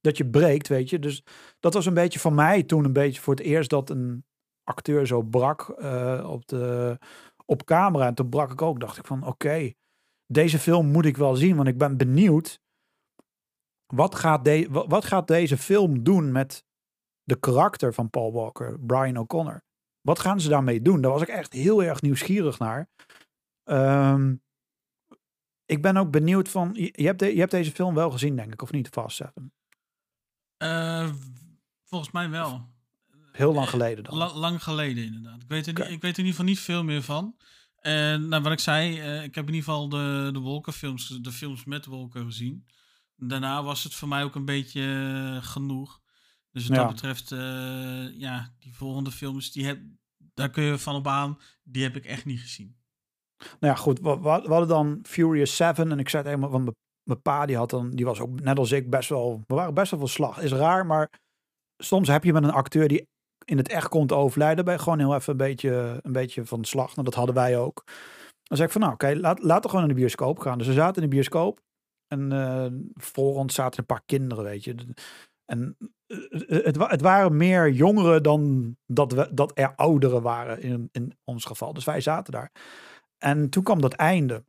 dat je breekt, weet je. Dus dat was een beetje van mij toen een beetje voor het eerst dat een acteur zo brak eh, op, de, op camera. En toen brak ik ook, dacht ik van oké, deze film moet ik wel zien, want ik ben benieuwd. Wat gaat, de, wat gaat deze film doen met de karakter van Paul Walker, Brian O'Connor? Wat gaan ze daarmee doen? Daar was ik echt heel erg nieuwsgierig naar. Ehm, ik ben ook benieuwd van. Je, je hebt de- je hebt deze film wel gezien, denk ik, of niet? Fast Seven. Eh, volgens mij wel. Heel lang geleden dan. La- lang geleden inderdaad. Ik weet, er, niet, ik weet er in ieder geval niet veel meer van. En nou, wat ik zei, eh, ik heb in ieder geval de, de wolkenfilms, de films met wolken gezien. Daarna was het voor mij ook een beetje eh, genoeg. Dus wat Ja. dat betreft, eh, ja, die volgende films, die heb, daar kun je van op aan, die heb ik echt niet gezien. Nou ja, goed. We, hadden dan Furious 7. En ik zei het helemaal, want mijn- pa die had dan, die was ook net als ik best wel, we waren best wel veel slag. Is raar, maar soms heb je met een acteur die in het echt komt overlijden, ben je gewoon heel even een beetje, een beetje van slag. Nou, dat hadden wij ook. Dan zei ik van, nou oké, laat, laten we gewoon in de bioscoop gaan. Dus we zaten in de bioscoop. En eh voor ons zaten een paar kinderen, weet je. En eh, het, wa- het waren meer jongeren dan dat, we, dat er ouderen waren in, in ons geval. Dus wij zaten daar. En toen kwam dat einde.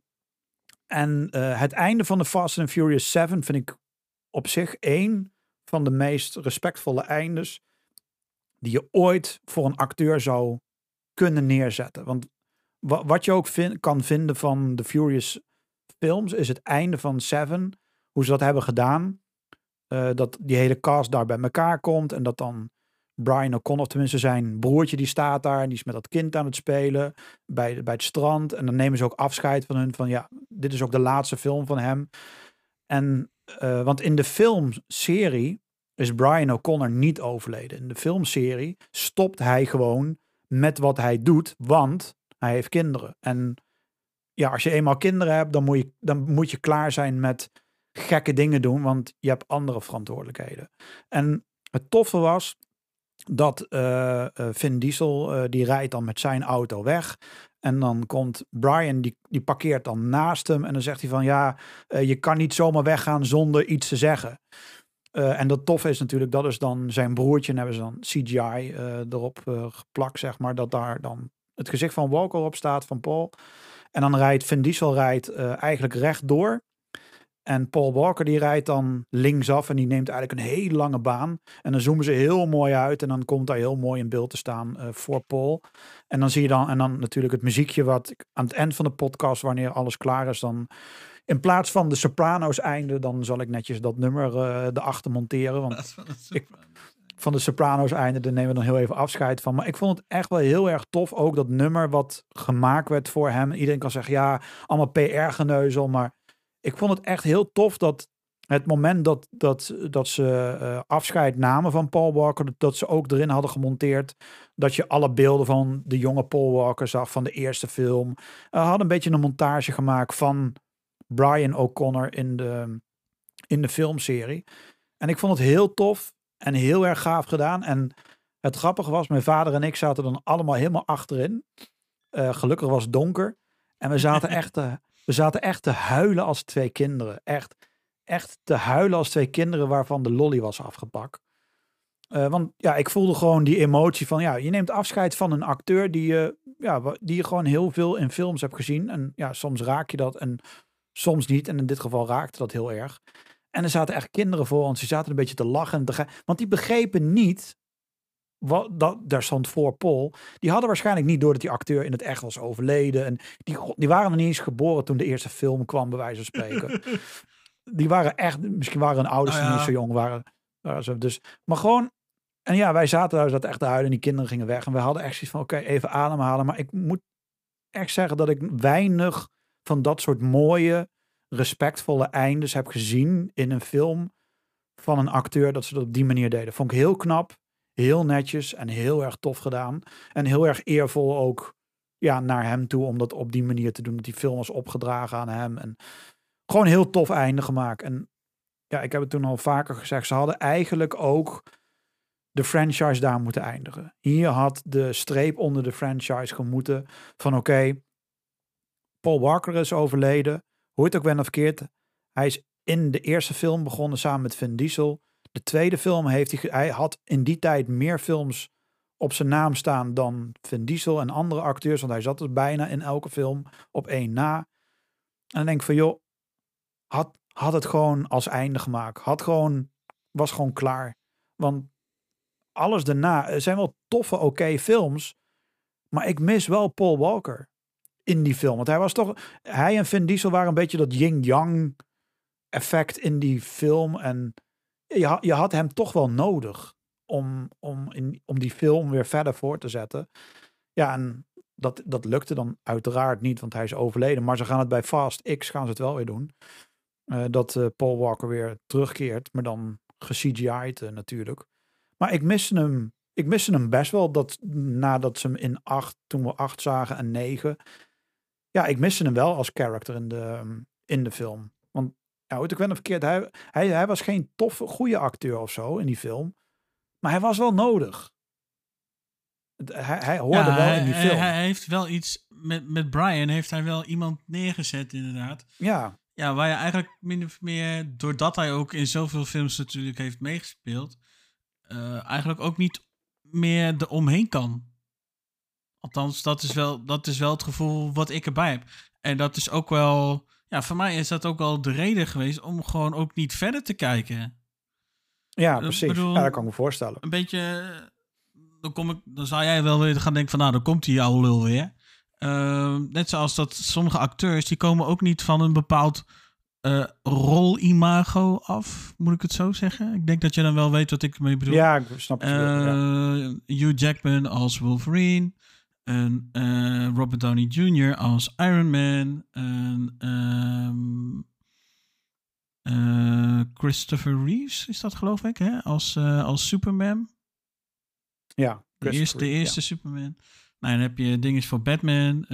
En eh, het einde van de Fast and Furious 7 vind ik op zich één van de meest respectvolle eindes die je ooit voor een acteur zou kunnen neerzetten. Want wa- wat je ook kan vinden van de Furious films is het einde van Seven, hoe ze dat hebben gedaan. Eh, dat die hele cast daar bij elkaar komt en dat dan Brian O'Connor, tenminste zijn broertje, die staat daar en die is met dat kind aan het spelen bij, bij het strand. En dan nemen ze ook afscheid van hun van ja, dit is ook de laatste film van hem. En eh, want in de filmserie is Brian O'Connor niet overleden. In de filmserie stopt hij gewoon met wat hij doet, want hij heeft kinderen. En ja, als je eenmaal kinderen hebt, dan moet je, dan moet je klaar zijn met gekke dingen doen, want je hebt andere verantwoordelijkheden. En het toffe was dat eh, eh, Vin Diesel, eh, die rijdt dan met zijn auto weg. En dan komt Brian, die, die parkeert dan naast hem. En dan zegt hij van ja, je kan niet zomaar weggaan zonder iets te zeggen. En dat toffe is natuurlijk, dat is dan zijn broertje. En hebben ze dan CGI erop geplakt, zeg maar. Dat daar dan het gezicht van Walker op staat, van Paul. En dan rijdt Vin Diesel rijdt, eh, eigenlijk rechtdoor. En Paul Walker die rijdt dan linksaf en die neemt eigenlijk een hele lange baan. En dan zoomen ze heel mooi uit en dan komt daar heel mooi in beeld te staan eh, voor Paul. En dan zie je dan, en dan natuurlijk het muziekje wat ik aan het eind van de podcast, wanneer alles klaar is, dan in plaats van de Sopranos einde, dan zal ik netjes dat nummer eh erachter monteren. Want *laughs* Ik- van de Sopranos einde, daar nemen we dan heel even afscheid van. Maar ik vond het echt wel heel erg tof, ook dat nummer wat gemaakt werd voor hem. Iedereen kan zeggen, ja, allemaal PR-geneuzel, maar ik vond het echt heel tof dat het moment dat, dat, dat ze eh, afscheid namen van Paul Walker, dat, ze ook erin hadden gemonteerd dat je alle beelden van de jonge Paul Walker zag van de eerste film. Uh, hadden een beetje een montage gemaakt van Brian O'Connor in de, in de filmserie. En ik vond het heel tof en heel erg gaaf gedaan. En het grappige was, mijn vader en ik zaten dan allemaal helemaal achterin. Eh, gelukkig was het donker. En we zaten *laughs* echt te, we zaten echt te huilen als twee kinderen. Echt, echt te huilen als twee kinderen waarvan de lolly was afgepakt. Eh, want ja, ik voelde gewoon die emotie van, ja, je neemt afscheid van een acteur die je, ja, die je gewoon heel veel in films hebt gezien. En ja, soms raak je dat en soms niet. En in dit geval raakte dat heel erg. En er zaten echt kinderen voor ons, die zaten een beetje te lachen. En te want die begrepen niet wat, dat, daar stond voor Paul. Die hadden waarschijnlijk niet door dat die acteur in het echt was overleden. En die, die waren nog niet eens geboren toen de eerste film kwam, bij wijze van spreken. *laughs* die waren echt, misschien waren hun ouders Nou ja. niet zo jong. Waren, waren ze, dus, maar gewoon, en ja, wij zaten daar dat echt te huilen en die kinderen gingen weg. En we hadden echt zoiets van, oké, even ademhalen. Maar ik moet echt zeggen dat ik weinig van dat soort mooie, respectvolle eindes heb gezien in een film van een acteur dat ze dat op die manier deden. Vond ik heel knap, heel netjes en heel erg tof gedaan. En heel erg eervol ook ja, naar hem toe om dat op die manier te doen. Dat die film was opgedragen aan hem. En gewoon heel tof einde gemaakt. En ja, ik heb het toen al vaker gezegd. Ze hadden eigenlijk ook de franchise daar moeten eindigen. Hier had de streep onder de franchise gemoeten van oké, Paul Walker is overleden. Hoe het ook wel of verkeerd. Hij is in de eerste film begonnen samen met Vin Diesel. De tweede film heeft hij, hij had in die tijd meer films op zijn naam staan dan Vin Diesel en andere acteurs, want hij zat dus bijna in elke film op één na. En dan denk ik van joh, had, had het gewoon als einde gemaakt. Had gewoon, was gewoon klaar. Want alles daarna, er zijn wel toffe, oké films, maar ik mis wel Paul Walker in die film. Want hij was toch, hij en Vin Diesel waren een beetje dat yin-yang effect in die film. En je, je had hem toch wel nodig om, om, in, om die film weer verder voor te zetten. Ja, en dat, dat lukte dan uiteraard niet, want hij is overleden. Maar ze gaan het bij Fast X gaan ze het wel weer doen. Eh, dat eh, Paul Walker weer terugkeert, maar dan ge-CGI'd eh, natuurlijk. Maar ik miste hem, ik miste hem best wel dat nadat ze hem in acht, toen we acht zagen en negen. Ja, ik miste hem wel als character in de, in de film. Want ja, het ook wel verkeerd, hij, hij, hij was geen toffe, goede acteur of zo in die film. Maar hij was wel nodig. Hij, hij hoorde Ja, wel hij, in die hij- film. hij heeft wel iets met, met Brian heeft hij wel iemand neergezet inderdaad. ja, Ja, waar je eigenlijk min of meer, doordat hij ook in zoveel films natuurlijk heeft meegespeeld, eh, eigenlijk ook niet meer eromheen kan. Althans, dat is, wel, dat is wel het gevoel wat ik erbij heb. En dat is ook wel, ja, voor mij is dat ook wel de reden geweest om gewoon ook niet verder te kijken. ja precies. bedoel- ja, dat kan ik me voorstellen. Een beetje, dan, kom ik, dan zou jij wel weer gaan denken van, nou, dan komt die oude lul weer. Ehm, net zoals dat sommige acteurs, die komen ook niet van een bepaald eh rolimago af, moet ik het zo zeggen? Ik denk dat je dan wel weet wat ik ermee bedoel. Ja, ik snap het. ja. Eh, Hugh Jackman als Wolverine. En eh, Robert Downey Jr. als Iron Man. En ehm, eh, Christopher Reeves is dat geloof ik, hè? Als, eh, als Superman. ja, De eerste, de eerste Superman. Nou, dan heb je dinges voor Batman.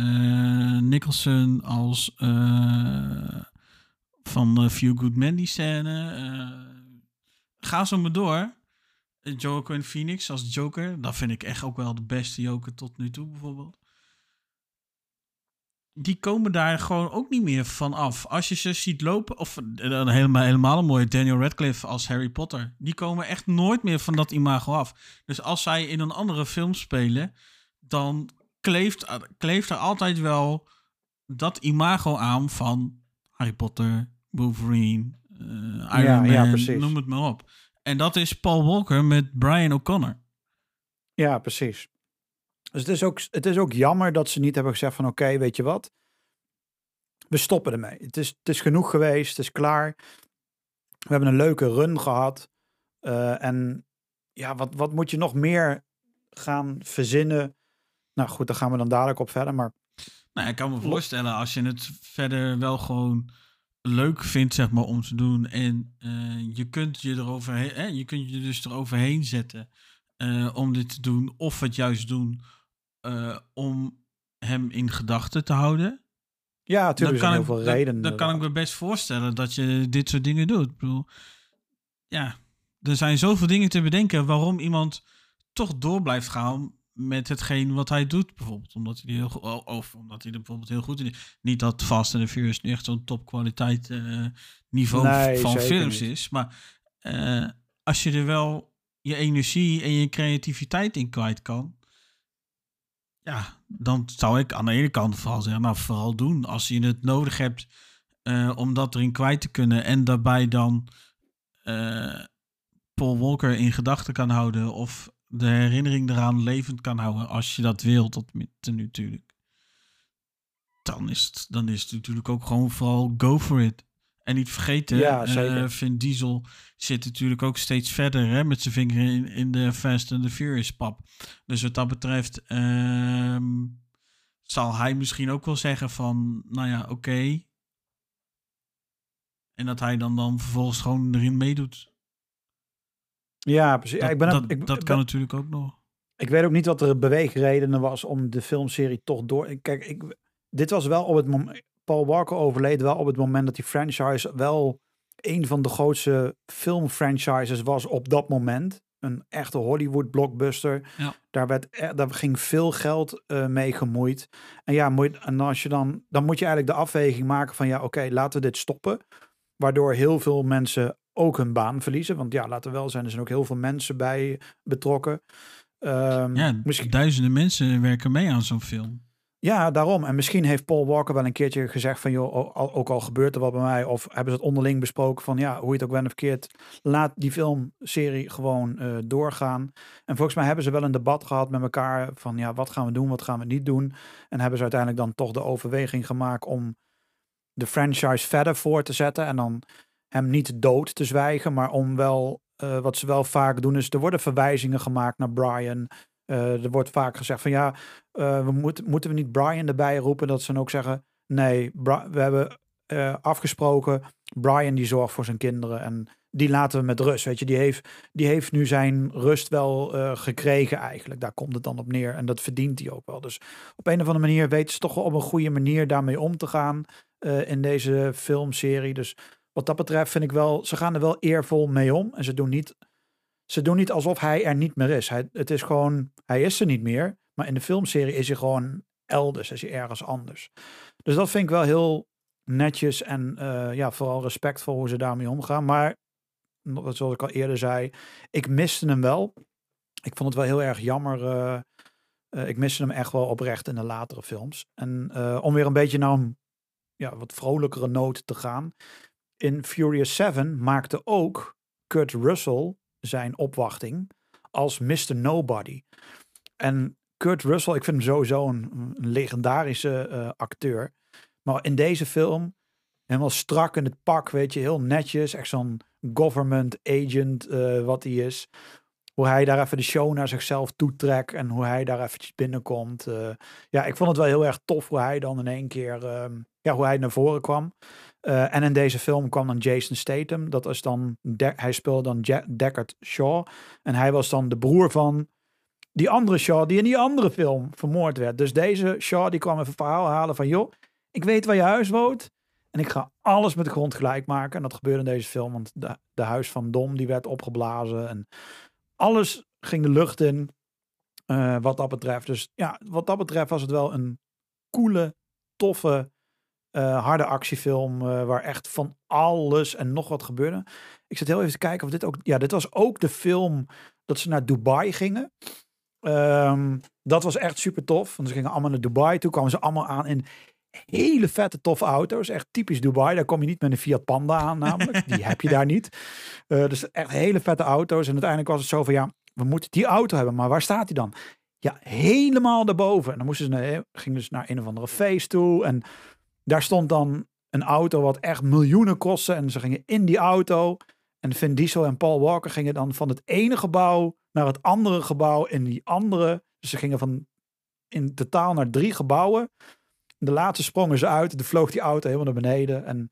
Nicholson als van Few Good Men die scène. ga zo maar door. Joker en Phoenix als Joker. Dat vind ik echt ook wel de beste Joker tot nu toe bijvoorbeeld. Die komen daar gewoon ook niet meer van af. Als je ze ziet lopen, of een helemaal, helemaal een mooie Daniel Radcliffe als Harry Potter. Die komen echt nooit meer van dat imago af. Dus als zij in een andere film spelen, dan kleeft, kleeft er altijd wel dat imago aan van Harry Potter, Wolverine, eh, Iron Ja, Man, ja, noem het maar op. En dat is Paul Walker met Brian O'Connor. Ja, precies. Dus het is, ook, het is ook jammer dat ze niet hebben gezegd van oké, weet je wat? We stoppen ermee. Het is, het is genoeg geweest, het is klaar. We hebben een leuke run gehad. Eh, en ja, wat, wat moet je nog meer gaan verzinnen? Nou goed, daar gaan we dan dadelijk op verder. Maar Nou, ik kan me voorstellen als je het verder wel gewoon leuk vindt, zeg maar, om te doen. En eh, je kunt je eroverheen, hè, je kunt je dus eroverheen zetten eh, om dit te doen. Of het juist doen eh, om hem in gedachten te houden. ja, Dan natuurlijk kan, zijn ik, heel veel dan, redenen. dan kan ik me best voorstellen dat je dit soort dingen doet. Ik bedoel, ja, er zijn zoveel dingen te bedenken waarom iemand toch door blijft gaan met hetgeen wat hij doet. Bijvoorbeeld omdat hij er heel goed, of omdat hij er bijvoorbeeld heel goed in is. Niet dat Fast and the Furious nu echt zo'n topkwaliteit eh, niveau Nee, van films niet. is. Maar eh, als je er wel je energie en je creativiteit in kwijt kan. Ja, dan zou ik aan de ene kant vooral zeggen, nou vooral doen. Als je het nodig hebt eh, om dat erin kwijt te kunnen. En daarbij dan Paul Walker in gedachten kan houden. Of de herinnering eraan levend kan houden, als je dat wilt, tot nu natuurlijk. Dan is, het, dan is het natuurlijk ook gewoon vooral go for it. En niet vergeten, Ja, eh. Vin Diesel zit natuurlijk ook steeds verder hè, met zijn vinger in, in de Fast and the Furious pap. Dus wat dat betreft ehm, zal hij misschien ook wel zeggen van, nou ja, oké. En dat hij dan, dan vervolgens gewoon erin meedoet. Ja, precies. Dat, ik, ben, dat, ik, dat kan ben- natuurlijk ook nog. ik weet ook niet wat de beweegredenen was om de filmserie toch door... Kijk, ik, dit was wel op het moment... Paul Walker overleed wel op het moment dat die franchise wel een van de grootste filmfranchises was op dat moment. Een echte Hollywood blockbuster. Ja. Daar, werd, e- daar ging veel geld eh, mee gemoeid. En ja, moet, en als je dan, dan moet je eigenlijk de afweging maken van ja, oké, laten we dit stoppen. Waardoor heel veel mensen ook hun baan verliezen. Want ja, laten we wel zijn, er zijn ook heel veel mensen bij betrokken. Ehm, Ja, misschien, duizenden mensen werken mee aan zo'n film. ja, daarom. En misschien heeft Paul Walker wel een keertje gezegd van, joh, ook al gebeurt er wat bij mij, of hebben ze het onderling besproken van, ja, hoe je het ook bent of verkeerd, laat die filmserie gewoon eh, doorgaan. En volgens mij hebben ze wel een debat gehad met elkaar van, ja, wat gaan we doen, wat gaan we niet doen? En hebben ze uiteindelijk dan toch de overweging gemaakt om de franchise verder voor te zetten en dan hem niet dood te zwijgen, maar om wel, eh, wat ze wel vaak doen, is er worden verwijzingen gemaakt naar Brian. Eh, er wordt vaak gezegd van ja, eh, we moeten, moeten we niet Brian erbij roepen? Dat ze dan ook zeggen, nee, we hebben afgesproken, Brian die zorgt voor zijn kinderen en die laten we met rust. Weet je, die heeft, die heeft nu zijn rust wel gekregen eigenlijk. Daar komt het dan op neer en dat verdient hij ook wel. Dus op een of andere manier weten ze toch wel op een goede manier daarmee om te gaan in deze filmserie. Dus wat dat betreft vind ik wel, ze gaan er wel eervol mee om en ze doen niet ze doen niet alsof hij er niet meer is. Hij, het is gewoon, hij is er niet meer. Maar in de filmserie is hij gewoon elders, is hij ergens anders. Dus dat vind ik wel heel netjes en eh, ja, vooral respectvol hoe ze daarmee omgaan. Maar zoals ik al eerder zei, ik miste hem wel. Ik vond het wel heel erg jammer. eh, eh, ik miste hem echt wel oprecht in de latere films. En om weer een beetje naar een ja, wat vrolijkere noot te gaan. In Furious 7 maakte ook Kurt Russell zijn opwachting als Mr. Nobody. En Kurt Russell, ik vind hem sowieso een, een legendarische eh, acteur. Maar in deze film, helemaal strak in het pak, weet je, heel netjes. Echt zo'n government agent eh, wat hij is. Hoe hij daar even de show naar zichzelf toetrekt en hoe hij daar eventjes binnenkomt. eh. ja, ik vond het wel heel erg tof hoe hij dan in één keer, ehm, ja, hoe hij naar voren kwam. Eh, en in deze film kwam dan Jason Statham. Dat is dan, hij speelde dan Ja- Deckard Shaw. En hij was dan de broer van die andere Shaw die in die andere film vermoord werd. Dus deze Shaw die kwam even verhaal halen van joh, ik weet waar je huis woont. En ik ga alles met de grond gelijk maken. En dat gebeurde in deze film, want de, de huis van Dom die werd opgeblazen. En alles ging de lucht in, eh, wat dat betreft. Dus ja, wat dat betreft was het wel een coole, toffe, eh, harde actiefilm. eh, waar echt van alles en nog wat gebeurde. Ik zit heel even te kijken of dit ook... Ja, dit was ook de film dat ze naar Dubai gingen. Ehm, dat was echt super tof. Want ze gingen allemaal naar Dubai. Toen kwamen ze allemaal aan in hele vette, toffe auto's. Echt typisch Dubai. Daar kom je niet met een Fiat Panda aan namelijk. Die heb je daar niet. *laughs* Eh, dus echt hele vette auto's. En uiteindelijk was het zo van, ja, we moeten die auto hebben. Maar waar staat die dan? Ja, helemaal daarboven. En dan moesten ze naar, gingen ze naar een of andere feest toe. En daar stond dan een auto wat echt miljoenen kostte. En ze gingen in die auto. En Vin Diesel en Paul Walker gingen dan van het ene gebouw naar het andere gebouw in die andere. Dus ze gingen van in totaal naar drie gebouwen. De laatste sprongen ze uit. De vloog die auto helemaal naar beneden. En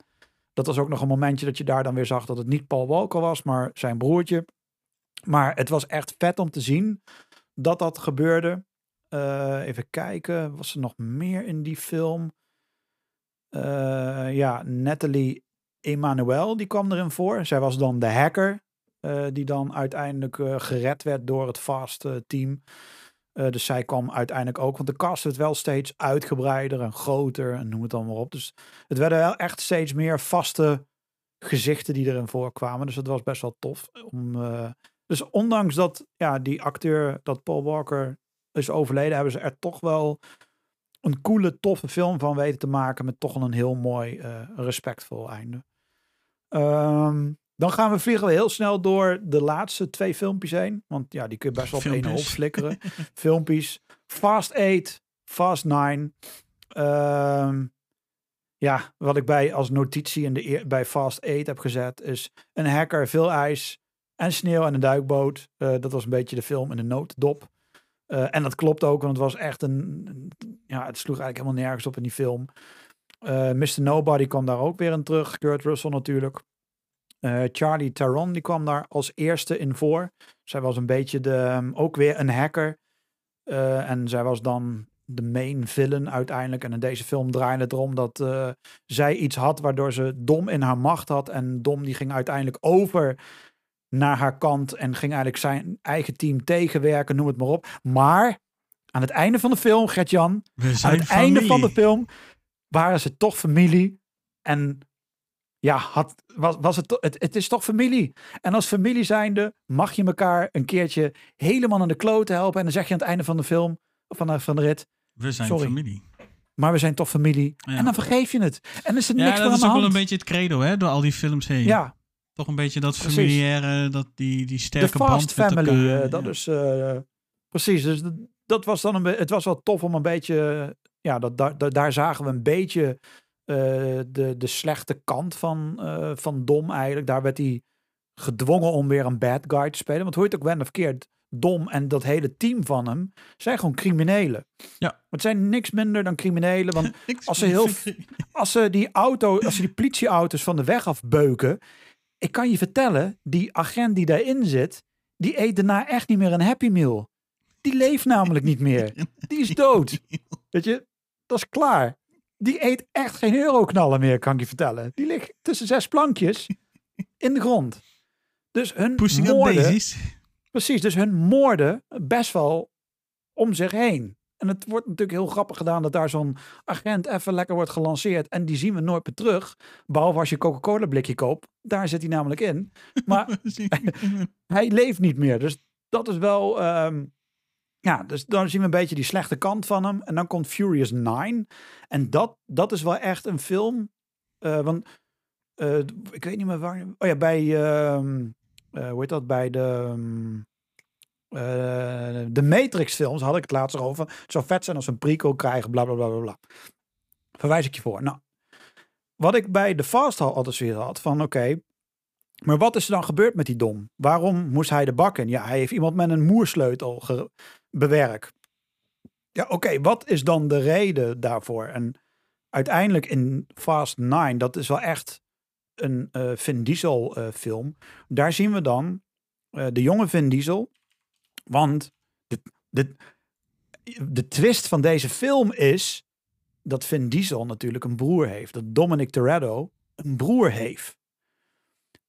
dat was ook nog een momentje dat je daar dan weer zag dat het niet Paul Walker was, maar zijn broertje. Maar het was echt vet om te zien dat dat gebeurde. Eh, even kijken, was er nog meer in die film? Eh, ja, Natalie Emmanuel, die kwam erin voor. Zij was dan de hacker, eh, die dan uiteindelijk eh, gered werd door het Fast eh, team. Dus zij kwam uiteindelijk ook, want de cast werd wel steeds uitgebreider en groter en noem het dan maar op. Dus het werden wel echt steeds meer vaste gezichten die erin voorkwamen. Dus dat was best wel tof. Om, dus ondanks dat ja, die acteur, dat Paul Walker is overleden, hebben ze er toch wel een coole, toffe film van weten te maken. Met toch een heel mooi, eh, respectvol einde. Ehm, Dan gaan we vliegen we heel snel door de laatste twee filmpjes heen. Want ja, die kun je best wel op één hoop flikkeren. *laughs* filmpjes. Fast 8, Fast 9. Ehm, ja, wat ik bij als notitie in de, bij Fast 8 heb gezet is een hacker, veel ijs en sneeuw en een duikboot. Eh, dat was een beetje de film in de nooddop. Eh, en dat klopt ook, want het was echt een, ja, het sloeg eigenlijk helemaal nergens op in die film. Eh Mr. Nobody kwam daar ook weer in terug. Kurt Russell natuurlijk. Eh, Charlie Theron die kwam daar als eerste in voor. Zij was een beetje de, ehm, ook weer een hacker. En zij was dan de main villain uiteindelijk. En in deze film draaide het erom dat zij iets had waardoor ze Dom in haar macht had. En Dom die ging uiteindelijk over naar haar kant en ging eigenlijk zijn eigen team tegenwerken, noem het maar op. Maar aan het einde van de film, Gert-Jan, aan het einde van de film waren ze toch familie. En ja, had, was, was het, het, het is toch familie. En als familie zijnde mag je elkaar een keertje helemaal aan de klote helpen. En dan zeg je aan het einde van de film, of van de, van de rit, We zijn Sorry. familie. maar we zijn toch familie. Ja. En dan vergeef je het. En is er Ja, niks meer dat aan is ook wel hand. een beetje het credo, hè, door al die films heen. ja, Toch een beetje dat familiaire, dat die, die de sterke band Fast met Family. elkaar, eh, dat ja. is eh, precies. Dus dat, dat was dan een het was wel tof om een beetje. Ja, dat, daar, daar- zagen we een beetje eh, de, de slechte kant van, van Dom eigenlijk. Daar werd hij gedwongen om weer een bad guy te spelen. Want hoe je het ook went of keert, Dom en dat hele team van hem zijn gewoon criminelen. Ja. Het zijn niks minder dan criminelen. Want *laughs* als ze heel als ze die auto, als ze die politieauto's van de weg afbeuken. Ik kan je vertellen, die agent die daarin zit, die eet daarna echt niet meer een Happy Meal. Die leeft namelijk niet meer. *laughs* Die is dood. Weet je, dat is klaar. Die eet echt geen euroknallen meer, kan ik je vertellen. Die ligt tussen zes plankjes in de grond. Dus hun Pushing moorden. Precies, dus hun moorden best wel om zich heen. En het wordt natuurlijk heel grappig gedaan dat daar zo'n agent even lekker wordt gelanceerd. En die zien we nooit meer terug. Behalve als je Coca-Cola blikje koopt. Daar zit hij namelijk in. Maar *laughs* *laughs* hij leeft niet meer. Dus dat is wel... ehm, ja, dus dan zien we een beetje die slechte kant van hem. En dan komt Furious 9. En dat, dat is wel echt een film. eh, want eh, ik weet niet meer waar... Oh ja, bij... ehm, eh, hoe heet dat? Bij de... ehm, eh, de Matrix films had ik het laatst over. Het zou vet zijn als een prequel krijgen, bla bla bla bla. Verwijs ik je voor. Nou, wat ik bij de Fast altijd weer had, van oké, maar wat is er dan gebeurd met die dom? Waarom moest hij de bak in? Ja, hij heeft iemand met een moersleutel bewerkt. Ja, oké, wat is dan de reden daarvoor? En uiteindelijk in Fast 9, dat is wel echt een eh Vin Diesel eh. Daar zien we dan de jonge Vin Diesel. Want de, de, de twist van deze film is dat Vin Diesel natuurlijk een broer heeft. Dat Dominic Toretto een broer heeft.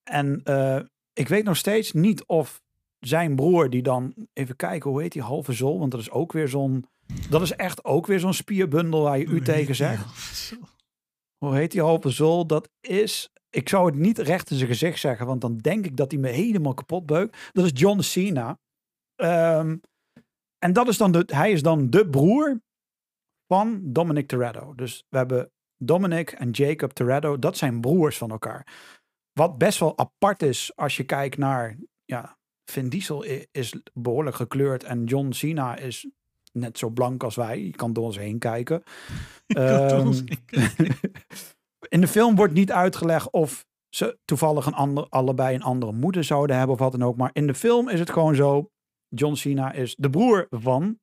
En eh, ik weet nog steeds niet of zijn broer die dan... Even kijken, hoe heet die halve zol? Want dat is ook weer zo'n... Dat is echt ook weer zo'n spierbundel waar je u tegen zegt. Hoe heet die halve zol? Dat is... Ik zou het niet recht in zijn gezicht zeggen, want dan denk ik dat hij me helemaal kapot beukt. Dat is John Cena. Ehm, en dat is dan de, hij is dan de broer van Dominic Toretto. Dus we hebben Dominic en Jacob Toretto, dat zijn broers van elkaar. Wat best wel apart is als je kijkt naar, ja, Vin Diesel is behoorlijk gekleurd en John Cena is net zo blank als wij. *laughs* Je kan door ons heen kijken. Ehm, in de film wordt niet uitgelegd of ze toevallig een ander, allebei een andere moeder zouden hebben of wat dan ook. Maar in de film is het gewoon zo. John Cena is de broer van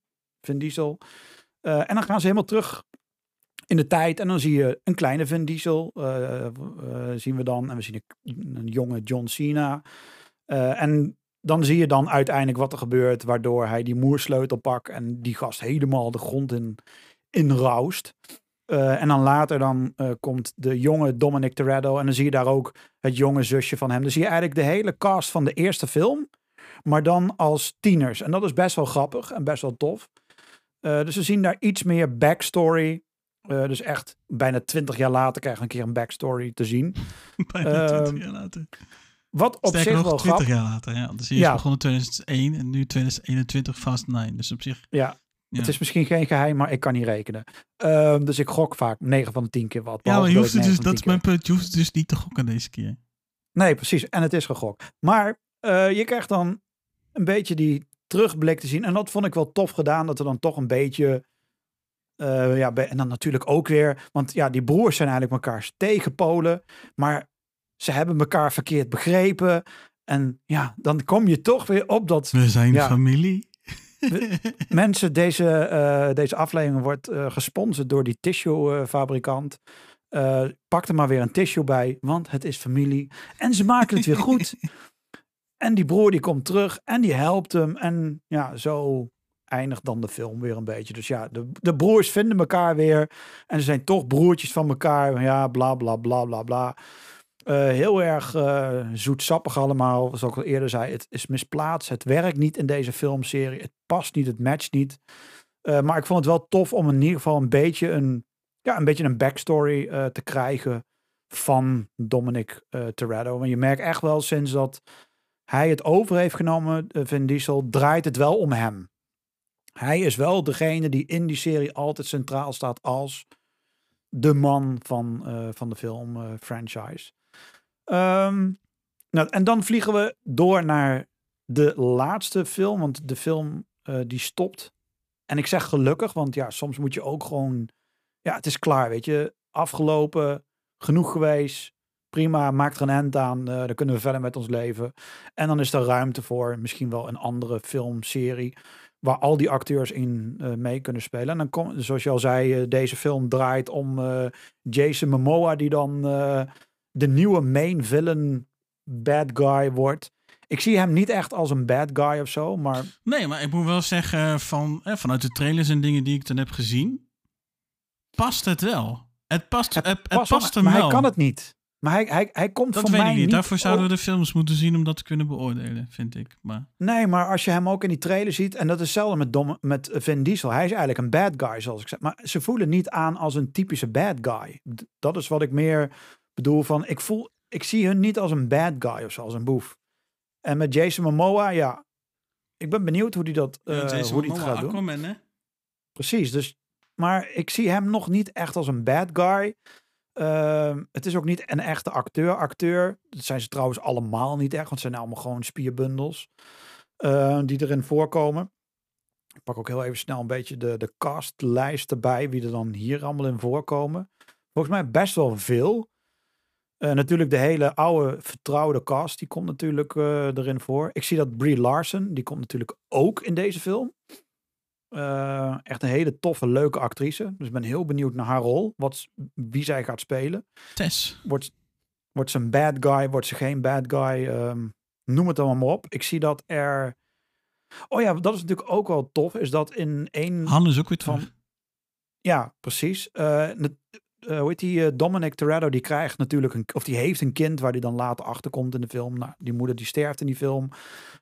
Vin Diesel. Eh, en dan gaan ze helemaal terug in de tijd. En dan zie je een kleine Vin Diesel. eh, eh, zien we dan. En we zien een, een jonge John Cena. En dan zie je dan uiteindelijk wat er gebeurt. Waardoor hij die moersleutel pakt. En die gast helemaal de grond in, in roust. En dan later dan komt de jonge Dominic Toretto. En dan zie je daar ook het jonge zusje van hem. Dan zie je eigenlijk de hele cast van de eerste film. Maar dan als tieners. En dat is best wel grappig en best wel tof. Eh, dus we zien daar iets meer backstory. Eh, dus echt bijna twintig jaar later krijgen we een keer een backstory te zien. *laughs* Bijna Ehm, 20 jaar later. Wat op Sterker zich nog, wel 20 grappig jaar later. Ja. Dus Ja. is begonnen in 2001 en nu 2021 Fast 9. Dus op zich... Ja, Ja. het is misschien geen geheim, maar ik kan niet rekenen. Ehm, dus ik gok vaak 9 van de 10 keer wat. Ja, maar je hoeft het dus, 9 van dat is 10 mijn punt. Je hoeft het dus niet te gokken deze keer. Nee, precies. En het is gegokt. Maar eh, je krijgt dan een beetje die terugblik te zien. En dat vond ik wel tof gedaan. Dat er dan toch een beetje... eh, ja, en dan natuurlijk ook weer... Want ja, die broers zijn eigenlijk elkaars tegenpolen. Maar ze hebben elkaar verkeerd begrepen. En ja, dan kom je toch weer op dat We zijn Ja. familie. mensen, deze, eh, deze aflevering wordt eh, gesponsord door die tissue-fabrikant. Eh, pak er maar weer een tissue bij, want het is familie. En ze maken het weer goed. *laughs* En die broer die komt terug en die helpt hem. En ja, zo eindigt dan de film weer een beetje. Dus ja, de, de broers vinden elkaar weer. En ze zijn toch broertjes van elkaar. Ja, bla bla bla bla bla. Eh, heel erg eh, zoetsappig allemaal. Zoals ik al eerder zei, het is misplaatst. Het werkt niet in deze filmserie. Het past niet, het matcht niet. Eh, maar ik vond het wel tof om in ieder geval een beetje een, ja, een, beetje een backstory te krijgen van Dominic eh Toretto. Want je merkt echt wel sinds dat hij het over heeft genomen, eh, Vin Diesel, draait het wel om hem. Hij is wel degene die in die serie altijd centraal staat als de man van, eh, van de film eh, franchise. Ehm, nou, en dan vliegen we door naar de laatste film, want de film die stopt. En ik zeg gelukkig, want ja, soms moet je ook gewoon, ja, het is klaar, weet je, afgelopen, genoeg geweest, prima, maakt er een end aan, eh, dan kunnen we verder met ons leven. En dan is er ruimte voor misschien wel een andere filmserie waar al die acteurs in eh, mee kunnen spelen. En dan komt, zoals je al zei, eh, deze film draait om Jason Momoa, die dan de nieuwe main villain bad guy wordt. Ik zie hem niet echt als een bad guy of zo, maar Nee, maar ik moet wel zeggen, van, eh, vanuit de trailers en dingen die ik dan heb gezien, past het wel. Het past, het, het pas past hem maar wel. hij kan het niet. Maar hij, hij, hij komt dat voor weet mij ik niet. niet Daarvoor zouden we de films moeten zien om dat te kunnen beoordelen, vind ik. Maar Nee, maar als je hem ook in die trailer ziet, en dat is hetzelfde met, Dom, met Vin Diesel. Hij is eigenlijk een bad guy, zoals ik zeg. Maar ze voelen niet aan als een typische bad guy. Dat is wat ik meer bedoel van, ik voel, ik zie hun niet als een bad guy of zo, als een boef. En met Jason Momoa, ja, ik ben benieuwd hoe die dat, eh, Ja, hoe die het gaat doen. Hè? Precies, dus, maar ik zie hem nog niet echt als een bad guy. Ehm, het is ook niet een echte acteur. Acteur, dat zijn ze trouwens allemaal niet echt, want het zijn allemaal gewoon spierbundels eh, die erin voorkomen. Ik pak ook heel even snel een beetje de, de castlijst erbij, wie er dan hier allemaal in voorkomen. Volgens mij best wel veel. Eh, natuurlijk de hele oude vertrouwde cast, die komt natuurlijk eh, erin voor. Ik zie dat Brie Larson, die komt natuurlijk ook in deze film. Eh, echt een hele toffe, leuke actrice. Dus ik ben heel benieuwd naar haar rol. Wat, wie zij gaat spelen. Tess. Wordt, wordt ze een bad guy? Wordt ze geen bad guy? Ehm, noem het allemaal maar op. Ik zie dat er... Oh ja, dat is natuurlijk ook wel tof. Is dat in één... Han is ook weer Van-. Ja, precies. Eh, hoe heet die? Dominic Toretto, die krijgt natuurlijk een... Of die heeft een kind waar die dan later achter komt in de film. Nou, die moeder die sterft in die film.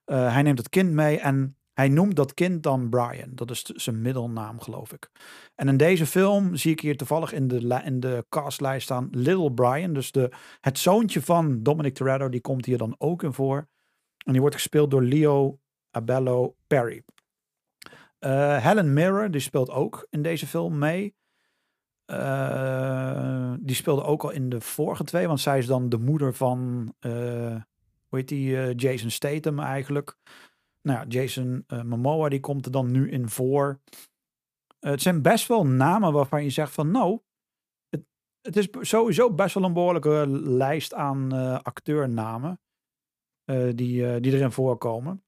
Hij neemt het kind mee en hij noemt dat kind dan Brian. Dat is zijn middelnaam, geloof ik. En in deze film zie ik hier toevallig in de, in de castlijst staan Little Brian. Dus de, het zoontje van Dominic Toretto, die komt hier dan ook in voor. En die wordt gespeeld door Leo Abello Perry. Eh, Helen Mirren, die speelt ook in deze film mee. Eh, die speelde ook al in de vorige twee, want zij is dan de moeder van, eh, hoe heet die, Jason Statham eigenlijk. Nou ja, Jason eh, Momoa, die komt er dan nu in voor. Eh, het zijn best wel namen waarvan je zegt van, nou, het, het is sowieso best wel een behoorlijke lijst aan eh, acteurnamen die, die erin voorkomen.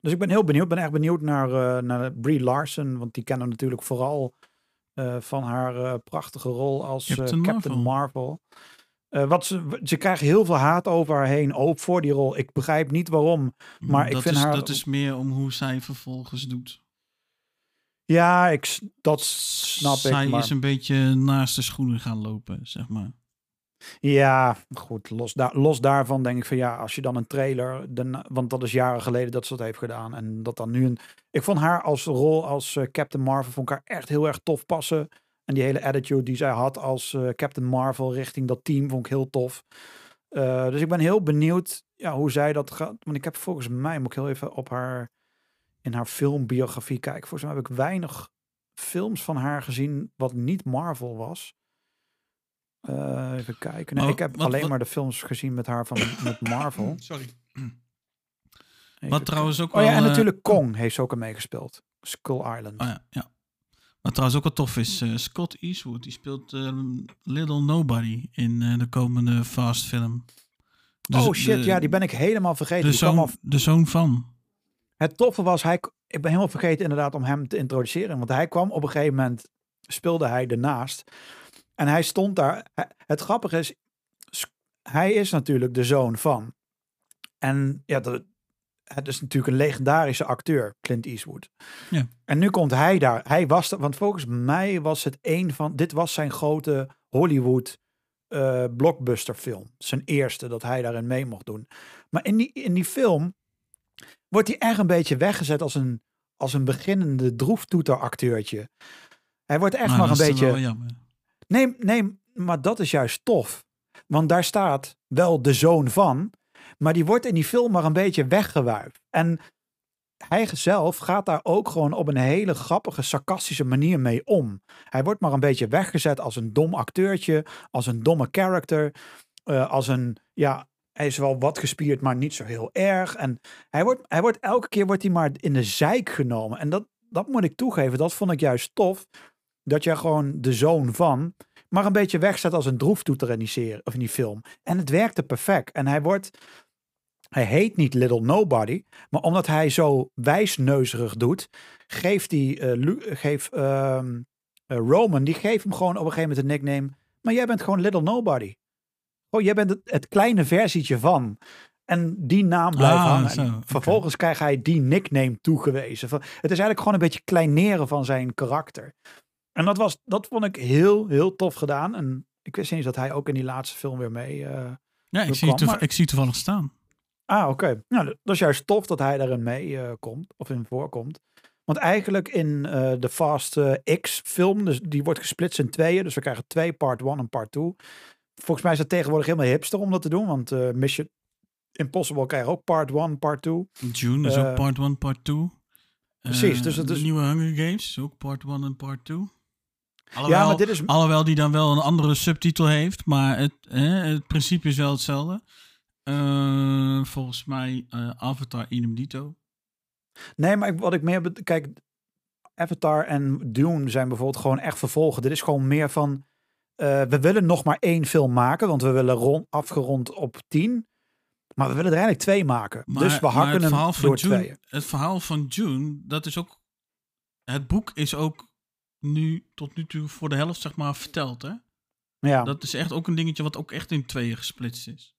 Dus ik ben heel benieuwd. Ik ben echt benieuwd naar, naar Brie Larson. Want die kennen we natuurlijk vooral van haar prachtige rol als Captain Captain, Marvel. Marvel. Eh, wat ze, ze krijgt heel veel haat over haar heen. Ook voor die rol. Ik begrijp niet waarom. Maar ik dat vind is, haar- Dat is meer om hoe zij vervolgens doet. Ja, ik, dat snap zij ik. Maar... is een beetje naast de schoenen gaan lopen, zeg maar. Ja, goed. Los, daar, los daarvan denk ik van ja, als je dan een trailer, dan, want dat is jaren geleden dat ze dat heeft gedaan. En dat dan nu een. Ik vond haar als rol als eh, Captain Marvel vond ik haar echt heel erg tof passen. En die hele attitude die zij had als eh, Captain Marvel richting dat team vond ik heel tof. Eh, dus ik ben heel benieuwd ja, hoe zij dat gaat. Want ik heb volgens mij, moet ik heel even op haar, in haar filmbiografie kijken. Volgens mij heb ik weinig films van haar gezien wat niet Marvel was. Eh, even kijken. Nee, Maar ik heb wat- alleen wat- maar de films gezien met haar van met Marvel. *clears throat* Sorry. Even Wat trouwens ook Oh ja, en natuurlijk Kong heeft ze ook aan meegespeeld. Skull Island. Oh ja, ja. Wat trouwens ook wel tof is, eh, Scott Eastwood, die speelt eh, Little Nobody in eh, de komende Fast film. Dus oh shit, de- ja, die ben ik helemaal vergeten. de zoon, al- de zoon van. Het toffe was, hij, ik ben helemaal vergeten inderdaad om hem te introduceren. Want hij kwam op een gegeven moment, speelde hij ernaast. En hij stond daar. Het grappige is, hij is natuurlijk de zoon van. En ja, dat, het is natuurlijk een legendarische acteur, Clint Eastwood. Ja. En nu komt hij daar. Hij was er, want volgens mij was het een van, dit was zijn grote Hollywood eh, blockbuster film. Zijn eerste dat hij daarin mee mocht doen. Maar in die, in die film wordt hij echt een beetje weggezet als een, als een beginnende droeftoeteracteurtje. Hij wordt echt Nou, maar een beetje... Nee, nee, maar dat is juist tof. Want daar staat wel de zoon van, maar die wordt in die film maar een beetje weggewuifd. En hij zelf gaat daar ook gewoon op een hele grappige, sarcastische manier mee om. Hij wordt maar een beetje weggezet als een dom acteurtje, als een domme character, eh, als een, ja, hij is wel wat gespierd, maar niet zo heel erg. En hij wordt, hij wordt elke keer wordt hij maar in de zijk genomen. En dat, dat moet ik toegeven, dat vond ik juist tof. Dat je gewoon de zoon van, maar een beetje wegzet als een droeftoeter in of in die film. En het werkte perfect. En hij wordt, hij heet niet Little Nobody, maar omdat hij zo wijsneuzerig doet, geeft hij, eh, geeft, ehm, eh, Roman, die geeft hem gewoon op een gegeven moment een nickname. Maar jij bent gewoon Little Nobody. Oh, jij bent het, het kleine versietje van. En die naam blijft Ah, hangen. zo. Vervolgens krijgt hij die nickname toegewezen. Het is eigenlijk gewoon een beetje kleineren van zijn karakter. En dat, was, dat vond ik heel, heel tof gedaan. En ik wist niet eens dat hij ook in die laatste film weer mee... eh, Ja, ik zie, maar- ik zie toevallig staan. Ah, oké. Nou, dat is juist tof dat hij daarin mee eh, komt, of in voorkomt. Want eigenlijk in eh, de Fast eh, X film, dus die wordt gesplitst in tweeën. Dus we krijgen twee part 1 en part 2. Volgens mij is dat tegenwoordig helemaal hipster om dat te doen. Want Mission Impossible krijgt ook part 1, part 2. June is ook part 1, part 2. precies, dus het de is- nieuwe Hunger Games ook part 1 en part 2. Alhoewel, Ja, maar dit is... alhoewel die dan wel een andere subtitel heeft, maar het, het principe is wel hetzelfde. Eh, volgens mij eh, Avatar idem dito. Nee, maar wat ik meer... Kijk, Avatar en Dune zijn bijvoorbeeld gewoon echt vervolgen. Dit is gewoon meer van... eh, we willen nog maar één film maken, want we willen rond, afgerond op tien. Maar we willen er eigenlijk twee maken. Maar, dus we hakken het hem door June, tweeën. Het verhaal van June, dat is ook... Het boek is ook nu tot nu toe voor de helft zeg maar verteld, hè? Ja, Dat is echt ook een dingetje wat ook echt in tweeën gesplitst is.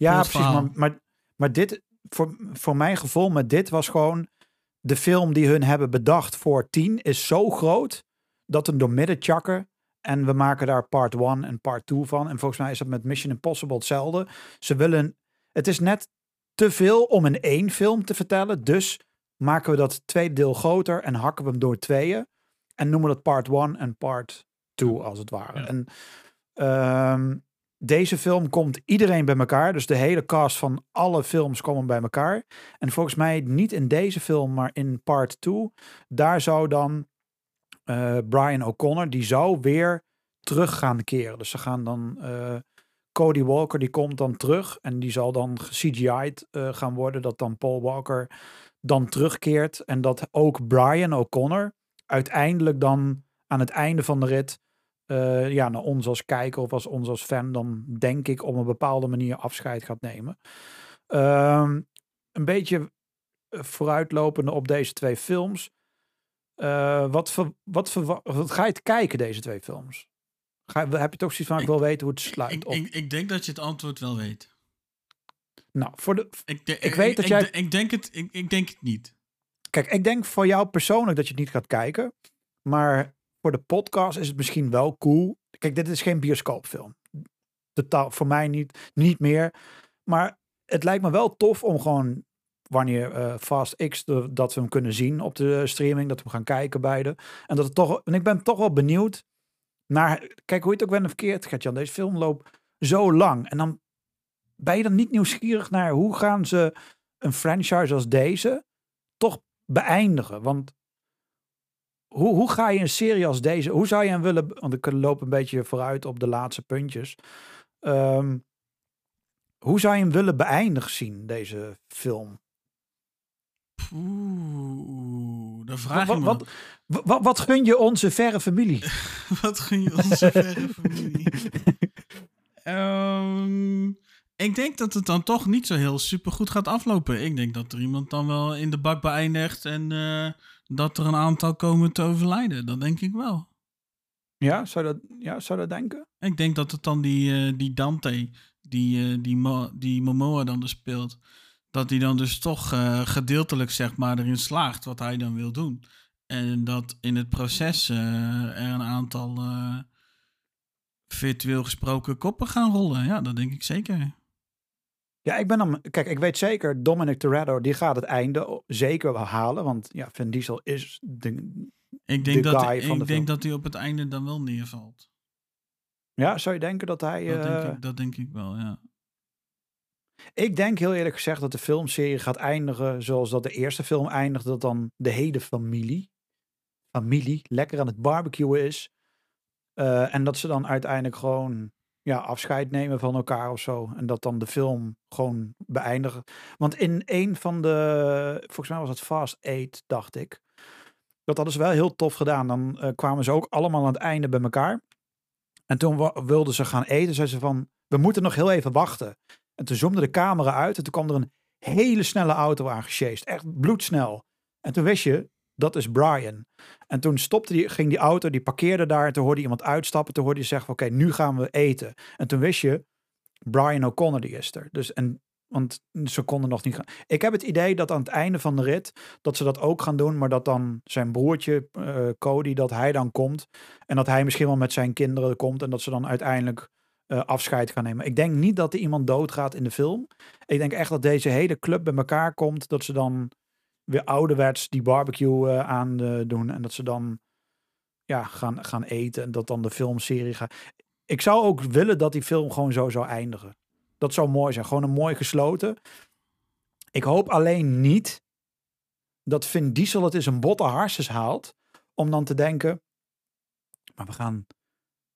Ja precies. verhaal. Maar, maar, maar dit, voor, voor mijn gevoel met dit was gewoon... De film die hun hebben bedacht voor tien is zo groot... dat we hem door midden chakken. En we maken daar part 1 en part 2 van. En volgens mij is dat met Mission Impossible hetzelfde. Ze willen... Het is net te veel om in één film te vertellen. Dus maken we dat tweede deel groter en hakken we hem door tweeën. En noemen we dat part 1 en part 2 als het ware. Ja. En ehm, deze film komt iedereen bij elkaar. Dus de hele cast van alle films komen bij elkaar. En volgens mij niet in deze film, maar in part 2. Daar zou dan eh, Brian O'Connor, die zou weer terug gaan keren. Dus ze gaan dan... eh, Cody Walker die komt dan terug en die zal dan CGI'd eh gaan worden. Dat dan Paul Walker dan terugkeert. En dat ook Brian O'Connor uiteindelijk dan aan het einde van de rit... eh, ja, naar ons als kijker of als ons als fan dan denk ik op een bepaalde manier afscheid gaat nemen. Ehm, een beetje eh, vooruitlopende op deze twee films. Eh, wat, ver, wat, wat ga je het kijken, deze twee films? Ga, heb je toch zoiets van, ik, wil weten hoe het sluit Ik, op. ik, ik denk dat je het antwoord wel weet. nou, voor de, Ik, de- Ik weet dat jij- Ik, ik denk het, ik, ik denk het niet. Kijk, ik denk voor jou persoonlijk dat je het niet gaat kijken. Maar voor de podcast is het misschien wel cool. Kijk, dit is geen bioscoopfilm. Totaal, voor mij niet, niet meer. Maar het lijkt me wel tof om gewoon wanneer eh, Fast X, dat we hem kunnen zien op de streaming. Dat we gaan kijken beide. En dat het toch, en ik ben toch wel benieuwd naar, kijk hoe je het ook bent verkeerd, Gertjan. Deze film loopt zo lang. En dan ben je dan niet nieuwsgierig naar hoe gaan ze een franchise als deze toch beëindigen. Want hoe, hoe ga je een serie als deze, hoe zou je hem willen, want ik loop een beetje vooruit op de laatste puntjes. Ehm, hoe zou je hem willen beëindigd zien, deze film? Oeh, dan vraag Wat, je me. wat, wat, wat, wat gun je onze verre familie? *laughs* Wat gun je onze *laughs* verre familie? Ehm, ik denk dat het dan toch niet zo heel super goed gaat aflopen. Ik denk dat er iemand dan wel in de bak beëindigt en eh, dat er een aantal komen te overlijden. Dat denk ik wel. Ja, zou dat, ja, zou dat denken? Ik denk dat het dan die, eh, die Dante, die, eh, die, Mo- die Momoa dan dus speelt, dat hij dan dus toch eh, gedeeltelijk zeg maar erin slaagt wat hij dan wil doen. En dat in het proces er een aantal virtueel gesproken koppen gaan rollen. Ja, dat denk ik zeker. Ja, ik ben dan. Kijk, ik weet zeker, Dominic Toretto, die gaat het einde zeker wel halen. Want ja, Vin Diesel is de. Ik denk, De dat, guy van de ik denk film. dat hij op het einde dan wel neervalt. Ja, zou je denken dat hij. Dat, eh, denk, ik, dat denk ik wel, ja. Ik denk heel eerlijk gezegd dat de filmserie gaat eindigen zoals dat de eerste film eindigde. Dat dan de hele familie, familie lekker aan het barbecuen is. Eh, en dat ze dan uiteindelijk gewoon ja, afscheid nemen van elkaar of zo. En dat dan de film gewoon beëindigen. Want in een van de, volgens mij was het Fast 8, dacht ik. Dat hadden ze wel heel tof gedaan. Dan eh, kwamen ze ook allemaal aan het einde bij elkaar. En toen wilden ze gaan eten. Zeiden ze van, we moeten nog heel even wachten. En toen zoomde de camera uit en toen kwam er een hele snelle auto aangesjeest. Echt bloedsnel. En toen wist je, dat is Brian. En toen stopte die, ging die auto, die parkeerde daar. En toen hoorde iemand uitstappen. Toen hoorde je zeggen, oké, nu gaan we eten. En toen wist je, Brian O'Connor die is er. Dus en, want ze konden nog niet gaan. Ik heb het idee dat aan het einde van de rit, dat ze dat ook gaan doen. Maar dat dan zijn broertje, eh, Cody, dat hij dan komt. En dat hij misschien wel met zijn kinderen komt. En dat ze dan uiteindelijk eh, afscheid gaan nemen. Ik denk niet dat er iemand doodgaat in de film. Ik denk echt dat deze hele club bij elkaar komt. Dat ze dan weer ouderwets die barbecue eh, aan eh, doen. En dat ze dan ja, gaan, gaan eten. En dat dan de filmserie gaat. Ik zou ook willen dat die film gewoon zo zou eindigen. Dat zou mooi zijn. Gewoon een mooi gesloten. Ik hoop alleen niet dat Vin Diesel het eens een botte harses haalt. Om dan te denken. Maar we gaan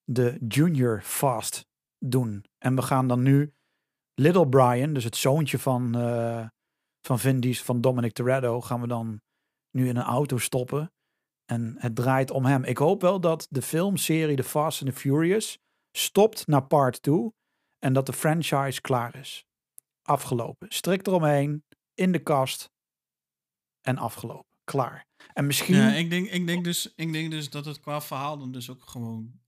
de Junior Fast doen. En we gaan dan nu Little Brian, dus het zoontje van, eh van Vin Diesel, van Dominic Toretto, gaan we dan nu in een auto stoppen. En het draait om hem. Ik hoop wel dat de filmserie The Fast and the Furious stopt naar part 2 en dat de franchise klaar is. Afgelopen. Strikt eromheen, in de kast en afgelopen. Klaar. En misschien... Ja, ik denk, ik, denk dus, ik denk dus dat het qua verhaal dan dus ook gewoon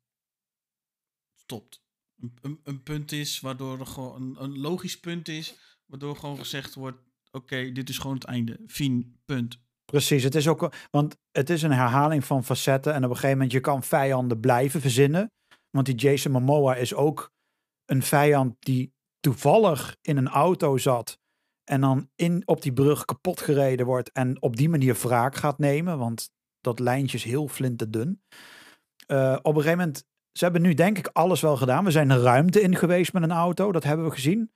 stopt. Een, een, een punt is waardoor er gewoon een, een logisch punt is, waardoor gewoon gezegd wordt: oké, dit is gewoon het einde. Fien, punt. Precies, het is ook, want het is een herhaling van facetten en op een gegeven moment je kan vijanden blijven verzinnen. Want die Jason Momoa is ook een vijand die toevallig in een auto zat en dan in, op die brug kapot gereden wordt en op die manier wraak gaat nemen, want dat lijntje is heel flinterdun. Eh op een gegeven moment, ze hebben nu denk ik alles wel gedaan. We zijn de ruimte in geweest met een auto, dat hebben we gezien.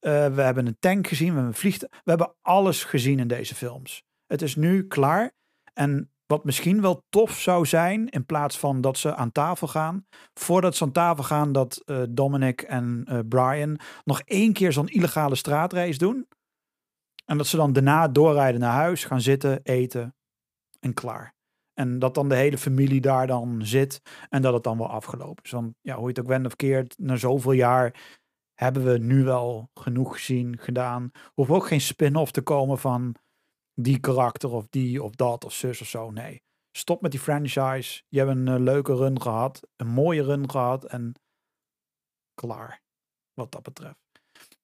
Eh, we hebben een tank gezien, we hebben een vliegtuig. We hebben alles gezien in deze films. Het is nu klaar. En wat misschien wel tof zou zijn, in plaats van dat ze aan tafel gaan, voordat ze aan tafel gaan, dat eh, Dominic en eh, Brian nog één keer zo'n illegale straatrace doen. En dat ze dan daarna doorrijden naar huis, gaan zitten, eten en klaar. En dat dan de hele familie daar dan zit en dat het dan wel afgelopen is. Want ja, hoe je het ook went of keert, na zoveel jaar hebben we nu wel genoeg gezien, gedaan. Hoeft ook geen spin-off te komen van die karakter of die of dat of zus of zo. Nee, stop met die franchise. Je hebt een eh, leuke run gehad, een mooie run gehad en klaar. Wat dat betreft.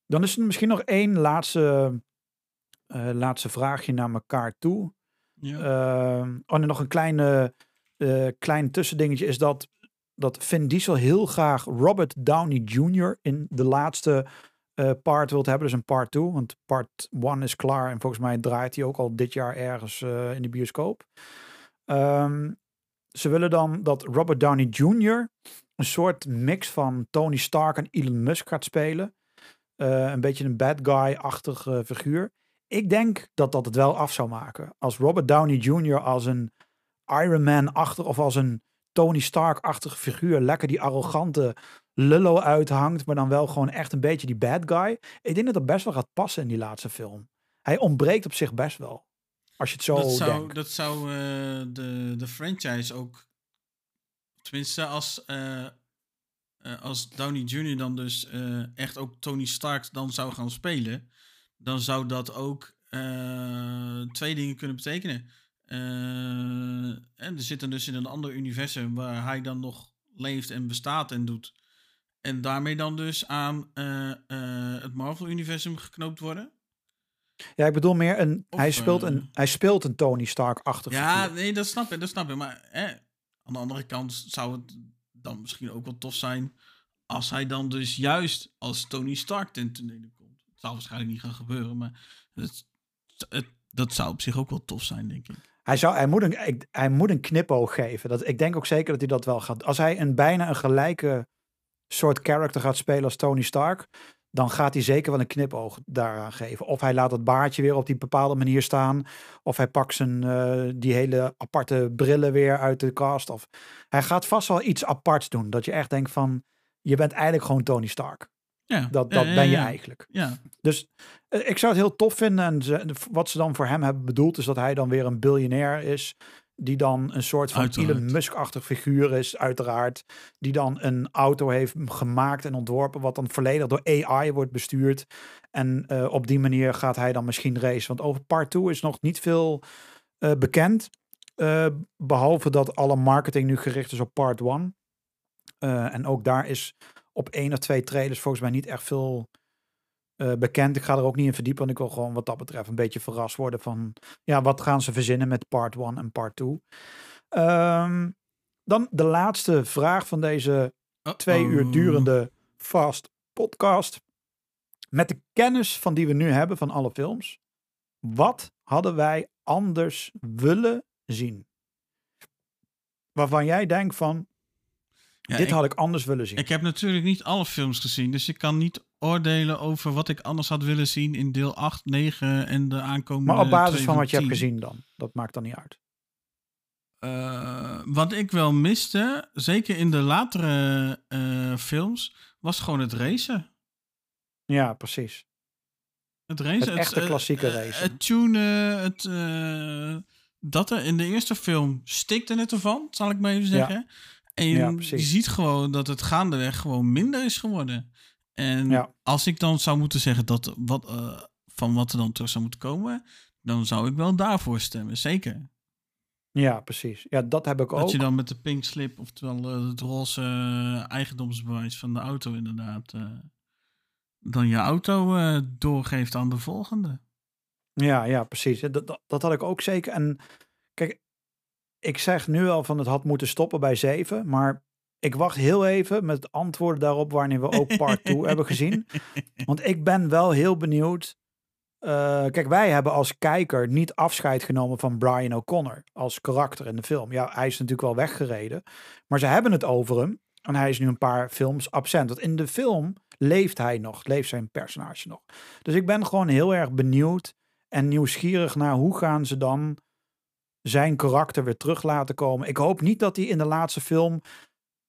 Dan is er misschien nog één laatste, eh, laatste vraagje naar elkaar toe. Ja. Ehm, oh, en nog een kleine, eh, klein tussendingetje is dat, dat Vin Diesel heel graag Robert Downey Jr. in de laatste eh, part wilt hebben. Dus een part 2, want part 1 is klaar. En volgens mij draait hij ook al dit jaar ergens eh, in de bioscoop. Ehm, ze willen dan dat Robert Downey Jr. een soort mix van Tony Stark en Elon Musk gaat spelen. Eh, een beetje een bad guy-achtig figuur. Ik denk dat dat het wel af zou maken. Als Robert Downey Jr. als een Iron Man-achtig of als een Tony Stark-achtige figuur. Lekker die arrogante lullo uithangt, maar dan wel gewoon echt een beetje die bad guy. Ik denk dat dat best wel gaat passen in die laatste film. Hij ontbreekt op zich best wel. Als je het zo dat zou, denkt. dat zou eh, de, de franchise ook. Tenminste, als, eh, eh, als Downey Jr. dan dus echt ook Tony Stark dan zou gaan spelen. Dan zou dat ook twee dingen kunnen betekenen. Eh, en er zit dan dus in een ander universum waar hij dan nog leeft en bestaat en doet. En daarmee dan dus aan eh, eh, het Marvel-universum geknoopt worden. Ja, ik bedoel meer een. Of, hij, speelt een hij speelt een Tony Stark-achtig Ja, figuur. nee, dat snap ik, dat snap ik. Maar aan de andere kant zou het dan misschien ook wel tof zijn als hij dan dus juist als Tony Stark ten tonele komt. Het zal waarschijnlijk niet gaan gebeuren, maar het, het- dat zou op zich ook wel tof zijn, denk ik. Hij, zou, hij, moet een, hij moet een knipoog geven. Dat, ik denk ook zeker dat hij dat wel gaat. Als hij een bijna een gelijke soort character gaat spelen als Tony Stark, dan gaat hij zeker wel een knipoog daaraan geven. Of hij laat het baardje weer op die bepaalde manier staan. Of hij pakt zijn, eh, die hele aparte brillen weer uit de cast. Of hij gaat vast wel iets aparts doen. Dat je echt denkt van, je bent eigenlijk gewoon Tony Stark. Ja, Dat, dat ja, ben je eigenlijk. Ja, Dus eh, ik zou het heel tof vinden. En ze- wat ze dan voor hem hebben bedoeld, is dat hij dan weer een biljonair is. Die dan een soort van Uiteraard. Elon Musk-achtig figuur is, uiteraard. Die dan een auto heeft gemaakt en ontworpen, wat dan volledig door AI wordt bestuurd. En eh, op die manier gaat hij dan misschien racen. Want over part 2 is nog niet veel eh, bekend. Eh, behalve dat alle marketing nu gericht is op part 1. Eh, en ook daar is op één of twee trailers volgens mij niet echt veel eh, bekend. Ik ga er ook niet in verdiepen, want ik wil gewoon wat dat betreft een beetje verrast worden van, ja, wat gaan ze verzinnen met part 1 en part 2. Ehm, dan de laatste vraag van deze twee uur durende fast podcast. Met de kennis van die we nu hebben van alle films, wat hadden wij anders willen zien? Waarvan jij denkt van, Ja, dit ik, had ik anders willen zien. ik heb natuurlijk niet alle films gezien, dus ik kan niet oordelen over wat ik anders had willen zien in deel 8, 9 en de aankomende maar op basis van wat je hebt 10. gezien dan. Dat maakt dan niet uit. Eh, wat ik wel miste, zeker in de latere eh, films, was gewoon het racen. Ja, precies. Het racen. Het echte eh, klassieke racen. Het tunen, het... dat er in de eerste film stikte het ervan, zal ik maar even zeggen. En Ja, je ziet gewoon dat het gaandeweg gewoon minder is geworden. En Ja. als ik dan zou moeten zeggen dat wat, eh, van wat er dan terug zou moeten komen, dan zou ik wel daarvoor stemmen, zeker. Ja, precies. Ja, dat heb ik Dat ook. je dan met de pink slip, oftewel eh, het roze eh, eigendomsbewijs van de auto inderdaad, dan je auto doorgeeft aan de volgende. Ja, ja, precies. Dat, dat, dat had ik ook zeker. En kijk, ik zeg nu al van het had moeten stoppen bij 7, maar ik wacht heel even met antwoorden daarop wanneer we ook part 2 hebben gezien. *laughs* Want ik ben wel heel benieuwd. Eh, kijk, wij hebben als kijker niet afscheid genomen van Brian O'Connor als karakter in de film. Ja, hij is natuurlijk wel weggereden, maar ze hebben het over hem. En hij is nu een paar films absent. Want in de film leeft hij nog, leeft zijn personage nog. Dus ik ben gewoon heel erg benieuwd en nieuwsgierig naar hoe gaan ze dan zijn karakter weer terug laten komen. Ik hoop niet dat hij in de laatste film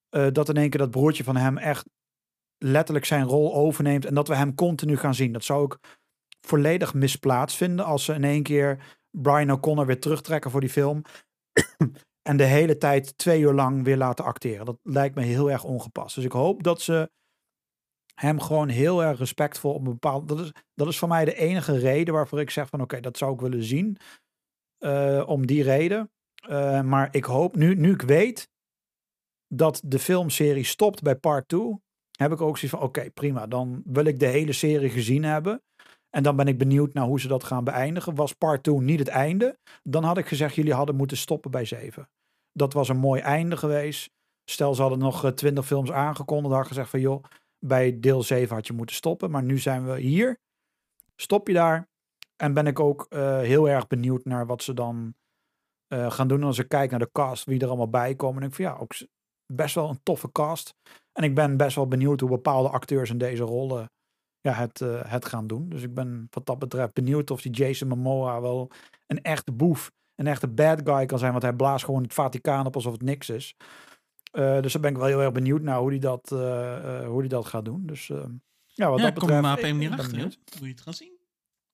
eh, dat in één keer dat broertje van hem echt letterlijk zijn rol overneemt en dat we hem continu gaan zien. Dat zou ik volledig misplaatst vinden als ze in één keer Brian O'Connor weer terugtrekken voor die film en de hele tijd twee uur lang weer laten acteren. Dat lijkt me heel erg ongepast. Dus ik hoop dat ze hem gewoon heel erg respectvol op een bepaald. Dat is, dat is voor mij de enige reden waarvoor ik zeg van oké, dat zou ik willen zien. Eh, om die reden. Eh, maar ik hoop, nu, nu ik weet dat de filmserie stopt bij part 2, heb ik ook zoiets van oké, prima. Dan wil ik de hele serie gezien hebben. En dan ben ik benieuwd naar hoe ze dat gaan beëindigen. Was part 2 niet het einde? Dan had ik gezegd, jullie hadden moeten stoppen bij 7. Dat was een mooi einde geweest. Stel, ze hadden nog twintig films aangekondigd. Had gezegd van joh, bij deel 7 had je moeten stoppen. Maar nu zijn we hier. Stop je daar. En ben ik ook eh, heel erg benieuwd naar wat ze dan eh, gaan doen. Als ik kijk naar de cast, wie er allemaal bij komen. En ik van ja, ook best wel een toffe cast. En ik ben best wel benieuwd hoe bepaalde acteurs in deze rollen ja, het, eh, het gaan doen. Dus ik ben wat dat betreft benieuwd of die Jason Momoa wel een echte boef een echte bad guy kan zijn. Want hij blaast gewoon het Vaticaan op alsof het niks is. Dus daar ben ik wel heel erg benieuwd naar hoe hij dat, hoe die dat gaat doen. Dus eh, ja, wat ja, dat kom je betreft. maar op achter. joh. Hoe je het gaat zien.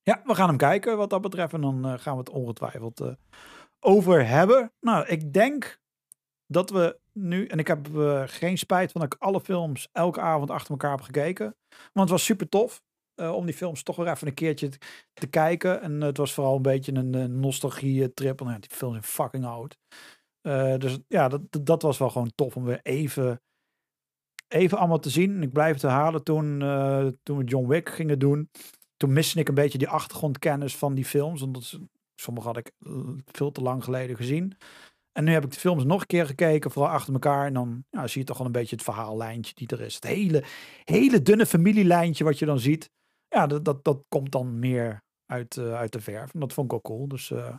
Ja, we gaan hem kijken wat dat betreft. En dan eh, gaan we het ongetwijfeld eh, over hebben. Nou, ik denk dat we nu... En ik heb eh, geen spijt van dat ik alle films elke avond achter elkaar heb gekeken. Want het was super tof. om die films toch weer even een keertje te, kijken. En het was vooral een beetje een, een nostalgie-trip. Want die films zijn fucking oud. Dus ja, dat, dat- was wel gewoon tof om weer even, even allemaal te zien. En ik blijf het herhalen toen, toen we John Wick gingen doen toen miste ik een beetje die achtergrondkennis van die films. Want dat is- sommige had ik eh, veel te lang geleden gezien. En nu heb ik de films nog een keer gekeken, vooral achter elkaar. En dan ja, zie je toch wel een beetje het verhaallijntje die er is. Het hele, hele dunne familielijntje wat je dan ziet. Ja, dat, dat, dat komt dan meer uit, eh, uit de verf. En dat vond ik ook cool. Dus eh,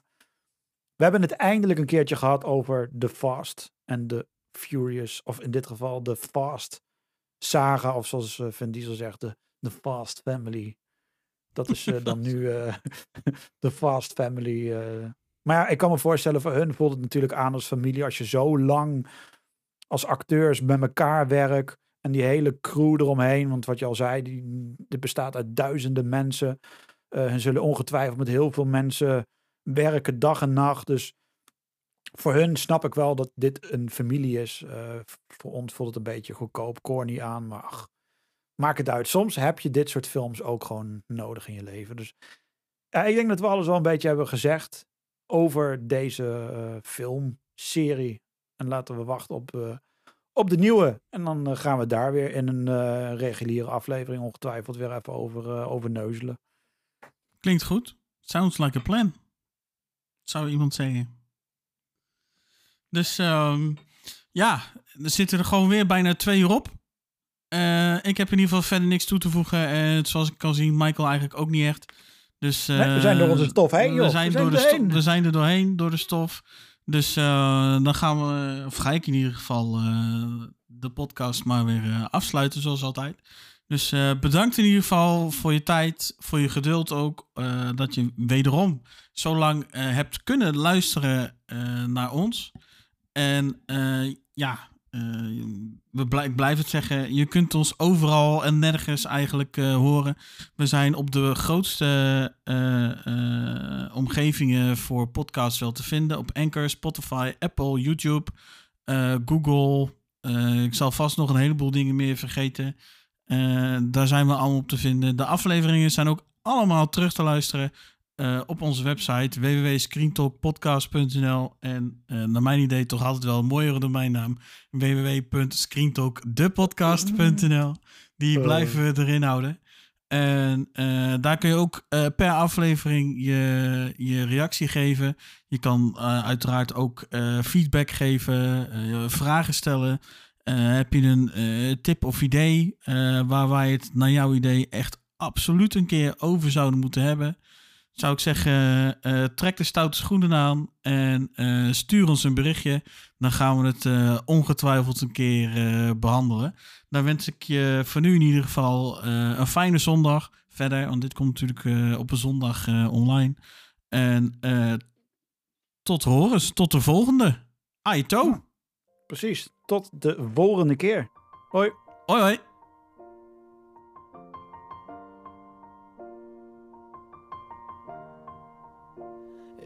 we hebben het eindelijk een keertje gehad over The Fast en The Furious. Of in dit geval de Fast Saga. Of zoals Vin Diesel zegt, de, Fast Family. Dat is eh, dan *laughs* nu eh, *laughs* de Fast Family. eh. Maar ja, ik kan me voorstellen, voor hun voelt het natuurlijk aan als familie. Als je zo lang als acteurs met elkaar werkt. En die hele crew eromheen. Want wat je al zei, die, dit bestaat uit duizenden mensen. Eh hun zullen ongetwijfeld met heel veel mensen werken, dag en nacht. Dus voor hun snap ik wel dat dit een familie is. Voor ons voelt het een beetje goedkoop, corny aan. Maar ach, maak het uit. Soms heb je dit soort films ook gewoon nodig in je leven. Dus ja, ik denk dat we alles wel een beetje hebben gezegd over deze eh, filmserie. En laten we wachten op, eh, op de nieuwe. En dan eh, gaan we daar weer in een reguliere aflevering ongetwijfeld weer even over, over neuzelen. Klinkt goed. Sounds like a plan. Zou iemand zeggen. Dus ehm, ja, er zitten er gewoon weer bijna twee uur op. Eh, ik heb in ieder geval verder niks toe te voegen. En zoals ik kan zien, Michael eigenlijk ook niet echt. Dus, Nee, we zijn door eh, onze stof heen, joh. We zijn, We zijn door de stof, we zijn er doorheen, door de stof. Dus eh, dan gaan we, of ga ik in ieder geval eh, de podcast maar weer eh, afsluiten, zoals altijd. Dus eh, bedankt in ieder geval voor je tijd, voor je geduld ook. eh, dat je wederom zo lang eh, hebt kunnen luisteren eh, naar ons. En eh, ja, eh, we blij- ik blijf het zeggen. Je kunt ons overal en nergens eigenlijk eh, horen. We zijn op de grootste eh, eh, omgevingen voor podcasts wel te vinden. Op Anchor, Spotify, Apple, YouTube, eh, Google. Eh, ik zal vast nog een heleboel dingen meer vergeten. Eh, daar zijn we allemaal op te vinden. De afleveringen zijn ook allemaal terug te luisteren eh, op onze website www.screentalkpodcast.nl en eh, naar mijn idee toch altijd wel een mooiere domeinnaam www.screentalkdepodcast.nl Die Oh. blijven we erin houden. En eh, daar kun je ook per aflevering je, je reactie geven. Je kan uiteraard ook feedback geven, vragen stellen. Heb je een tip of idee waar wij het naar jouw idee echt absoluut een keer over zouden moeten hebben? Zou ik zeggen, eh, trek de stoute schoenen aan en eh, stuur ons een berichtje. Dan gaan we het eh, ongetwijfeld een keer eh, behandelen. Dan wens ik je voor nu in ieder geval eh, een fijne zondag verder. Want dit komt natuurlijk eh, op een zondag eh, online. En eh, tot horens, tot de volgende. Aito. Precies. Tot de volgende keer. Hoi. Hoi hoi.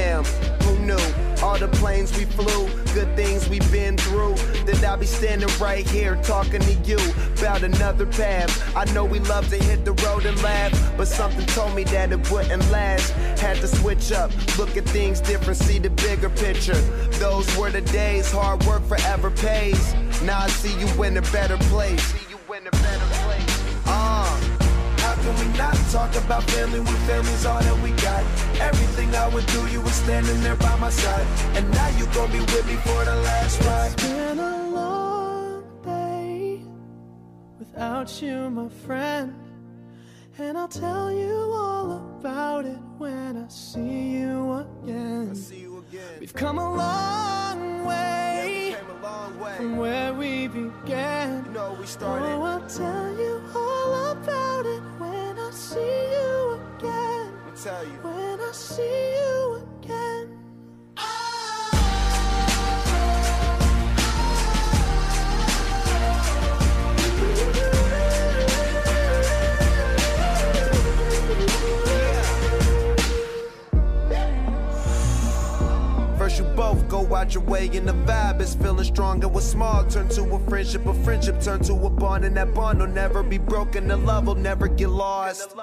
Damn, who knew? All the planes we flew, good things we've been through. That I'll be standing right here talking to you about another path. I know we love to hit the road and laugh, but something told me that it wouldn't last. Had to switch up, look at things different, see the bigger picture. Those were the days, hard work forever pays. Now I see you in a better place. Can we not talk about family when family's all that we got? Everything I would do, you were standing there by my side. And now you gon' be with me for the last ride. It's been a long day without you, my friend. And I'll tell you all about it when I see you again. See you again. We've come a long way long way. from where we began. You know, we started. Oh, I'll tell you all about it when I see you again. Let me tell you. When I see you again. Both go out your way and the vibe is feeling strong and what's small turn to a friendship, a friendship turn to a bond and that bond will never be broken, the love will never get lost.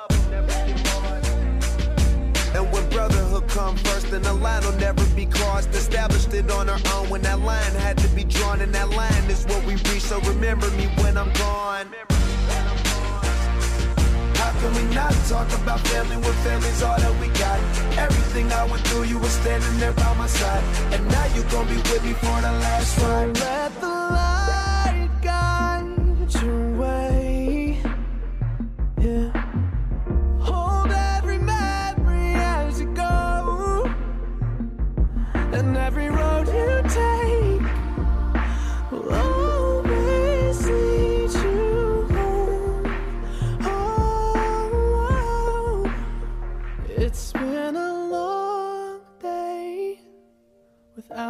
And when brotherhood come first, then the line will never be crossed. Established it on our own when that line had to be drawn, and that line is what we reach. So remember me when I'm gone. Can we not talk about family when family's all that we got? Everything I went through, you were standing there by my side. And now you gon' be with me for the last ride. Let the light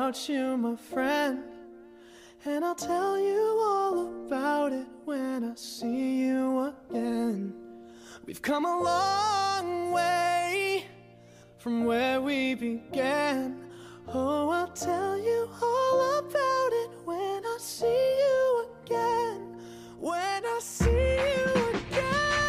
about you, my friend. And I'll tell you all about it when I see you again. We've come a long way from where we began. Oh, I'll tell you all about it when I see you again. When I see you again.